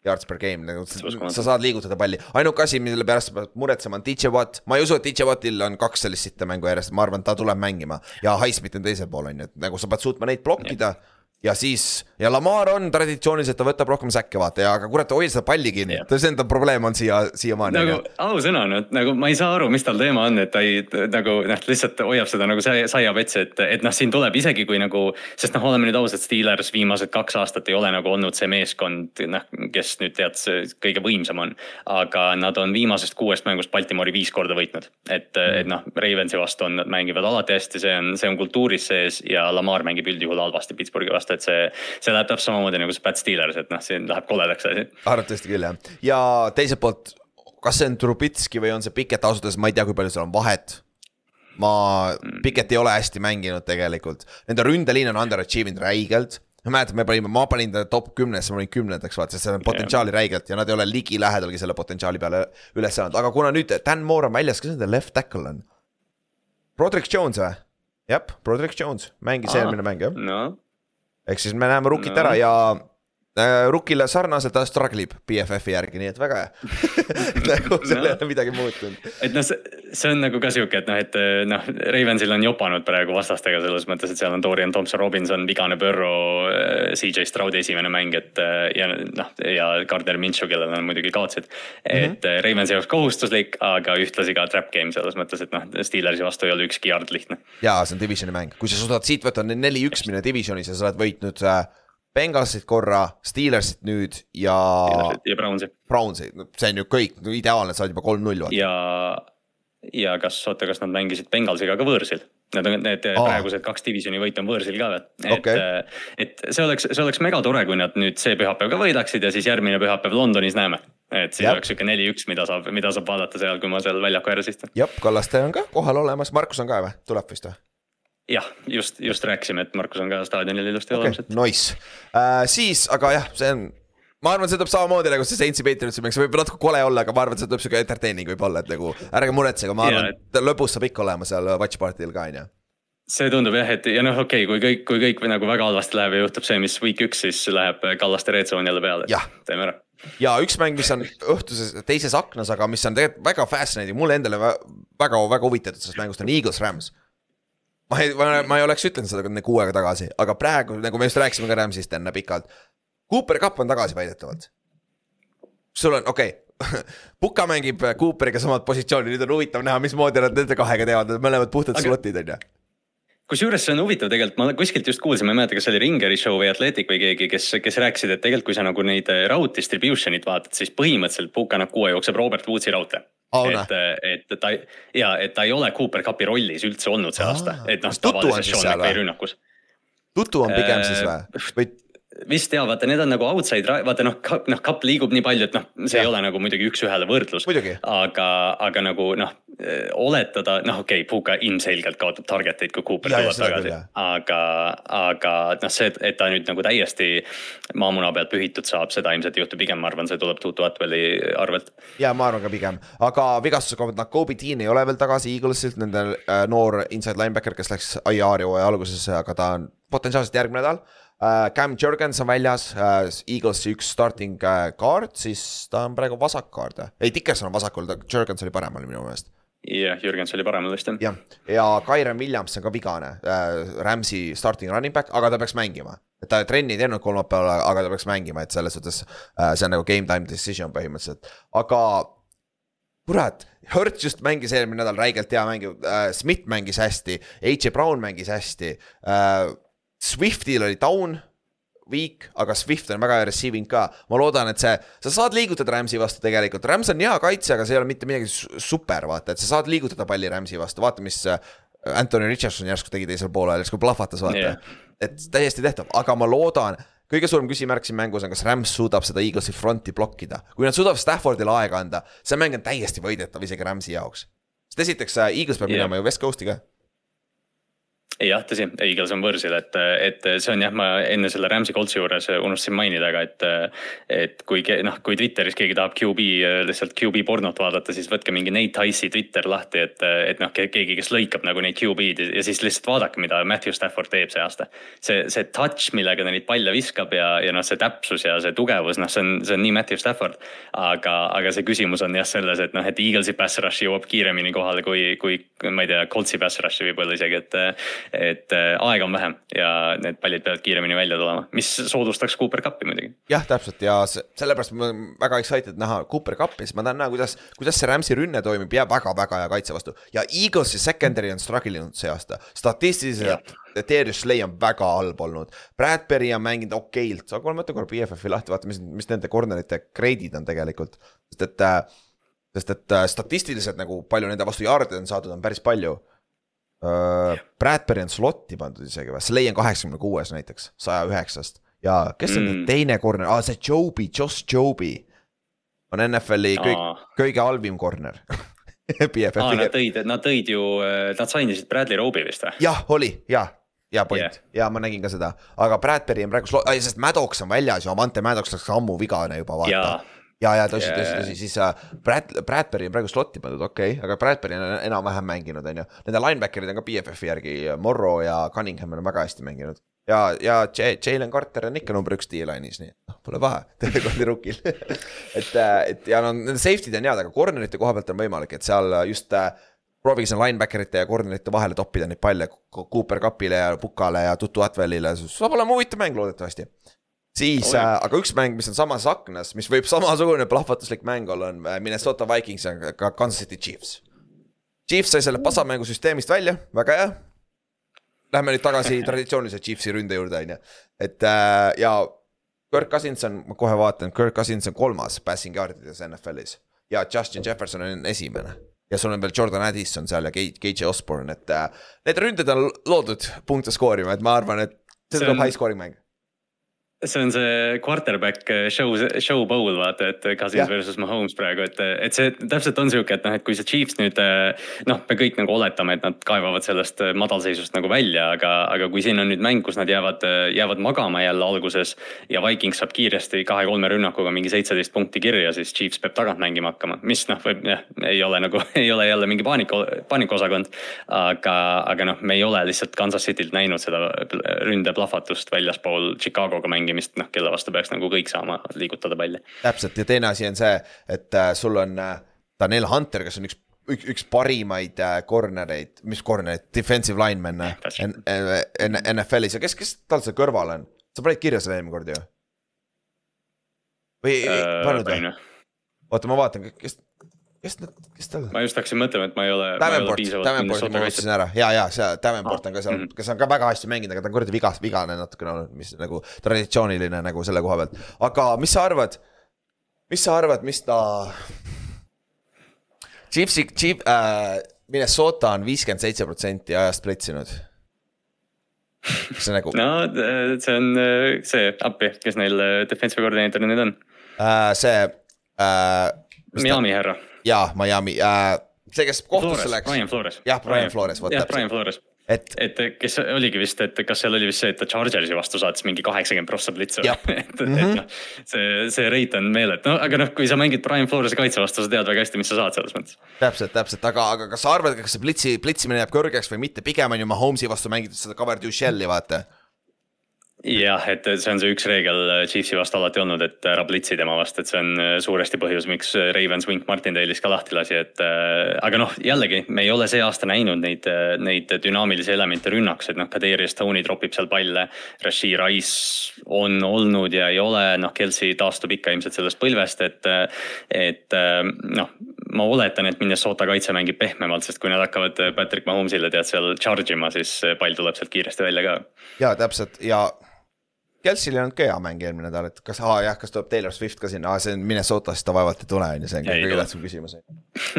Yards per game, nagu sa saad liigutada palli, ainuke asi, mille pärast sa pead muretsema, on DJ Watt, ma ei usu, et DJ Wattil on kaks sellist sitta mängu järjest, ma arvan, ta tuleb mängima. Ja Highsmith on teisel pool, on ju, et nagu sa pead suutma neid blokkida. Yeah ja siis, ja Lamar on traditsiooniliselt, ta võtab rohkem säkke, vaata ja, aga kurat, hoia seda palli kinni yeah., see enda probleem on siia, siiamaani. nagu ausõna, no nagu ma ei saa aru, mis tal teema on, et ta ei nagu noh, lihtsalt hoiab seda nagu saiavetsi, et, et noh, siin tuleb isegi kui nagu. sest noh, oleme nüüd ausad, Steelers viimased kaks aastat ei ole nagu olnud see meeskond, noh, kes nüüd tead, kõige võimsam on. aga nad on viimasest kuuest mängust Baltimori viis korda võitnud, et, et noh, Ravensi vastu on, nad mängivad alati hästi, see on, see on kultuuris sees ja Lamar mängib üldjuhul halvasti Pittsburghi vastu aasta, et see, see läheb täpselt samamoodi nagu see Pat Steelers, et noh, siin läheb koledaks asi. arvatavasti küll jah, ja teiselt poolt, kas see on Trubitski või on see Piket, ausalt öeldes ma ei tea, kui palju seal on vahet ma, mm. Piket ei ole hästi mänginud tegelikult, nende ründeliin on underachieve inud räigelt ma mäletan, me panime, ma panin ta top kümnesse, ma olin kümnendaks, vaata, sest seal on potentsiaali yeah. räigelt ja nad ei ole ligilähedalgi selle potentsiaali peale üles saanud, aga kuna nüüd Dan Moore on väljas, kes nende left tackle on? Broderick Jones või? jah, Broderick Jones, mängis eelmine mäng jah no ehk siis me näeme Rukit no. ära ja Rukile sarnaselt ta struggle ib BFF-i järgi, nii et väga hea [LAUGHS] nagu seal ei ole midagi muutunud. et noh, see, on nagu ka sihuke, et noh, et noh, Ravensil on jopanud praegu vastastega selles mõttes, et seal on Dorian Thompson-Robinson, vigane Burrow, äh, CJ Stroudi esimene mäng, et äh, ja noh, ja Gardner Minshew, kellel on muidugi kaotused mm. -hmm. et mhm. Ravensi jaoks kohustuslik, aga ühtlasi ka trap game selles mõttes, et noh, Steelersi vastu ei ole ükski yard lihtne. ja see on divisioni mäng, kui sa suudad siit võtta neli-üks minna divisionis ja sa oled võitnud äh, Bengalsit korra, Steelersit nüüd ja. ja Brownsi. Brownsi, see on ju kõik no, ideaalne, sa oled juba kolm-null. ja, ja kas, oota, kas nad mängisid Bengalsiga ka võõrsil? Need on need Aa. praegused kaks divisjoni võitu on võõrsil ka veel. et okay., et see oleks, see oleks megatore, kui nad nüüd see pühapäev ka võidaksid ja siis järgmine pühapäev Londonis näeme. et siis Jab. oleks sihuke neli-üks, mida saab, mida saab vaadata seal, kui ma seal väljaku ääres istun. jah, Kallaste on ka kohal olemas, Markus on ka või, tuleb vist või? Jah, just, just rääkisime, et Markus on ka staadionil ilusti okay, olemas, et. Nice. Uh,, siis, aga jah, see on ma arvan, see tuleb samamoodi nagu see Saintsi Patriotsi mäng, see võib natuke kole olla, aga ma arvan, see tuleb sihuke entertaining võib-olla, et nagu ärge muretsege, ma arvan, et lõbus saab ikka olema seal watch party'l ka, on ju see tundub jah, et ja noh, okei okay,, kui kõik, kui kõik nagu väga halvasti läheb ja juhtub see, mis week üks, siis läheb Kallaste red zone jälle peale, teeme ära. ja üks mäng, mis on õhtuses teises aknas, aga mis on tegelikult väga fascinating, mulle endale väga, väga huvitatud sellest mängust on Eagles Rams ma ei, ma ei oleks ütelnud seda kuu aega tagasi, aga praegu nagu me just rääkisime ka Rams'ist enne pikalt. Cooper Cup on tagasi väidetavalt. sul on, okei okay. [LAUGHS] Puka mängib Cooperiga samat positsiooni, nüüd on huvitav näha, mismoodi nad nende kahega teevad, nad mõlemad puhtad aga... slot'id on ju kusjuures see on huvitav tegelikult, ma kuskilt just kuulsin, ma ei mäleta, kas see oli Ringeri show või Athletic või keegi, kes, kes rääkisid, et tegelikult kui sa nagu neid route distribution'it vaatad, siis põhimõtteliselt Puka Nakua jookseb Robert Woodsi raudtee Oh, et, et ta ja et ta ei ole Cooper Cupi rollis üldse olnud see aasta, et noh tavalises Sean McVay rünnakus. tutu on pigem siis või, või? Vist ja vaata, need on nagu outside, vaata noh, noh kapp liigub nii palju, et noh, see ja. ei ole nagu muidugi üks-ühele võrdlus. aga, aga nagu noh, oletada, noh, okei okay,, Puka ilmselgelt kaotab target eid, kui Cooper tuleb tagasi. aga, aga noh, see, et ta nüüd nagu täiesti maamuna pealt pühitud saab, seda ilmselt ei juhtu, pigem ma arvan, see tuleb Tutu Atwelli arvelt. ja ma arvan ka pigem, aga vigastuse koha pealt, noh, Kobe Dean ei ole veel tagasi Eaglesilt, nende äh, noor inside linebacker, kes läks IR hooaja alguses, aga ta on potentsiaalselt järgmine nädal. Cam Jurgens on väljas uh,, Eaglesi üks starting guard, siis ta on praegu vasakkaard, ei Dickerson on vasakul, Jurgens oli paremal minu meelest jah, Jürgens oli paremal vist jah. jah, ja Kyron Williams on ka vigane äh,, Rams'i starting running back, aga ta peaks mängima. et ta trenni ei teinud kolmapäeval, aga ta peaks mängima, et selles suhtes äh, see on nagu game time decision põhimõtteliselt, aga. kurat, Hurts just mängis eelmine nädal räigelt hea mängu äh,, Smith mängis hästi, H. Brown mängis hästi äh,. Swiftil oli down weak, aga Swift on väga hea receiving ka. ma loodan, et see, sa saad liigutada Rams'i vastu tegelikult, Rams on hea kaitse, aga see ei ole mitte midagi super, vaata, et sa saad liigutada palli Rams'i vastu, vaata, mis äh, Anthony Richardson järsku tegi teisel poolel, järsku plahvatas, vaata yeah.. et täiesti tehtav, aga ma loodan, kõige suurem küsimärk siin mängus on, kas Rams suudab seda Eaglesi fronti blokkida. kui nad suudavad Staffordile aega anda, see mäng on täiesti võidetav isegi Rams'i jaoks. sest esiteks äh, Eagles peab yeah. minema ju West Coast'i ka jah, tõsi, Eagles on võrsil, et, et see on jah, ma enne selle Rams'i Coltsi juures unustasin mainida, aga et. et kui noh, kui Twitteris keegi tahab QB lihtsalt QB pornot vaadata, siis võtke mingi Nate Tice'i Twitter lahti, et, et noh, keegi, kes lõikab nagu neid QB-d ja siis lihtsalt vaadake, mida Matthew Stafford teeb see aasta. see, see touch, millega ta neid palle viskab ja, ja noh, see täpsus ja see tugevus, noh, see on, see on nii Matthew Stafford. aga, aga see küsimus on jah selles, et noh, et Eaglesi pass rush jõuab kiiremini kohale kui, kui ma ei tea, Coltsi pass rush'i võib-olla isegi, et et äh, aega on vähem ja need pallid peavad kiiremini välja tulema, mis soodustaks Cooper Cupi muidugi. jah, täpselt ja sellepärast ma olen väga excited näha Cooper Cupi, sest ma tahan näha, kuidas, kuidas see Rams'i rünne toimib ja väga-väga hea kaitse vastu. ja Eaglesi secondary on struggle inud see aasta, statistiliselt Darius Slay on väga halb olnud. Bradbury on mänginud okeilt, aga ma mõtlen korra BFF-i lahti, vaata, mis, mis nende corner'ite grade'id on tegelikult, sest et äh, sest et äh, statistiliselt nagu palju nende vastu jaarde on saadud, on päris palju. Bradbury on slot'i pandud isegi või, Slay on kaheksakümne kuues näiteks, saja üheksast. ja kes on mm. teine corner ah,, see Joby, Josh Joby. on NFL-i kõik, kõige halvim corner [LAUGHS] Aa, nad tõid, nad tõid ju, äh, nad sainisid Bradley Roby vist või? jah, oli, jah. Hea point. Yeah. ja ma nägin ka seda, aga Bradbury on praegu, sest Maddox on väljas ju, Amante Maddox läks ammu vigane juba vaata ja, ja tõsi yeah., tõsi, tõsi, siis uh, Brad, Bradbury on praegu slot'i pandud, okei okay,, aga Bradbury on enam-vähem mänginud, on ju. Nende linebacker'id on ka BFF-i järgi, Morro ja Cunningham on väga hästi mänginud. ja, ja Jalen Carter on ikka number üks D-line'is, nii et noh, pole paha, [LAUGHS] telekondi rukil et, äh, et ja no nende safety'd on head, aga corner'ite koha pealt on võimalik, et seal just uh, prooviks on linebacker'ite ja corner'ite vahele toppida neid palle Cooper Cupile ja Pukale ja Tutu Atwellile, saab olema huvitav mäng loodetavasti siis äh,, aga üks mäng, mis on samas aknas, mis võib samasugune plahvatuslik mäng olla, on äh, Minnesota Vikings ja ka Kansas City Chiefs. Chiefs sai selle pasamängu süsteemist välja, väga hea. Lähme nüüd tagasi [LAUGHS] traditsioonilise Chiefsi ründe juurde, on ju, et äh, ja Kirk Cousins on, ma kohe vaatan, Kirk Cousins on kolmas passing yard'ides NFL-is ja Justin Jefferson on esimene. Ja sul on veel Jordan Addison seal ja KJ Osborne, et äh, need ründed on loodud punkte skoorima, et ma arvan, et see tuleb high scoring mäng see on see quarterback show, show bowl vaata, et Cousins yeah. versus Mahomes praegu, et, et see täpselt on sihuke, et noh, et kui see Chiefs nüüd. noh, me kõik nagu oletame, et nad kaevavad sellest madalseisust nagu välja, aga, aga kui siin on nüüd mäng, kus nad jäävad, jäävad magama jälle alguses. ja Vikings saab kiiresti kahe-kolme rünnakuga mingi seitseteist punkti kirja, siis Chiefs peab tagant mängima hakkama, mis noh, võib jah, ei ole nagu, [LAUGHS] ei ole jälle mingi paanika, paanikaosakond. aga, aga noh, me ei ole lihtsalt Kansas City't näinud seda ründe plahvatust väljaspool Chicago'ga mängida mängimist, noh, kelle vastu peaks nagu kõik saama liigutada palli. täpselt ja teine asi on see, et äh, sul on äh, Daniel Hunter, kes on üks üks, üks parimaid äh, corner'eid, mis corner'id, defensive lineman NFL-is ja kes, kes tal seal kõrval on? sa panid kirja selle eelmine kord ju? või ei pannud või? oota, ma vaatan, kes, kes nad, kes tal. ma just hakkasin mõtlema, et ma ei ole. Davenport, Davenporti ma unustasin ära ja, ja see Davenport on ka seal mm, -hmm. kes on ka väga hästi mänginud, aga ta on kuradi vigas, vigane natukene olnud, mis nagu traditsiooniline nagu selle koha pealt. aga mis sa arvad, mis sa arvad, mis ta. Chiefsi, Chief äh,, Minnesota on viiskümmend seitse protsenti ajast pletsinud see nagu no äh, see on äh, see appi, kes neil äh, defensive koordineeter nüüd on äh, see äh,. Miami härra. Jaa, Miami äh,, see, kes kohtusse läks. Brian Flores. jah, Brian Flores, vot täpselt. Brian Flores et, et kes oligi vist, et kas seal oli vist see, et ta Chargersi vastu saatis mingi kaheksakümmend prossa blitzu [LAUGHS] et, mm -hmm. et mhm. noh, see, see rate on meeletu, no aga noh, kui sa mängid Brian Flores'i kaitse vastu, sa tead väga hästi, mis sa saad selles mõttes. täpselt, täpselt, aga, aga kas sa arvad, kas see blitsi, blitsimine jääb kõrgeks või mitte, pigem on ju Mahomes'i vastu mängitud seda cover to shell'i vaata jah, et see on see üks reegel äh, Chiefsi vastu alati olnud, et ära blitsi tema vastu, et see on äh, suuresti põhjus, miks äh, Ravens Wink Martindale'is ka lahti lasi, et äh,. aga noh, jällegi me ei ole see aasta näinud neid, neid dünaamilisi elemente rünnakus, et noh, Kadri Stone tropib seal palle. Rashid Rice on olnud ja ei ole, noh, Kelsey taastub ikka ilmselt sellest põlvest, et, et noh ma oletan, et Minnesota kaitse mängib pehmemalt, sest kui nad hakkavad Patrick Mahomes'ile tead seal charge ima, siis pall tuleb sealt kiiresti välja ka. ja täpselt ja Kelsil ei olnud ka hea mäng eelmine nädal, et kas, aa jah, kas tuleb Taylor Swift ka sinna, see on Minnesotast, ta vaevalt ei tule, on ju, see on kõige tähtsam küsimus.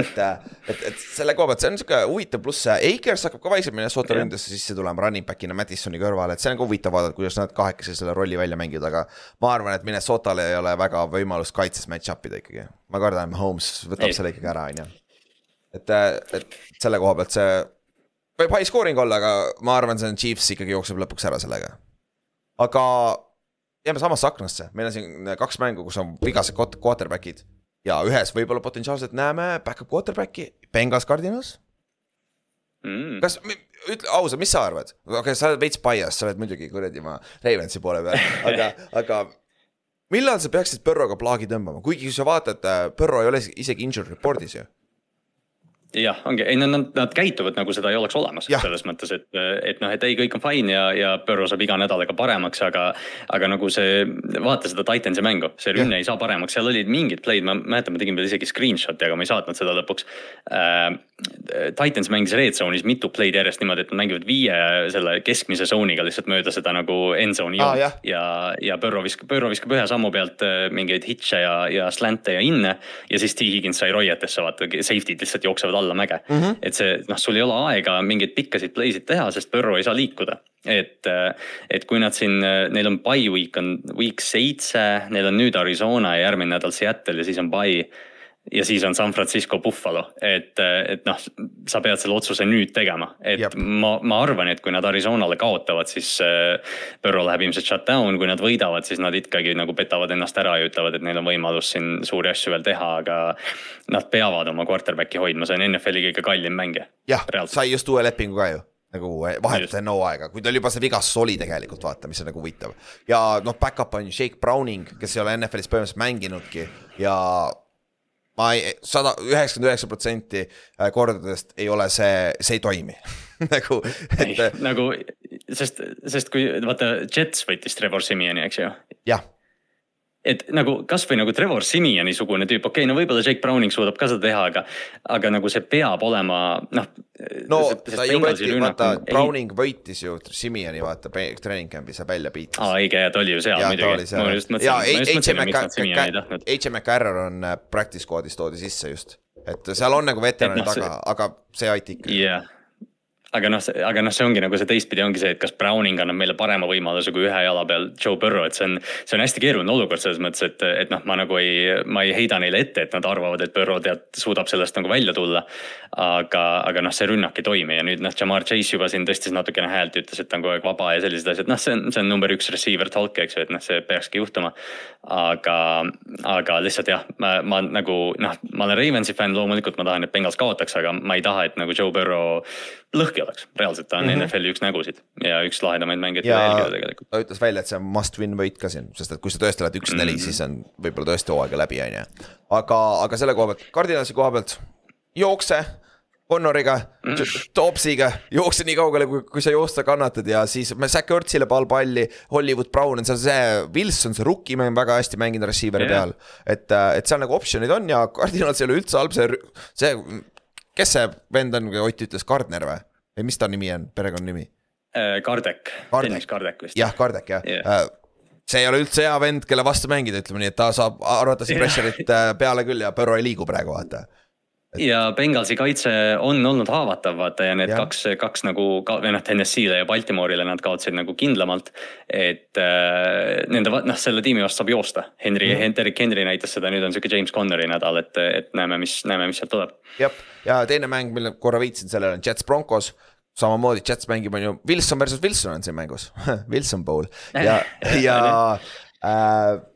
et, äh, et, et selle koha pealt, see on sihuke huvitav, pluss Akers hakkab ka vaikselt Minnesota ründesse sisse tulema running back'ina Madisoni kõrvale, et see on ka huvitav vaadata, kuidas nad kahekesi selle rolli välja mängivad, aga. ma arvan, et Minnesotal ei ole väga võimalust kaitses match-up ida ikkagi, ma kardan, Holmes võtab ei. selle ikkagi ära, on ju. et, äh, et selle koha pealt see võib high scoring olla, aga ma arvan, see on Chiefs ikkagi jookseb lõpuks ära sellega aga jääme samasse aknasse, meil on siin kaks mängu, kus on vigased quarterback'id. ja ühes võib-olla potentsiaalselt näeme back-up quarterback'i, Bengals Cardinals. Mm.. kas, ütle ausalt, mis sa arvad, okei okay,, sa oled veits bias, sa oled muidugi kuradi ma Ravensi poole peal, [LAUGHS] aga aga millal sa peaksid Põrroga plaagi tõmbama, kuigi kui sa vaatad, Põrro ei ole isegi injured report'is ju jah, ongi, ei nad, nad, nad käituvad nagu seda ei oleks olemas ja. selles mõttes, et, et noh, et ei, kõik on fine ja, ja Burrow saab iga nädalaga paremaks, aga. aga nagu see, vaata seda Titansi mängu, see rünne ja. ei saa paremaks, seal olid mingid play'd, ma mäletan, ma tegin veel isegi screenshot'i, aga ma ei saatnud seda lõpuks äh,. Titans mängis red zone'is mitu play'd järjest niimoodi, et nad mängivad viie selle keskmise zone'iga lihtsalt mööda seda nagu end zone'i joont ah,. ja, ja Burrow viskab, Burrow viskab ühe sammu pealt äh, mingeid hitch'e ja, ja slant'e ja in'e. ja siis T Higgins sai roietesse, vaata, safety'd lihtsalt jooksevad alla mäge mm. -hmm. et see noh, sul ei ole aega mingeid pikkasid play sid teha, sest Burrow ei saa liikuda. et, et kui nad siin, neil on by week on week seitse, neil on nüüd Arizona ja järgmine nädal Seattle ja siis on by ja siis on San Francisco Buffalo, et, et noh, sa pead selle otsuse nüüd tegema, et Jab. ma, ma arvan, et kui nad Arizonale kaotavad, siis äh,. Burrow läheb ilmselt shutdown, kui nad võidavad, siis nad ikkagi nagu petavad ennast ära ja ütlevad, et neil on võimalus siin suuri asju veel teha, aga. Nad peavad oma quarterback'i hoidma, see on NFL-i kõige kallim mängija. jah, sai just uue lepingu ka ju nagu vahetult enne hooaega, kui tal juba see vigastus oli tegelikult vaata, mis on nagu huvitav. ja noh, back-up on ju Shake Browning, kes ei ole NFL-is põhimõtteliselt mänginudki ja ma ei, sada, üheksakümmend üheksa protsenti äh, kordadest ei ole see, see ei toimi [LAUGHS] nagu, et. nagu, sest, sest kui vaata, Jets võttis Trevor Simiani, eks ju. jah et nagu kasvõi nagu Trevor Simiani sugune tüüp, okei okay,, no võib-olla Jake Browning suudab ka seda teha, aga, aga nagu see peab olema noh. no ta ju võeti, vaata ei... Browning võitis ju Simiani vaata treening camp'is ja välja piitis. aa õige, ta oli ju seal ja, muidugi. ma just mõtlesin, miks nad Simiani ei tahtnud. H.M. McCarron on äh, practice squad'is toodi sisse just, et seal on nagu veteranid no, taga, aga see aiti ikka. jah aga noh, aga noh, see ongi nagu see teistpidi ongi see, et kas Browning annab meile parema võimaluse kui ühe jala peal Joe Burrow, et see on. see on hästi keeruline olukord selles mõttes, et, et noh, ma nagu ei, ma ei heida neile ette, et nad arvavad, et Burrow tead, suudab sellest nagu välja tulla. aga, aga noh, see rünnak ei toimi ja nüüd noh, Jamar Chase juba siin tõstis natukene häält, ütles, et ta on kogu aeg vaba ja sellised asjad, noh, see on, see on number üks receiver talk, eks ju, et noh, see peakski juhtuma. aga, aga lihtsalt jah, ma, ma nagu noh, ma olen Ravensi fänn, loomulikult ma tahan, et Bengals kaotaks, aga ma ei taha, et nagu Joe Burrow lõhki oleks, reaalselt ta on mm -hmm. NFL-i üks nägusid ja üks lahedamaid mängijaid, jälgida tegelikult. ta ütles välja, et see on must win võit ka siin, sest et kui sa tõesti oled üks-neli mm, -hmm. siis on võib-olla tõesti hooaega läbi, on ju. aga, aga selle koha pealt, kardinalsi koha pealt, jookse. Connoriga mm. Topsiga, jookse nii kaugele, kui, kui sa joosta kannatad ja siis Zack Ertzile pall palli. Hollywood Brown on seal see, Wilson, see rookie mängib väga hästi mänginud receiver'i yeah. peal. et, et seal nagu optsioonid on ja kardinals ei ole üldse halb, see, see kes see vend on, Ott ütles, Gardner või? või mis ta nimi on, perekonnanimi? Äh, Kardek, Dennis Kardek vist. jah, Kardek jah yeah. see ei ole üldse hea vend, kelle vastu mängida, ütleme nii, et ta saab arvatavasti pressure'it äh, peale küll ja Põrro ei liigu praegu, vaata. Ja Bengalsi kaitse on olnud haavatav, vaata ja need ja. kaks, kaks nagu või noh, TNS-ile ja Baltimore'ile nad kaotasid nagu kindlamalt. et äh, nende, noh, selle tiimi vastu saab joosta. Henry mm, -hmm. Derek Henry näitas seda, nüüd on sihuke James Connori nädal, et, et näeme, mis, näeme, mis sealt tuleb. jah, ja teine mäng, mille korra viitasin sellele on Jets Broncos samamoodi Jets mängib, on ju, Wilson versus Wilson on siin mängus [LAUGHS] Wilson Bowl ja [LAUGHS] ja äh,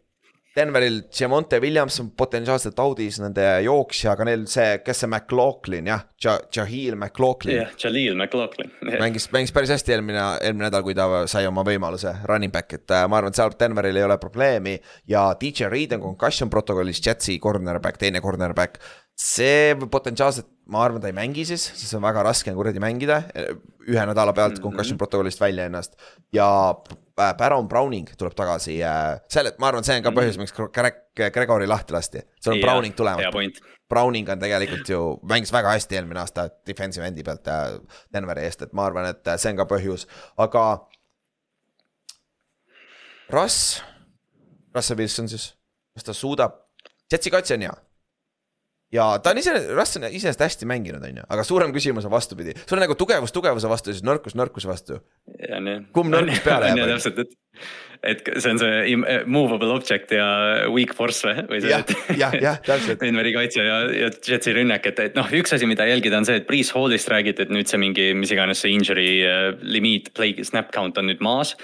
Denveril Jamonte Williams on potentsiaalselt audis nende jooksja, aga neil see, kes see McLaughlin jah ja,, Jahil McLaughlin jah, Jaleel McLaughlin. mängis, mängis päris hästi eelmine, eelmine nädal, kui ta sai oma võimaluse running back, et äh, ma arvan, et seal Denveril ei ole probleemi ja DJ Reed on concussion protokollis Jetsi cornerback, teine cornerback. See potentsiaalselt, ma arvan, ta ei mängi siis, sest on väga raske on kuradi mängida ühe nädala pealt concussion protokollist välja ennast ja äh, Baron Browning tuleb tagasi äh,, selle, ma arvan, see on ka põhjus, miks Greg- Gregori lahti lasti, seal on Browning hea tulemas. Browning on tegelikult ju, mängis väga hästi eelmine aasta defensive endi pealt äh, Denveri eest, et ma arvan, et äh, see on ka põhjus, aga. Russ, Russell Wilson siis, kas ta suudab, Jetsi kaitse on hea. Ja ta on ise, Russ on iseenesest hästi mänginud, on ju, aga suurem küsimus on vastupidi, sul on nagu tugevus tugevuse vastu ja siis nõrkus nõrkuse vastu. Kumb nõrkus peale jääb, täpselt, et, et see on see im- movable object ja weak force või, või see jah, [LAUGHS] jah, jah, täpselt. [LAUGHS] Denveri kaitse ja, ja Jetsi rünnak, et, et noh, üks asi, mida jälgida, on see, et Priis Hallist räägiti, et nüüd see mingi, mis iganes see injury äh, limiit, play snap count on nüüd maas.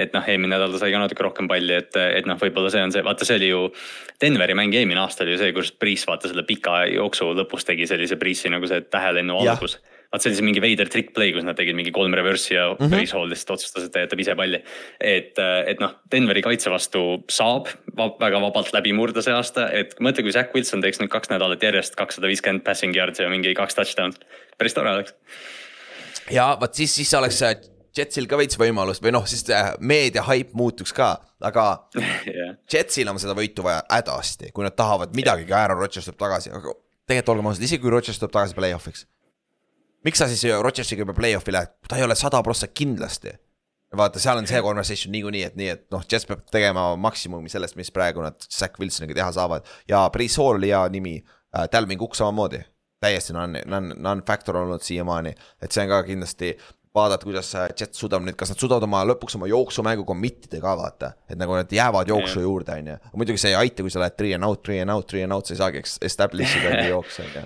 et noh, eelmine nädal ta sai ka natuke rohkem palli, et, et noh, võib-olla see on see, vaata, see oli ju. Denveri mäng eelmine aasta oli ju see, kus Priis vaata selle pika jooksu lõpus tegi sellise Priisi nagu see tähelennu algus vaat see oli see mingi veider trick play, kus nad tegid mingi kolm reverse'i ja mm. -hmm. Hall lihtsalt otsustas, et ta jätab ise palli. et, et noh, Denveri kaitse vastu saab va väga vabalt läbi murda see aasta, et mõtle, kui Zack Wilson teeks nüüd kaks nädalat järjest kakssada viiskümmend passing yard'i ja mingi kaks touchdown'i. päris tore oleks. ja vot siis, siis oleks äh, Jetsil ka veits võimalust või noh, siis äh, meedia haip muutuks ka, aga [LAUGHS] jah, Jetsil on seda võitu vaja hädasti, kui nad tahavad midagi, Aaron Rodgers tuleb tagasi, aga tegelikult olgem ausad, isegi kui Rodgers tuleb tagasi play-off'iks. Miks sa siis Rodgersiga juba play-off'i lähed, ta ei ole sada prossa kindlasti. vaata, seal on see conversation niikuinii, et nii, et noh, Jets peab tegema maksimumi sellest, mis praegu nad Zack Wilsoniga teha saavad ja Priis Hall oli hea nimi äh,, Dalvin Cook samamoodi. täiesti non, non, non-factor olnud siiamaani, et see on ka kindlasti vaadata, kuidas äh, Jets suudab nüüd, kas nad suudavad oma lõpuks oma jooksumängu commit ida ka vaata, et nagu nad jäävad jooksu Jah. juurde, on ju. muidugi see ei aita, kui sa lähed three and out, three and out, three and out, sa ei saagi establish ida jooksu, on ju.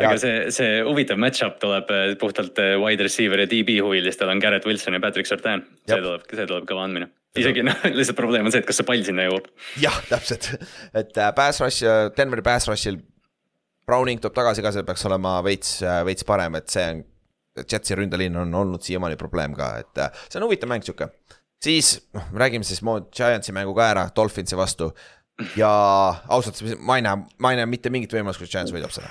Aga see, see huvitav match-up tuleb eh, puhtalt eh, wide receiver ja DB huvilistel on Garrett Wilson ja Patrick Surtain. see tuleb, see tuleb kõva andmine. isegi noh, [LAUGHS] lihtsalt probleem on see, et kas see pall sinna jõuab. jah, täpselt, et äh, pass rush, Denveri pass rush'il Browning tuleb tagasi ka, see peaks olema veits, veits parem, et see on. Jetsi ründeliin on olnud siiamaani probleem ka, et äh, see on huvitav mäng sihuke. siis noh, räägime siis Giantsi mängu ka ära Dolphinsi vastu. ja ausalt, ma ei näe, ma ei näe mitte mingit võimalust, kus Giants võidab selle.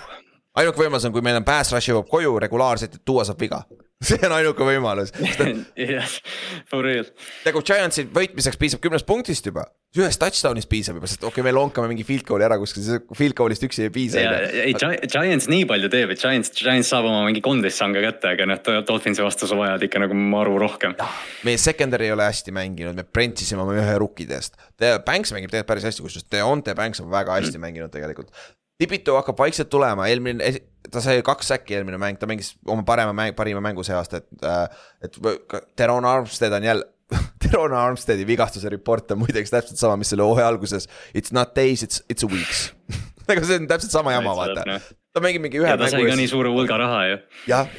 Ainuke võimalus on, kui meil on pass rush jõuab koju regulaarselt, et tuua saab viga. [LAUGHS] see on ainuke võimalus, [LAUGHS] jah, for real. nagu Giantsi võitmiseks piisab kümnest punktist juba, ühest touchdown'ist piisab juba, sest okei okay,, me lonkame mingi field goal'i ära kuskil, field goal'ist üksi ei piisa. ei Gi- Giants nii palju teeb, et Giants, Giants saab oma mingi kolmteist sanga kätte, aga noh, Dolphinsi vastu sa vajad ikka nagu maru rohkem. meie secondary ei ole hästi mänginud, me prentisime oma ühe rukkidest. Banks mängib tegelikult päris hästi, kusjuures Deonte Banks on väga hästi mänginud tegelikult. Tipitu hakkab vaikselt tulema, eelmine, ta sai kaks säkki eelmine mäng, ta mängis oma parema mäng, parima mängu see aasta, et äh,. et Teron Armstead on jälle, [LAUGHS] Teron Armsteadi vigastuse report on muideks täpselt sama, mis selle hooaja alguses. It's not days, it's, it's weeks. [LAUGHS] nagu see on täpselt sama jama, vaata ta mängib mingi ühe ja ta sai mängu ka nii suure hulga raha ju. jah,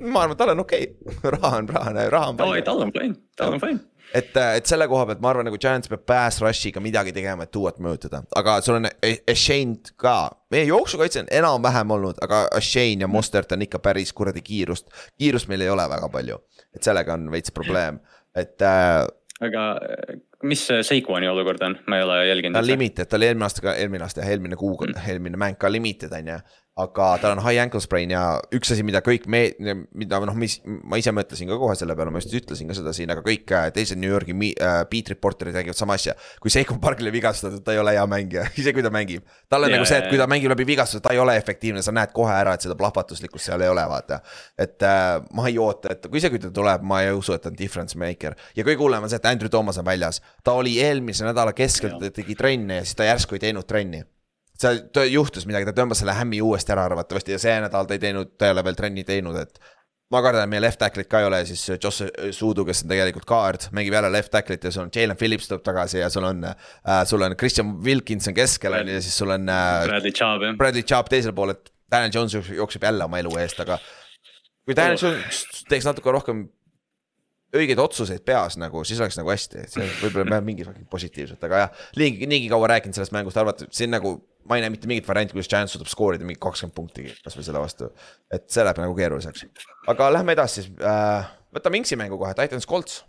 ma arvan, et tal on okei okay. [LAUGHS] raha on, raha on, raha on oi, tal on fine, tal on fine. et, et selle koha pealt ma arvan, nagu Giants peab pass rush'iga midagi tegema, et tuuat mõjutada, aga sul on Ashane'd ka. meie jooksukaitse on enam-vähem olnud, aga Ashane ja Mostert on ikka päris kuradi kiirust, kiirust meil ei ole väga palju. et sellega on veits probleem, et äh, aga eh, mis see Seikuani olukord on, ma ei ole jälginud ta on. limited, ta oli eelmine aasta ka, eelmine aasta, eelmine kuu, eelmine mäng ka limited on ju. Aga tal on high ankle sprain ja üks asi, mida kõik me, mida noh, mis ma ise mõtlesin ka kohe selle peale, ma just ütlesin ka seda siin, aga kõik äh, teised New Yorgi äh, beat reporter'id räägivad sama asja. kui Seiko Parkile vigastatud, ta ei ole hea mängija, [LAUGHS] isegi kui ta mängib. tal on Jaa, nagu see, et kui ta mängib läbi vigastuse, ta ei ole efektiivne, sa näed kohe ära, et seda plahvatuslikkust seal ei ole, vaata. et äh, ma ei oota, et kui isegi kui ta tuleb, ma ei usu, et ta on difference maker. ja kõige hullem on see, et Andrew Thomas on väljas. ta oli eelmise nädala keskel, ta tegi trenne ja siis ta järsku ei teinud trenni see juhtus midagi, ta tõmbas selle hämmi uuesti ära arvatavasti ja see nädal ta ei teinud, ta ei ole veel trenni teinud, et ma kardan, et meie left tackle'it ka ei ole, siis Joss Suudu, kes on tegelikult guard, mängib jälle left tackle'it ja sul on Jalen Phillips tuleb tagasi ja sul on äh,. sul on Christian Wilkinson keskel on ju ja siis sul on äh,. Bradley Chubb jah. Bradley Chubb teisel pool, et Daniel Jones jookseb jälle oma elu eest, aga. kui Daniel oh. Jones teeks natuke rohkem õigeid otsuseid peas nagu, siis oleks nagu hästi, et see võib-olla mingi positiivset, aga jah. niigi, niigi kaua rääkinud sellest mängust, arvata, siin nagu ma ei näe mitte mingit varianti, kuidas Giants suudab skoorida mingi kakskümmend punkti kasvõi selle vastu. et see läheb nagu keeruliseks, aga lähme edasi siis äh,, võtame Inksi mängu kohe, Titans Colts.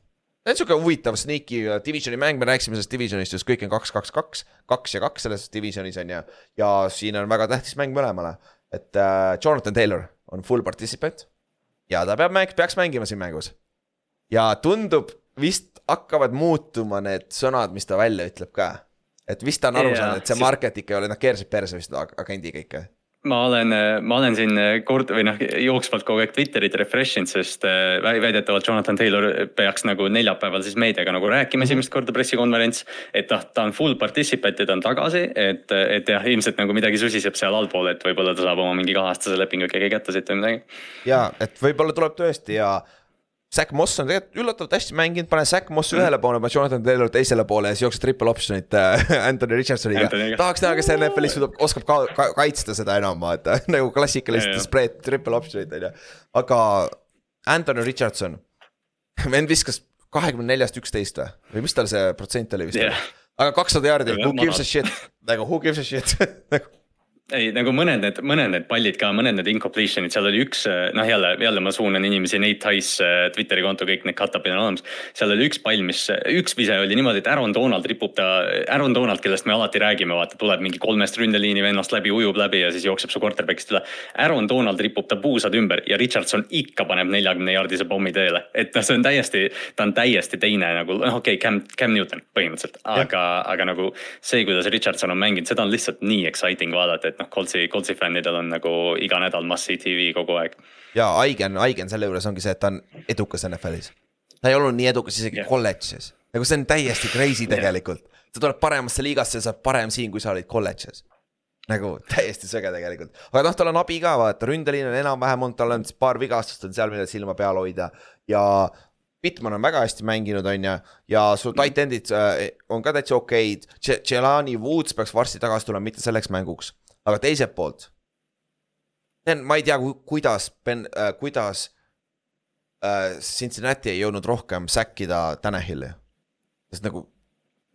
see on sihuke huvitav sneaky äh, divisioni mäng, me rääkisime sellest divisionist, just kõik on kaks, kaks, kaks, kaks ja kaks selles divisionis on ju. ja siin on väga tähtis mäng mõlemale, et äh, Jonathan Taylor on full participant. ja ta peab mäng-, peaks mängima siin mängus. ja tundub, vist hakkavad muutuma need sõnad, mis ta välja ütleb ka et vist ta on aru saanud, et see market ikka ei ole, nad keerasid perse vist agendi kõike ma olen, ma olen siin kord või noh, jooksvalt kogu aeg Twitterit refresh inud, sest äh, väidetavalt Jonathan Taylor peaks nagu neljapäeval siis meediaga nagu rääkima esimest korda pressikonverents. et noh, ta on full participant ja ta on tagasi, et, et jah, ilmselt nagu midagi susiseb seal allpool, et võib-olla ta saab oma mingi kaheaastase lepingu ikkagi kätte siit või midagi. ja, et võib-olla tuleb tõesti ja Zack Moss on tegelikult üllatavalt hästi mänginud, pane Zack Moss mm. ühele poole, pane Jonathan Taylor teisele poole ja siis jookseb triple option'it äh, [LAUGHS] Anthony Richardsoniga. tahaks näha, kes NFL-is suudab, oskab ka, ka kaitsta seda enam, vaata [LAUGHS] nagu klassikalised spread triple option'id on ju. aga Anthony Richardson, vend viskas kahekümne neljast üksteist või, või mis tal see protsent oli vist yeah.? aga kakssada jaardi, who gives a shit, nagu who gives a shit [LAUGHS] nagu ei, nagu mõned need, mõned need pallid ka, mõned need incompletion'id, seal oli üks, noh jälle, jälle ma suunan inimesi, Nate Tice, äh, Twitteri konto, kõik need cut-up'id on olemas. seal oli üks pall, mis, üks vise oli niimoodi, et Aaron Donald ripub ta, Aaron Donald, kellest me alati räägime, vaata, tuleb mingi kolmest ründeliini vennast läbi, ujub läbi ja siis jookseb su quarterback'ist üle. Aaron Donald ripub ta puusad ümber ja Richardson ikka paneb neljakümne jaardise pommi teele, et noh, see on täiesti, ta on täiesti teine nagu, noh, okei okay,, Cam, Cam Newton põhimõtteliselt, aga, aga nagu see, kuidas Richardson on mänginud, seda on lihtsalt nii exciting vaadata, et noh, Coltsi, Coltsi fännidel on nagu iga nädal Must-See TV kogu aeg. ja haige on, haige on selle juures ongi see, et ta on edukas NFL-is. ta ei olnud nii edukas isegi yeah. kolledžis, nagu see on täiesti crazy tegelikult. Yeah.. ta tuleb paremasse liigasse ja saab parem siin, kui sa olid kolledžis nagu täiesti sõge tegelikult, aga noh, tal on abi ka, vaata, ründeliin on enam-vähem olnud, tal on paar vigastust on seal, millel silma peal hoida. Ja Bitman on väga hästi mänginud, on ju, ja su tight end'id äh, on ka täitsa okeid. Jelani Woods peaks varsti tagasi tulema, mitte selleks mänguks aga teiselt poolt. ma ei tea, kuidas, äh, kuidas äh, Cincinnati ei jõudnud rohkem säkkida Tanahili. sest nagu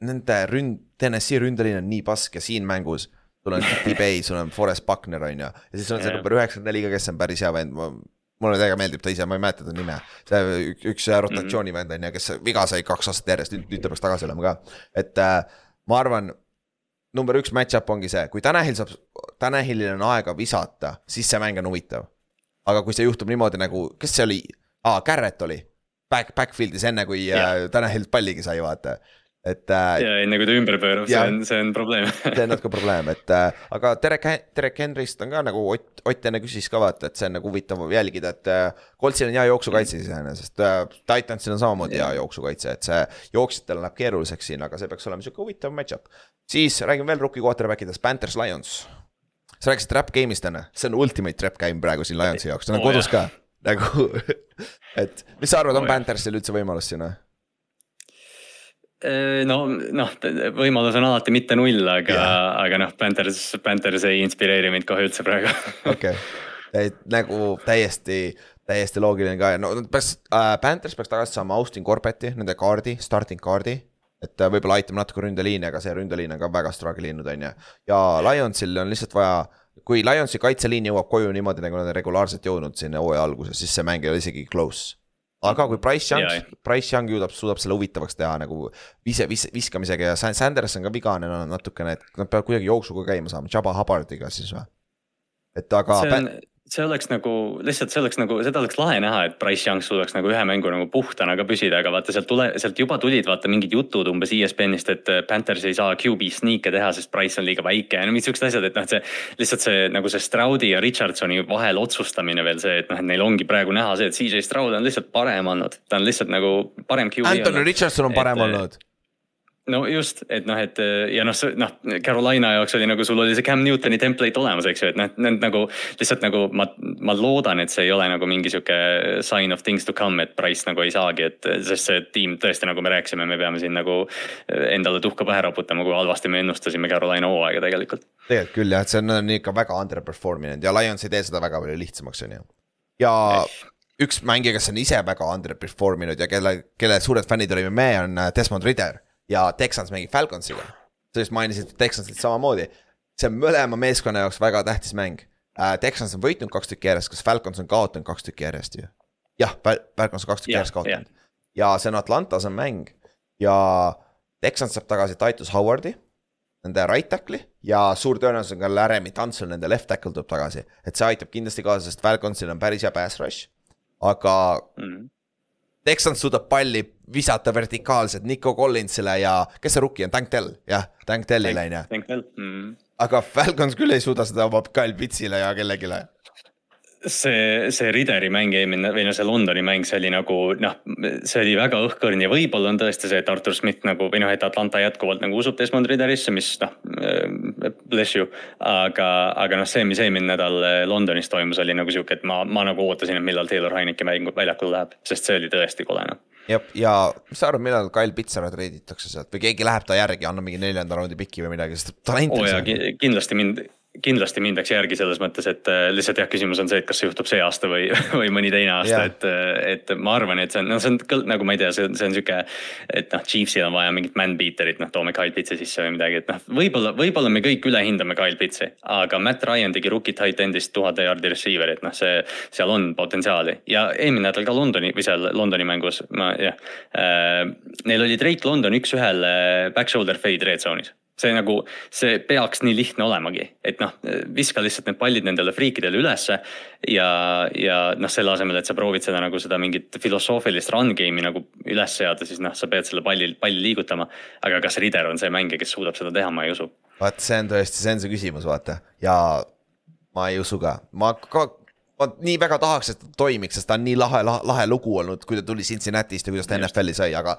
nende ründ, TNS-i ründeliin on nii pask ja siin mängus sul on Kitty Bay, sul on Forest Buckner on ju. ja siis on see number üheksakümmend neli ka, kes on päris hea vend, mulle täiega meeldib ta ise, ma ei mäleta ta nime. see üks rotatsioonivend on ju, kes viga sai kaks aastat järjest, nüüd, nüüd ta peaks tagasi olema ka. et äh, ma arvan number üks match-up ongi see, kui Tanahil saab, Tanahilil on aega visata, siis see mäng on huvitav. aga kui see juhtub niimoodi nagu, kes see oli, aa, Garrett oli. Back, backfield'is enne, kui yeah. äh, Tanahil palligi sai, vaata et äh,. ja enne kui ta ümber pöörab, see on, see on probleem [LAUGHS] see on natuke probleem, et äh, aga Derek, Derek Henry'st on ka nagu Ott, Ott enne küsis ka vaata, et see on nagu huvitav jälgida, et äh, Coltsil on hea jooksukaitse iseenesest äh,. Titansil on samamoodi hea jooksukaitse, et see jooksjatel läheb keeruliseks siin, aga see peaks olema sihuke huvitav match-up. siis räägime veel rookie quarterback idest, Panthers, Lions. Sa rääkisid trap game'ist enne, see on ultimate trap game praegu siin Lionsi jaoks, ta on oh, kodus jah. ka nagu [LAUGHS] et mis sa arvad, on oh, Panthersil üldse võimalust siin või? Äh, no noh, võimalus on alati mitte null, aga yeah., aga noh, Panthers, Panthers ei inspireeri mind kohe üldse praegu. [LAUGHS] okei, et nagu täiesti, täiesti loogiline ka ja no peaks äh,, Panthers peaks tagasi saama Austin Corbetti, nende kaardi, starting kaardi. Et äh, võib-olla aitab natuke ründeliini, aga see ründeliin on ka väga struggle inud, on ju. ja Lionsil on lihtsalt vaja kui Lionsi kaitseliin jõuab koju niimoodi, nagu nad on regulaarselt jõudnud siin hooaja alguses, siis see mäng ei ole isegi close aga kui Price Young, Price Young jõudab, suudab selle huvitavaks teha nagu vise, vis, viskamisega ja Sanders on ka vigane natukene, et nad peavad kuidagi jooksuga käima saama, Jabba Hubbardiga siis või? et aga. see on, see oleks nagu lihtsalt, see oleks nagu, seda oleks lahe näha, et Price Young suudaks nagu ühe mängu nagu puhtana ka püsida, aga vaata sealt tule, sealt juba tulid vaata mingid jutud umbes ESPN-ist, et äh, Panthers ei saa QB sneak'e teha, sest Price on liiga väike ja no mingid siuksed asjad, et noh, et see. lihtsalt see nagu see Stroudi ja Richardsoni vahel otsustamine veel see, et noh, et neil ongi praegu näha see, et CJ Stroud on lihtsalt parem olnud, ta on lihtsalt nagu parem QB. Anthony Richardson on parem et, olnud no just, et noh, et ja noh, noh, Carolina jaoks oli nagu sul oli see Cam Newtoni template olemas, eks ju, et noh, need nagu lihtsalt nagu ma, ma loodan, et see ei ole nagu mingi sihuke sign of things to come, et Price nagu ei saagi, et sest see tiim tõesti, nagu me rääkisime, me peame siin nagu endale tuhka pähe raputama, kui halvasti me ennustasime Carolina hooaega tegelikult. tegelikult küll jah, et see on ikka väga underperform inud ja Lions ei tee seda väga palju lihtsamaks, on ju. ja eh. üks mängija, kes on ise väga underperform inud ja kelle, kelle suured fännid olime me, on Desmond Ridder ja Texans mängib Falconsiga. sa just mainisid Texansit samamoodi. see on mõlema meeskonna jaoks väga tähtis mäng äh,. Texans on võitnud kaks tükki järjest, kas Falcons on kaotanud kaks tükki järjest ju? jah, Falcons on kaks tükki järjest kaotanud. ja see on Atlantas on mäng ja Texans saab tagasi Titus Howardi nende right tackle'i ja suur tõenäosus on ka Laramie Tunsil, nende left tackle tuleb tagasi. et see aitab kindlasti kaasa, sest Falconsil on päris hea pass rush. aga mm. Texans suudab palli visata vertikaalselt Nico Collinsile ja kes see rookie on, Tank Dell, jah, Tank Dellile on ju. Mm.. aga Falcons küll ei suuda seda oma Kyle Pitsile ja kellelegi see, see Rideri mäng eelmine või no see Londoni mäng, see oli nagu noh, see oli väga õhkõrn ja võib-olla on tõesti see, et Artur Schmidt nagu või noh, et Atlanta jätkuvalt nagu usub Desmond Riderisse, mis noh, äh, bless you. aga, aga noh, see, mis eelmine nädal äh, Londonis toimus, oli nagu sihuke, et ma, ma nagu ootasin, et millal Taylor Heineke mäng väljakule läheb, sest see oli tõesti kole noh jah, ja mis sa arvad, millal Kyle Pitts ära treiditakse sealt või keegi läheb ta järgi, annab mingi neljanda raundi piki või midagi, sest talent on oh, seal. kindlasti mind kindlasti mindaks järgi selles mõttes, et äh, lihtsalt jah, küsimus on see, et kas see juhtub see aasta või, [LAUGHS] või mõni teine aasta et, äh, et ma arvan, et see on, no see on nagu ma ei tea, see on, see on sihuke. et noh, Chiefsil on vaja mingit man beater'it, noh toome Kyle Pitsi sisse või midagi, et noh, võib-olla, võib-olla me kõik ülehindame Kyle Pitsi. aga Matt Ryan tegi rookie tight end'ist tuhat yard'i receiver'it, noh see, seal on potentsiaali ja eelmine nädal ka Londoni või seal Londoni mängus, ma jah äh,. Neil oli Drake London üks-ühele back shoulder fade red zone'is see nagu, see peaks nii lihtne olemagi, et noh, viska lihtsalt need pallid nendele friikidele ülesse. ja, ja noh, selle asemel, et sa proovid seda nagu seda mingit filosoofilist run game'i nagu üles seada, siis noh, sa pead selle palli, palli liigutama. aga kas Rider on see mängija, kes suudab seda teha, ma ei usu. vaat see on tõesti, see on see küsimus, vaata ja ma ei usu ka, ma ka ma nii väga tahaks, et ta toimiks, sest ta on nii lahe, lahe, lahe lugu olnud, kui ta tuli Cincinnati'st ja kuidas ta NFL-i sai, aga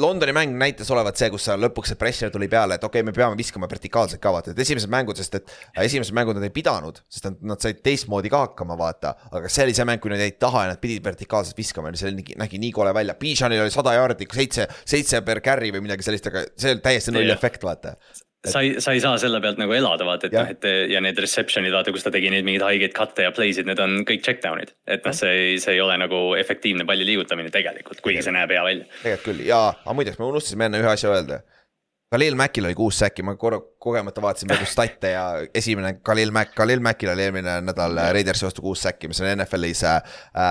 Londoni mäng näitas olevat see, kus lõpuks see pressure tuli peale, et okei okay,, me peame viskama vertikaalselt ka vaata, et esimesed mängud, sest et esimesed mängud nad ei pidanud, sest nad, nad said teistmoodi ka hakkama, vaata. aga see oli see mäng, kui nad jäid taha ja nad pidid vertikaalselt viskama ja see nägi, nägi nii kole välja, Bijanil oli sada jaardi, seitse, seitse per carry või midagi sellist, aga see oli täiesti null efekt, vaata sa ei, sa ei saa selle pealt nagu elada, vaata, et noh, et ja need reception'id, vaata, kus ta tegi neid mingeid haigeid cut'e ja play'sid, need on kõik check down'id. et noh, see ei, see ei ole nagu efektiivne palli liigutamine tegelikult, kuigi see näeb hea välja. tegelikult küll ja, aga muideks me unustasime enne ühe asja öelda Khalil Mackil oli kuus säki, ma korra kogemata vaatasin praegu stat'e ja esimene Khalil Mack, Khalil Mackil oli eelmine nädal Raidersi vastu kuus säki, mis on NFL-is äh,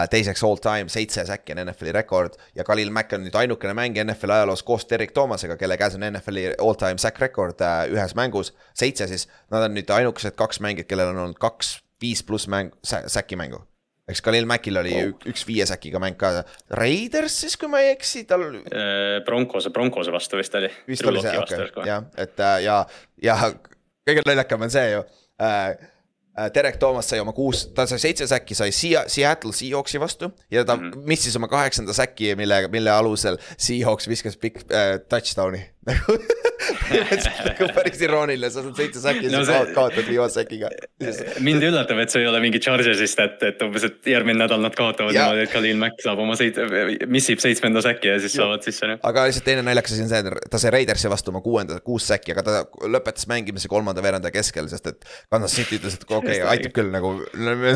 teiseks all time, seitse säki on NFL-i rekord. ja Khalil Mack on nüüd ainukene mängija NFL-i ajaloos koos Derek Thomasega, kelle käes on NFL-i all time sack rekord äh, ühes mängus, seitse siis. Nad on nüüd ainukesed kaks mängijat, kellel on olnud kaks viis pluss mäng, säki mängu eks Khalil Mackil oli oh. üks viie säkiga mäng ka, Raiders siis, kui ma ei eksi, tal. Äh, Broncose, Broncose vastu vist oli. vist oli see, okei jah, et äh, ja, ja kõige naljakam on see ju äh,. Derek Thomas sai oma kuus, ta sai seitse säkki, sai Seattle Seahawksi vastu ja ta mm -hmm. missis oma kaheksanda säki, mille, mille alusel Seahawks viskas pikk äh, touchdown'i [LAUGHS] nagu päris irooniline, sa saad seitse säki no, see... kaotad viimase säkiga. mind üllatab, et see ei ole mingi Chargersist, et, et umbes, et järgmine nädal nad kaotavad niimoodi, et Khalil Mack saab oma seit-, missib seitsmenda säki ja siis ja. saavad sisse. aga lihtsalt teine naljakas asi on see, et ta sai Raidersi vastu oma kuuenda, kuus säki, aga ta lõpetas mängimise kolmanda veeranda keskel, sest et Kansas City ütles, et okei okay,, aitab küll nagu,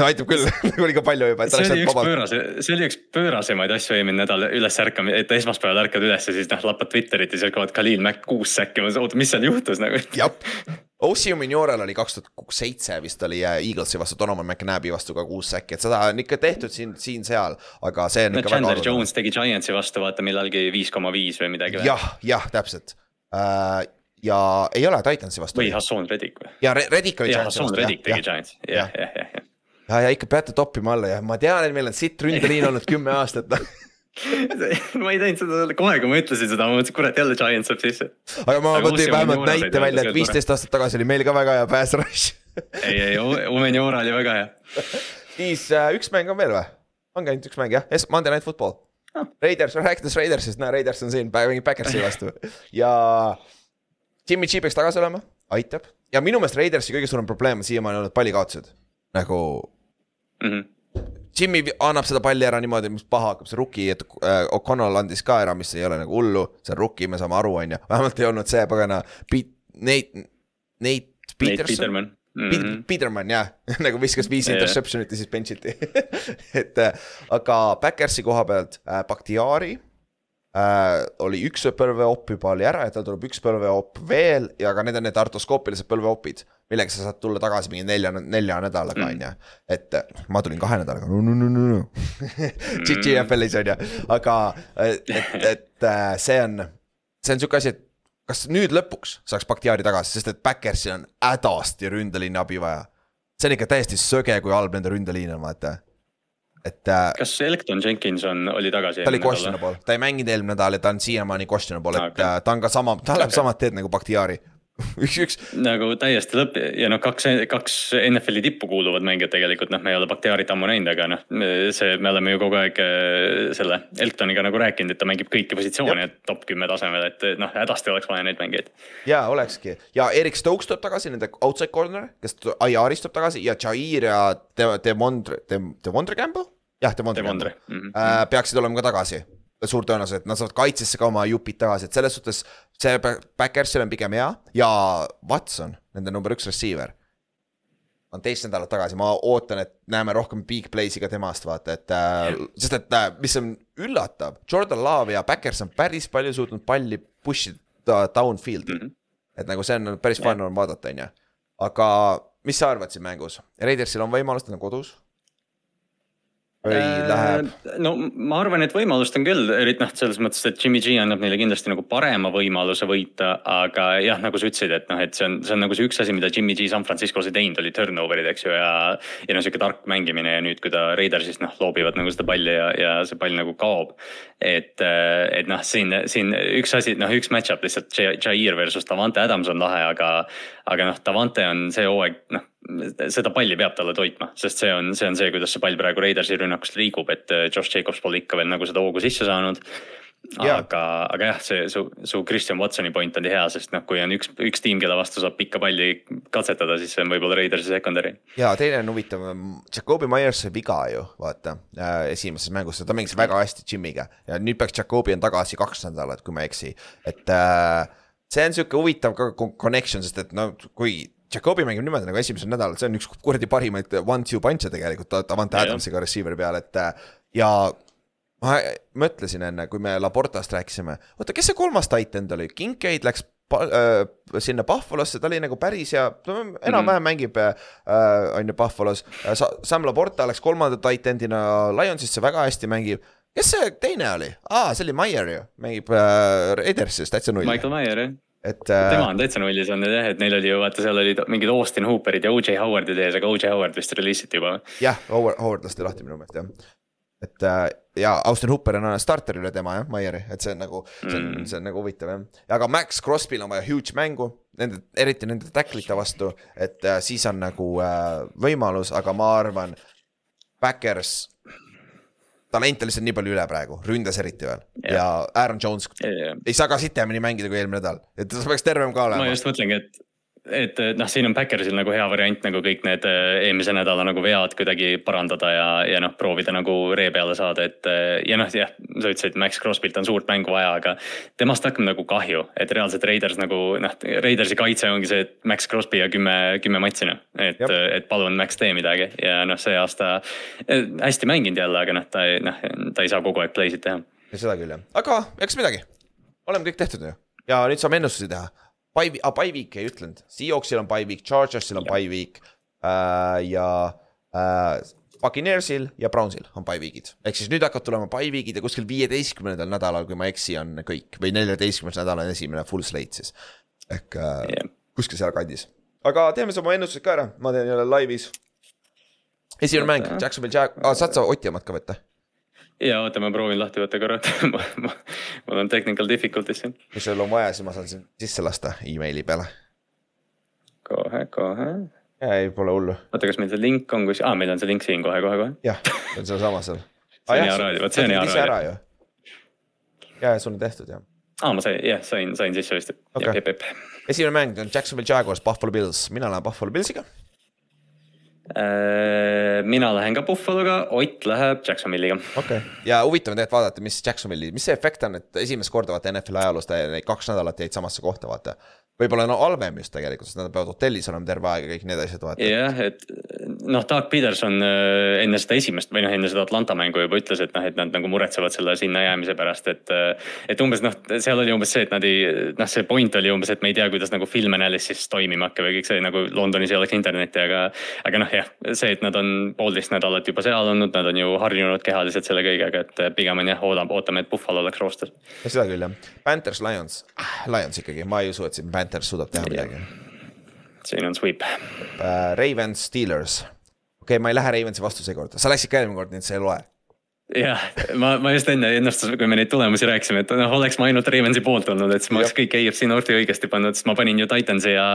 aitab küll [LAUGHS] nagu liiga palju juba. see oli üks pöörase, see oli üks pöörasemaid asju eelmine nädal üles ärkama, et esmaspäeval ärkad üles ja siis noh, lappad Twitterit ja siis hakkavad Khalil Mack kuus säkki rääkima, oota, mis seal juhtus nagu? jah, Ossi Minioral oli kaks tuhat seitse vist oli Eaglesi vastu, Donovan McNabi vastu ka kuus säkki, et seda on ikka tehtud siin, siin-seal, aga see on no, ikka Chandler väga Jones tegi Giantsi vastu vaata millalgi viis koma viis või midagi. jah, jah, täpselt uh, ja ei ole Titansi vastu. või Hassan Reddick või? ja Reddick oli Giantsi vastu. Hassan Reddick tegi Giantsi, jah, jah, jah, jah. ja, ja ikka peate toppima alla ja ma tean, et meil on sitt ründeliin olnud kümme aastat [LAUGHS] [LAUGHS] ma ei teinud seda kohe, kui ma ütlesin seda, ma mõtlesin, kurat jälle Giant saab sisse. aga ma tõin vähemalt näite välja, et viisteist aastat tagasi oli meil ka väga hea pass rush [LAUGHS] ei, ei, Omeniora oli väga hea. [LAUGHS] siis äh, üks mäng on veel või? ongi ainult üks mäng jah, Monday Night Football. Raiders, rääkides Raidersist, näe Raiders on siin, mängib Backersi vastu ja Jimmy G peaks tagasi olema, aitab ja minu meelest Raidersi kõige suurem probleem on siiamaani olnud pallikaotused. nagu Mhm. Jimmy annab seda palli ära niimoodi, mis paha hakkab, see rookie, et äh, O'Connell andis ka ära, mis ei ole nagu hullu, see on rookie, me saame aru, on ju, vähemalt ei olnud see pagana Nate, Nate Nate Peterson. Peterman. Peter, Mhm. Peterman jah, [LAUGHS] nagu viskas viis Jah. interception'it ja siis bench iti [LAUGHS] et äh, aga Backersi koha pealt äh, Bakhtiari äh, oli üks põlveopp juba oli ära ja tal tuleb üks põlveopp veel ja ka need on need artoskoopilised põlveopid, millega sa saad tulla tagasi mingi nelja, nelja nädalaga on ju. et äh, ma tulin kahe nädalaga, no no no no no GGFL-is on ju, aga et, et, et äh, see on, see on sihuke asi, et kas nüüd lõpuks saaks Bakhtiari tagasi, sest et Backersil on hädasti ründeliini abi vaja. see on ikka täiesti söge, kui halb nende ründeliin on, vaata. Et äh, kas Elton Jenkins on, oli tagasi? ta oli questionable, ta ei mänginud eelmine nädal ja ta on siiamaani questionable, et Okei. okay. ta on ka sama, ta läheb samad teed nagu Bakhtiari. [LAUGHS] üks, üks, nagu täiesti lõpp ja noh, kaks, kaks NFL-i tippu kuuluvad mängijat tegelikult noh, me ei ole Bakhtiarit ammu näinud, aga noh, see, me oleme ju kogu aeg äh, selle Eltoniga nagu rääkinud, et ta mängib kõiki positsioone top kümme tasemel, et noh, hädasti oleks vaja neid mängijaid. jaa, olekski ja Erik Stokes tuleb tagasi, nende outside corner, kes IR-ist tuleb tagasi ja Jair ja De-, Devondre, Devondre Campbell? jah, Devondre, Campbell mhm. äh, peaksid olema ka tagasi suur tõenäosus, et nad saavad kaitsesse ka oma jupid tagasi, et selles suhtes see Ba- Backersil on pigem hea ja Watson, nende number üks receiver. on teist nädalat tagasi, ma ootan, et näeme rohkem big play'si ka temast, vaata, et äh, sest et äh, mis on üllatav, Jordan Love ja Backers on päris palju suutnud palli push ida downfield'i mm. -hmm. et nagu see on päris fun on vaadata, on ju. aga mis sa arvad siin mängus, Raidersil on võimalus, ta on kodus? Äh, no ma arvan, et võimalust on küll, eriti noh, selles mõttes, et Jimmy G annab neile kindlasti nagu parema võimaluse võita, aga jah, nagu sa ütlesid, et noh, et see on, see on nagu see üks asi, mida Jimmy G San Franciscos ei teinud, oli turnover'id, eks ju, ja. ja noh, sihuke tark mängimine ja nüüd, kui ta Raidersist noh, loobivad nagu seda palli ja, ja see pall nagu kaob. et, et noh, siin, siin üks asi, noh, üks match-up lihtsalt Ja- Jair versus Davante Adams on lahe, aga, aga noh, Davante on see hooaeg, noh seda palli peab talle toitma, sest see on, see on see, kuidas see pall praegu Raidersi rünnakust liigub, et äh, Josh Jacobs pole ikka veel nagu seda hoogu sisse saanud. Jaa. aga, aga jah, see su, su Christian Watsoni point oli hea, sest noh, kui on üks, üks tiim, kelle vastu saab pikka palli katsetada, siis see on võib-olla Raidersi secondary. ja teine on huvitav, Jakobi Myers sai viga ju, vaata äh,, esimeses mängus, ta mängis väga hästi Jimmiga ja nüüd peaks Jakobi on tagasi kaks nädalat, kui ma ei eksi, et äh, see on sihuke huvitav ka con- connection, sest et no kui Jakobi mängib niimoodi nagu esimesel nädalal, see on üks kuradi parimaid one-two punch'e tegelikult Davante. Adamsiga receiver'i peal, et äh, ja ma mõtlesin enne, kui me Laportast rääkisime, oota, kes see kolmas titan oli, Kincaid läks äh, sinna Buffalosse, ta oli nagu päris hea, enam-vähem mängib äh, on ju Buffalos äh,. Sam Laporta läks kolmanda titan'ina Lionsisse, väga hästi mängib. kes see teine oli aa, see oli Meyer ju, mängib äh, Raidersis täitsa null, Michael Meyer jah, et tema äh, on täitsa nullis olnud jah, et neil oli ju vaata, seal olid mingid Austin Hooperid ja OJ Howardid ees, aga OJ Howard vist reliisiti juba. jah, Howard, Howard lasti lahti minu meelest jah. et äh, ja Austin Hooper on starter üle tema jah, Meyeri, et see on nagu, see on mm., see on nagu huvitav jah. aga Max Crosby'l on vaja huge mängu, nende, eriti nende tacklite vastu, et äh, siis on nagu äh, võimalus, aga ma arvan, Backers. Talent on lihtsalt nii palju üle praegu, ründes eriti veel yeah. ja Aaron Jones ei saa ka sitemini mängida kui eelmine nädal, et ta peaks tervem ka ma olema. just mõtlengi, et, et noh, siin on Backersil nagu hea variant nagu kõik need äh, eelmise nädala nagu vead kuidagi parandada ja, ja noh, proovida nagu ree peale saada, et äh, ja noh, jah, sa ütlesid, Max Crosby't on suurt mängu vaja, aga temast hakkab nagu kahju, et reaalselt Raiders nagu noh, Raidersi kaitse ongi see, et Max Crosby ja kümme, kümme matši noh, et, et palun Max tee midagi. Ja noh, see aasta äh, hästi mänginud jälle, aga noh, ta ei noh, ta ei saa kogu aeg play'sid teha. Seda küll jah, aga eks midagi, oleme kõik tehtud ju ja nüüd saame ennustusi teha. By, ah by week ei ütlenud, Seahawksil on by week, Chargersil on by week äh, ja äh, Buccaneersil ja Brownsil on by week'id. ehk siis nüüd hakkavad tulema by week'id ja kuskil viieteistkümnendal nädalal, kui ma ei eksi, on kõik või neljateistkümnes nädal on esimene full slate siis. ehk äh, Jah. kuskil sealkandis, aga teeme siis oma ennustused ka ära, ma teen jälle laivis. esimene mäng, Jacksonville Jag- ah,, saad sa Oti omad ka võtta? Ja oota, ma proovin lahti võtta korra [LAUGHS] mul on technical difficulties siin. kui sul on vaja, siis ma saan siin sisse lasta emaili peale. kohe, kohe. ei, pole hullu, oota, kas meil see link on kus, aa, meil on see link siin kohe, kohe, kohe. jah, [LAUGHS] see on sealsamas seal. See on hea raadio, vot see on hea raadio.. ja sul on tehtud jah. aa, ma sain, jah, sain, sain sisse vist okay.. esimene mäng on Jacksonville Jaguars, Buffalo Bills, mina lähen Buffalo Billsiga mina lähen ka Buffaloga, Ott läheb Jacksonville'iga. okay., ja huvitav on tegelikult vaadata, mis Jacksonville'i, mis see efekt on, et esimest korda vaata NFL-i ajaloos ta neid kaks nädalat jäid samasse kohta, vaata võib-olla no halvem just tegelikult, sest nad peavad hotellis olema terve aeg ja kõik need asjad vaata. jah, et noh, Doug Peterson äh, enne seda esimest või noh, enne seda Atlanta mängu juba ütles, et noh, et nad nagu muretsevad selle sinna jäämise pärast, et. Äh, et umbes noh, seal oli umbes see, et nad ei, noh, see point oli umbes, et me ei tea, kuidas nagu film analysis toimima hakkab ja kõik see nagu Londonis ei oleks internetti, aga. aga noh, jah, see, et nad on poolteist nädalat juba seal olnud, nad on ju harjunud kehaliselt selle kõigega, et pigem on jah, oodame, ootame, et Buffalo oleks roostes. seda küll jah, Panthers, Lions, Lions ikkagi, ma ei usu, et siin Panthers suudab teha midagi. siin on sweep uh,. Ravens, Steelers. okei okay,, ma ei lähe Ravensi vastu seekord, sa läksid ka eelmine kord, nii et sa ei loe jah, ma, ma just enne ennustas, kui me neid tulemusi rääkisime, et noh, oleks ma ainult Ravensi poolt olnud, et siis ma oleks kõik AFC Northi õigesti pannud, sest ma panin ju Titansi ja,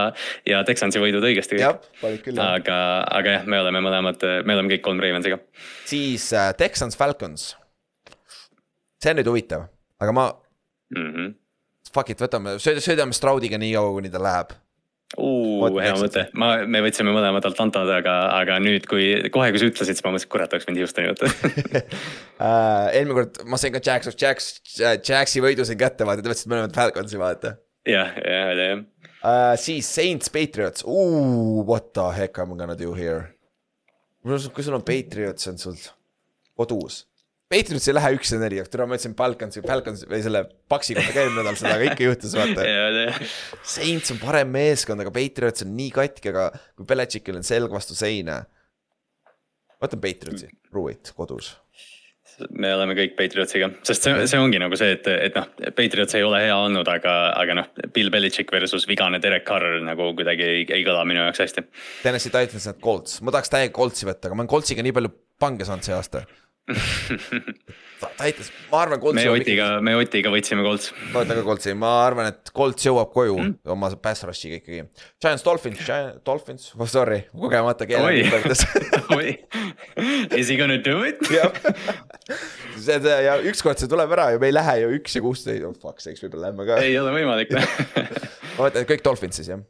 ja Texansi võidud õigesti. küll. aga, aga jah, me oleme mõlemad, me oleme kõik kolm Ravensiga. siis uh, Texans, Falcons. see on nüüd huvitav, aga ma mm. -hmm fuck it, võtame, sõidame Stroudiga nii kaua, kuni ta läheb. hea mõte, ma, me võtsime mõlemad Atlantad, aga, aga nüüd, kui kohe, kui sa ütlesid, siis ma mõtlesin, kurat, oleks võinud Houstoni võtta [LAUGHS] uh,. eelmine kord ma sain ka Jacks of Jacks, Jacksi võidu sain kätte, vaata, te võtsite mõlemad Falconsi, vaata. jah, jah, oli jah. Uh, siis Saints, Patriots, what the heck I m gonna do here. kui sul on Patriots, on sul kodus Patriots ei lähe üks ja neli, tule ma ütlesin Falconsi, Falcons või selle Paxi kohta ka eelmine nädal seda, aga ikka juhtus, vaata. Saints on parem meeskond, aga Patriots on nii katki, aga kui Belichickil on selg vastu seina. võtan Patriotsi, Pruitt kodus. Me oleme kõik Patriotsiga, sest see, see ongi nagu see, et, et noh, Patriots ei ole hea olnud, aga, aga noh, Bill Belichik versus vigane Derek Carr nagu kuidagi ei, ei kõla minu jaoks hästi. Tennessee Titans, need Colts, ma tahaks täiega Coltsi võtta, aga ma olen Coltsiga nii palju pange saanud see aasta ta aitas, ma arvan. me Otiga, me Otiga võtsime Colts. ma võtan ka Coltsi, ma arvan, et Colts jõuab koju mm. oma pass rush'iga ikkagi. Giants, Dolphins, Dolphins, oh sorry, kogemata keele [LAUGHS] oi, is he gonna do it? [LAUGHS] see, see ja ükskord see tuleb ära ja me ei lähe ju üks ja kuusteist, oh fuck sakes, võib-olla lähme ka. ei ole võimalik [LAUGHS] ma mõtlen, et kõik Dolphins siis jah?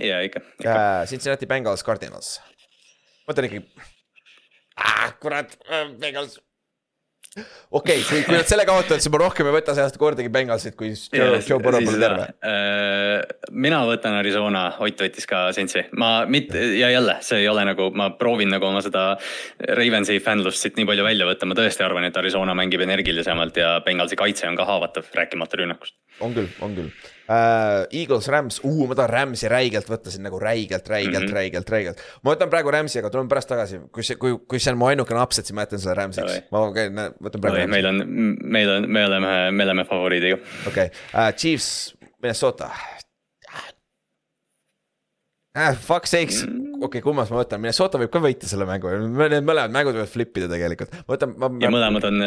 ja ikka, ikka.. Cincinnati Bengals, Cardinals. ma mõtlen ikkagi ah,. kurat, Bengals. okei okay,, kui, kui nad selle kaotavad, siis ma rohkem ei võta see aasta kordagi Bengalsit, kui Joe, Joe Burrow pole terve äh,. mina võtan Arizona, Ott võttis ka Sensi, ma mitte ja jälle, see ei ole nagu, ma proovin nagu oma seda Ravensi fännlust siit nii palju välja võtta, ma tõesti arvan, et Arizona mängib energilisemalt ja Bengalsi kaitse on ka haavatav, rääkimata rünnakust. on küll, on küll uh,. Eagles, Rams, ma tahan Rams'i räigelt võtta siin nagu räigelt, räigelt mm, -hmm. räigelt, räigelt. ma võtan praegu Rams'i, aga tulen pärast tagasi, kui see, kui, kui see on mu ainukene upset, siis ma jätan selle Rams'iks. ma käin, võtan praegu. meil on, meil on, me oleme, me oleme favoriidiga. okei okay. uh,, Chiefs, Minnesota äh,. Fuck sakes, mm. okei okay,, kummas ma võtan, Minnesota võib ka võita selle mängu, need mõlemad mängud võivad flip ida tegelikult, ma võtan. ja mõlemad on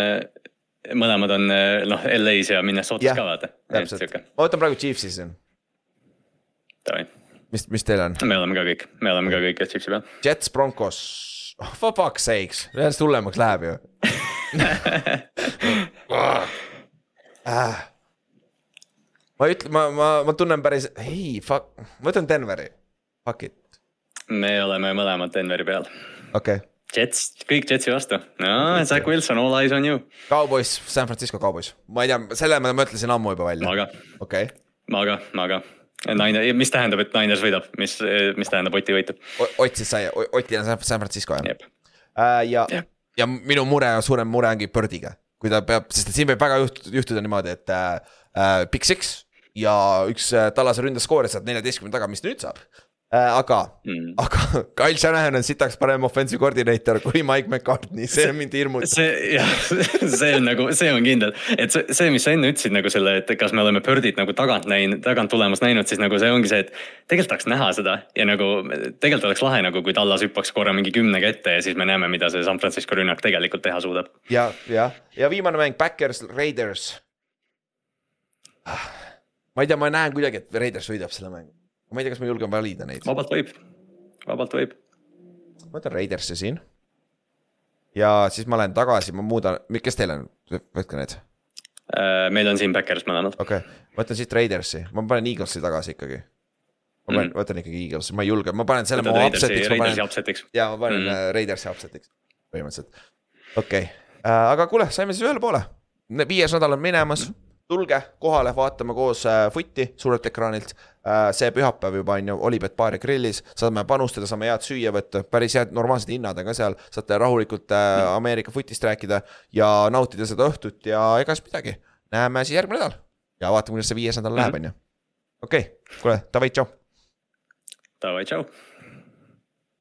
mõlemad on noh, LA-s ja Minnesotas ka vaata. täpselt, ma võtan praegu Chiefsi siin. Mis, mis teil on? me oleme ka kõik, me oleme ka kõik Chiefsi peal. Jets, Broncos, oh, for fuck's sakes, järjest hullemaks läheb ju [LAUGHS] ah. ma ei ütle, ma, ma, ma tunnen päris, ei fuck, ma võtan Denveri, fuck it. me oleme mõlemad Denveri peal. okei okay Jets, kõik Jetsi vastu, no Zack Wilson, all eyes on you. Cowboys, San Francisco Cowboys, ma ei tea, selle ma mõtlesin ammu juba välja. ma ka. okei okay.. ma ka, ma ka. Naine, mis tähendab, et Niners võidab, mis, mis tähendab Oti võitu? Ott siis sai, Oti on San Francisco jah yep.? Uh, ja yep., ja minu mure, suurem mure ongi Birdiga, kui ta peab, sest et siin võib väga juht-, juhtuda niimoodi, et uh, Big Six ja üks uh, tallase ründaskoor saab neljateistkümne taga, mis nüüd saab Äh, aga mm., aga [LAUGHS] Kyle Shanahan on sitaks parem offensive koordineeter kui Mike McCartney, see mind hirmutab. see jah, [LAUGHS] see on nagu, see on kindel, et see, see, mis sa enne ütlesid nagu selle, et kas me oleme Birdit nagu tagant näinud, tagant tulemas näinud, siis nagu see ongi see, et. tegelikult tahaks näha seda ja nagu tegelikult oleks lahe nagu, kui Tallas hüppaks korra mingi kümnega ette ja siis me näeme, mida see San Francisco rünnak tegelikult teha suudab. ja, jah, ja viimane mäng, Backers, Raiders. Ah, ma ei tea, ma näen kuidagi, et Raiders võidab selle mängu ma ei tea, kas ma julgen valida neid. vabalt võib, vabalt võib. ma võtan Raidersi siin. ja siis ma lähen tagasi, ma muudan, kes teil on, võtke need meil on siin Backers mõlemad. okei okay., ma võtan siit Raidersi, ma panen Eaglesi tagasi ikkagi. ma panen mm., võtan ikkagi Eaglesi, ma ei julge, ma panen selle oma upset'iks, ma panen, ja ma panen Mm. mm. Raidersi upset'iks, põhimõtteliselt. okei okay., aga kuule, saime siis ühele poole. viies nädal on minemas, tulge kohale, vaatame koos äh, footi suurelt ekraanilt. see pühapäev juba on ju Olipet baar ja grillis, saame panustada, saame head süüa võtta, päris head normaalsed hinnad on ka seal, saate rahulikult äh, Ameerika footist rääkida ja nautida seda õhtut ja ega siis midagi. näeme siis järgmine nädal ja vaatame, kuidas see viies nädal läheb, on ju. okei, kuule, davai, tšau. Davai, tšau.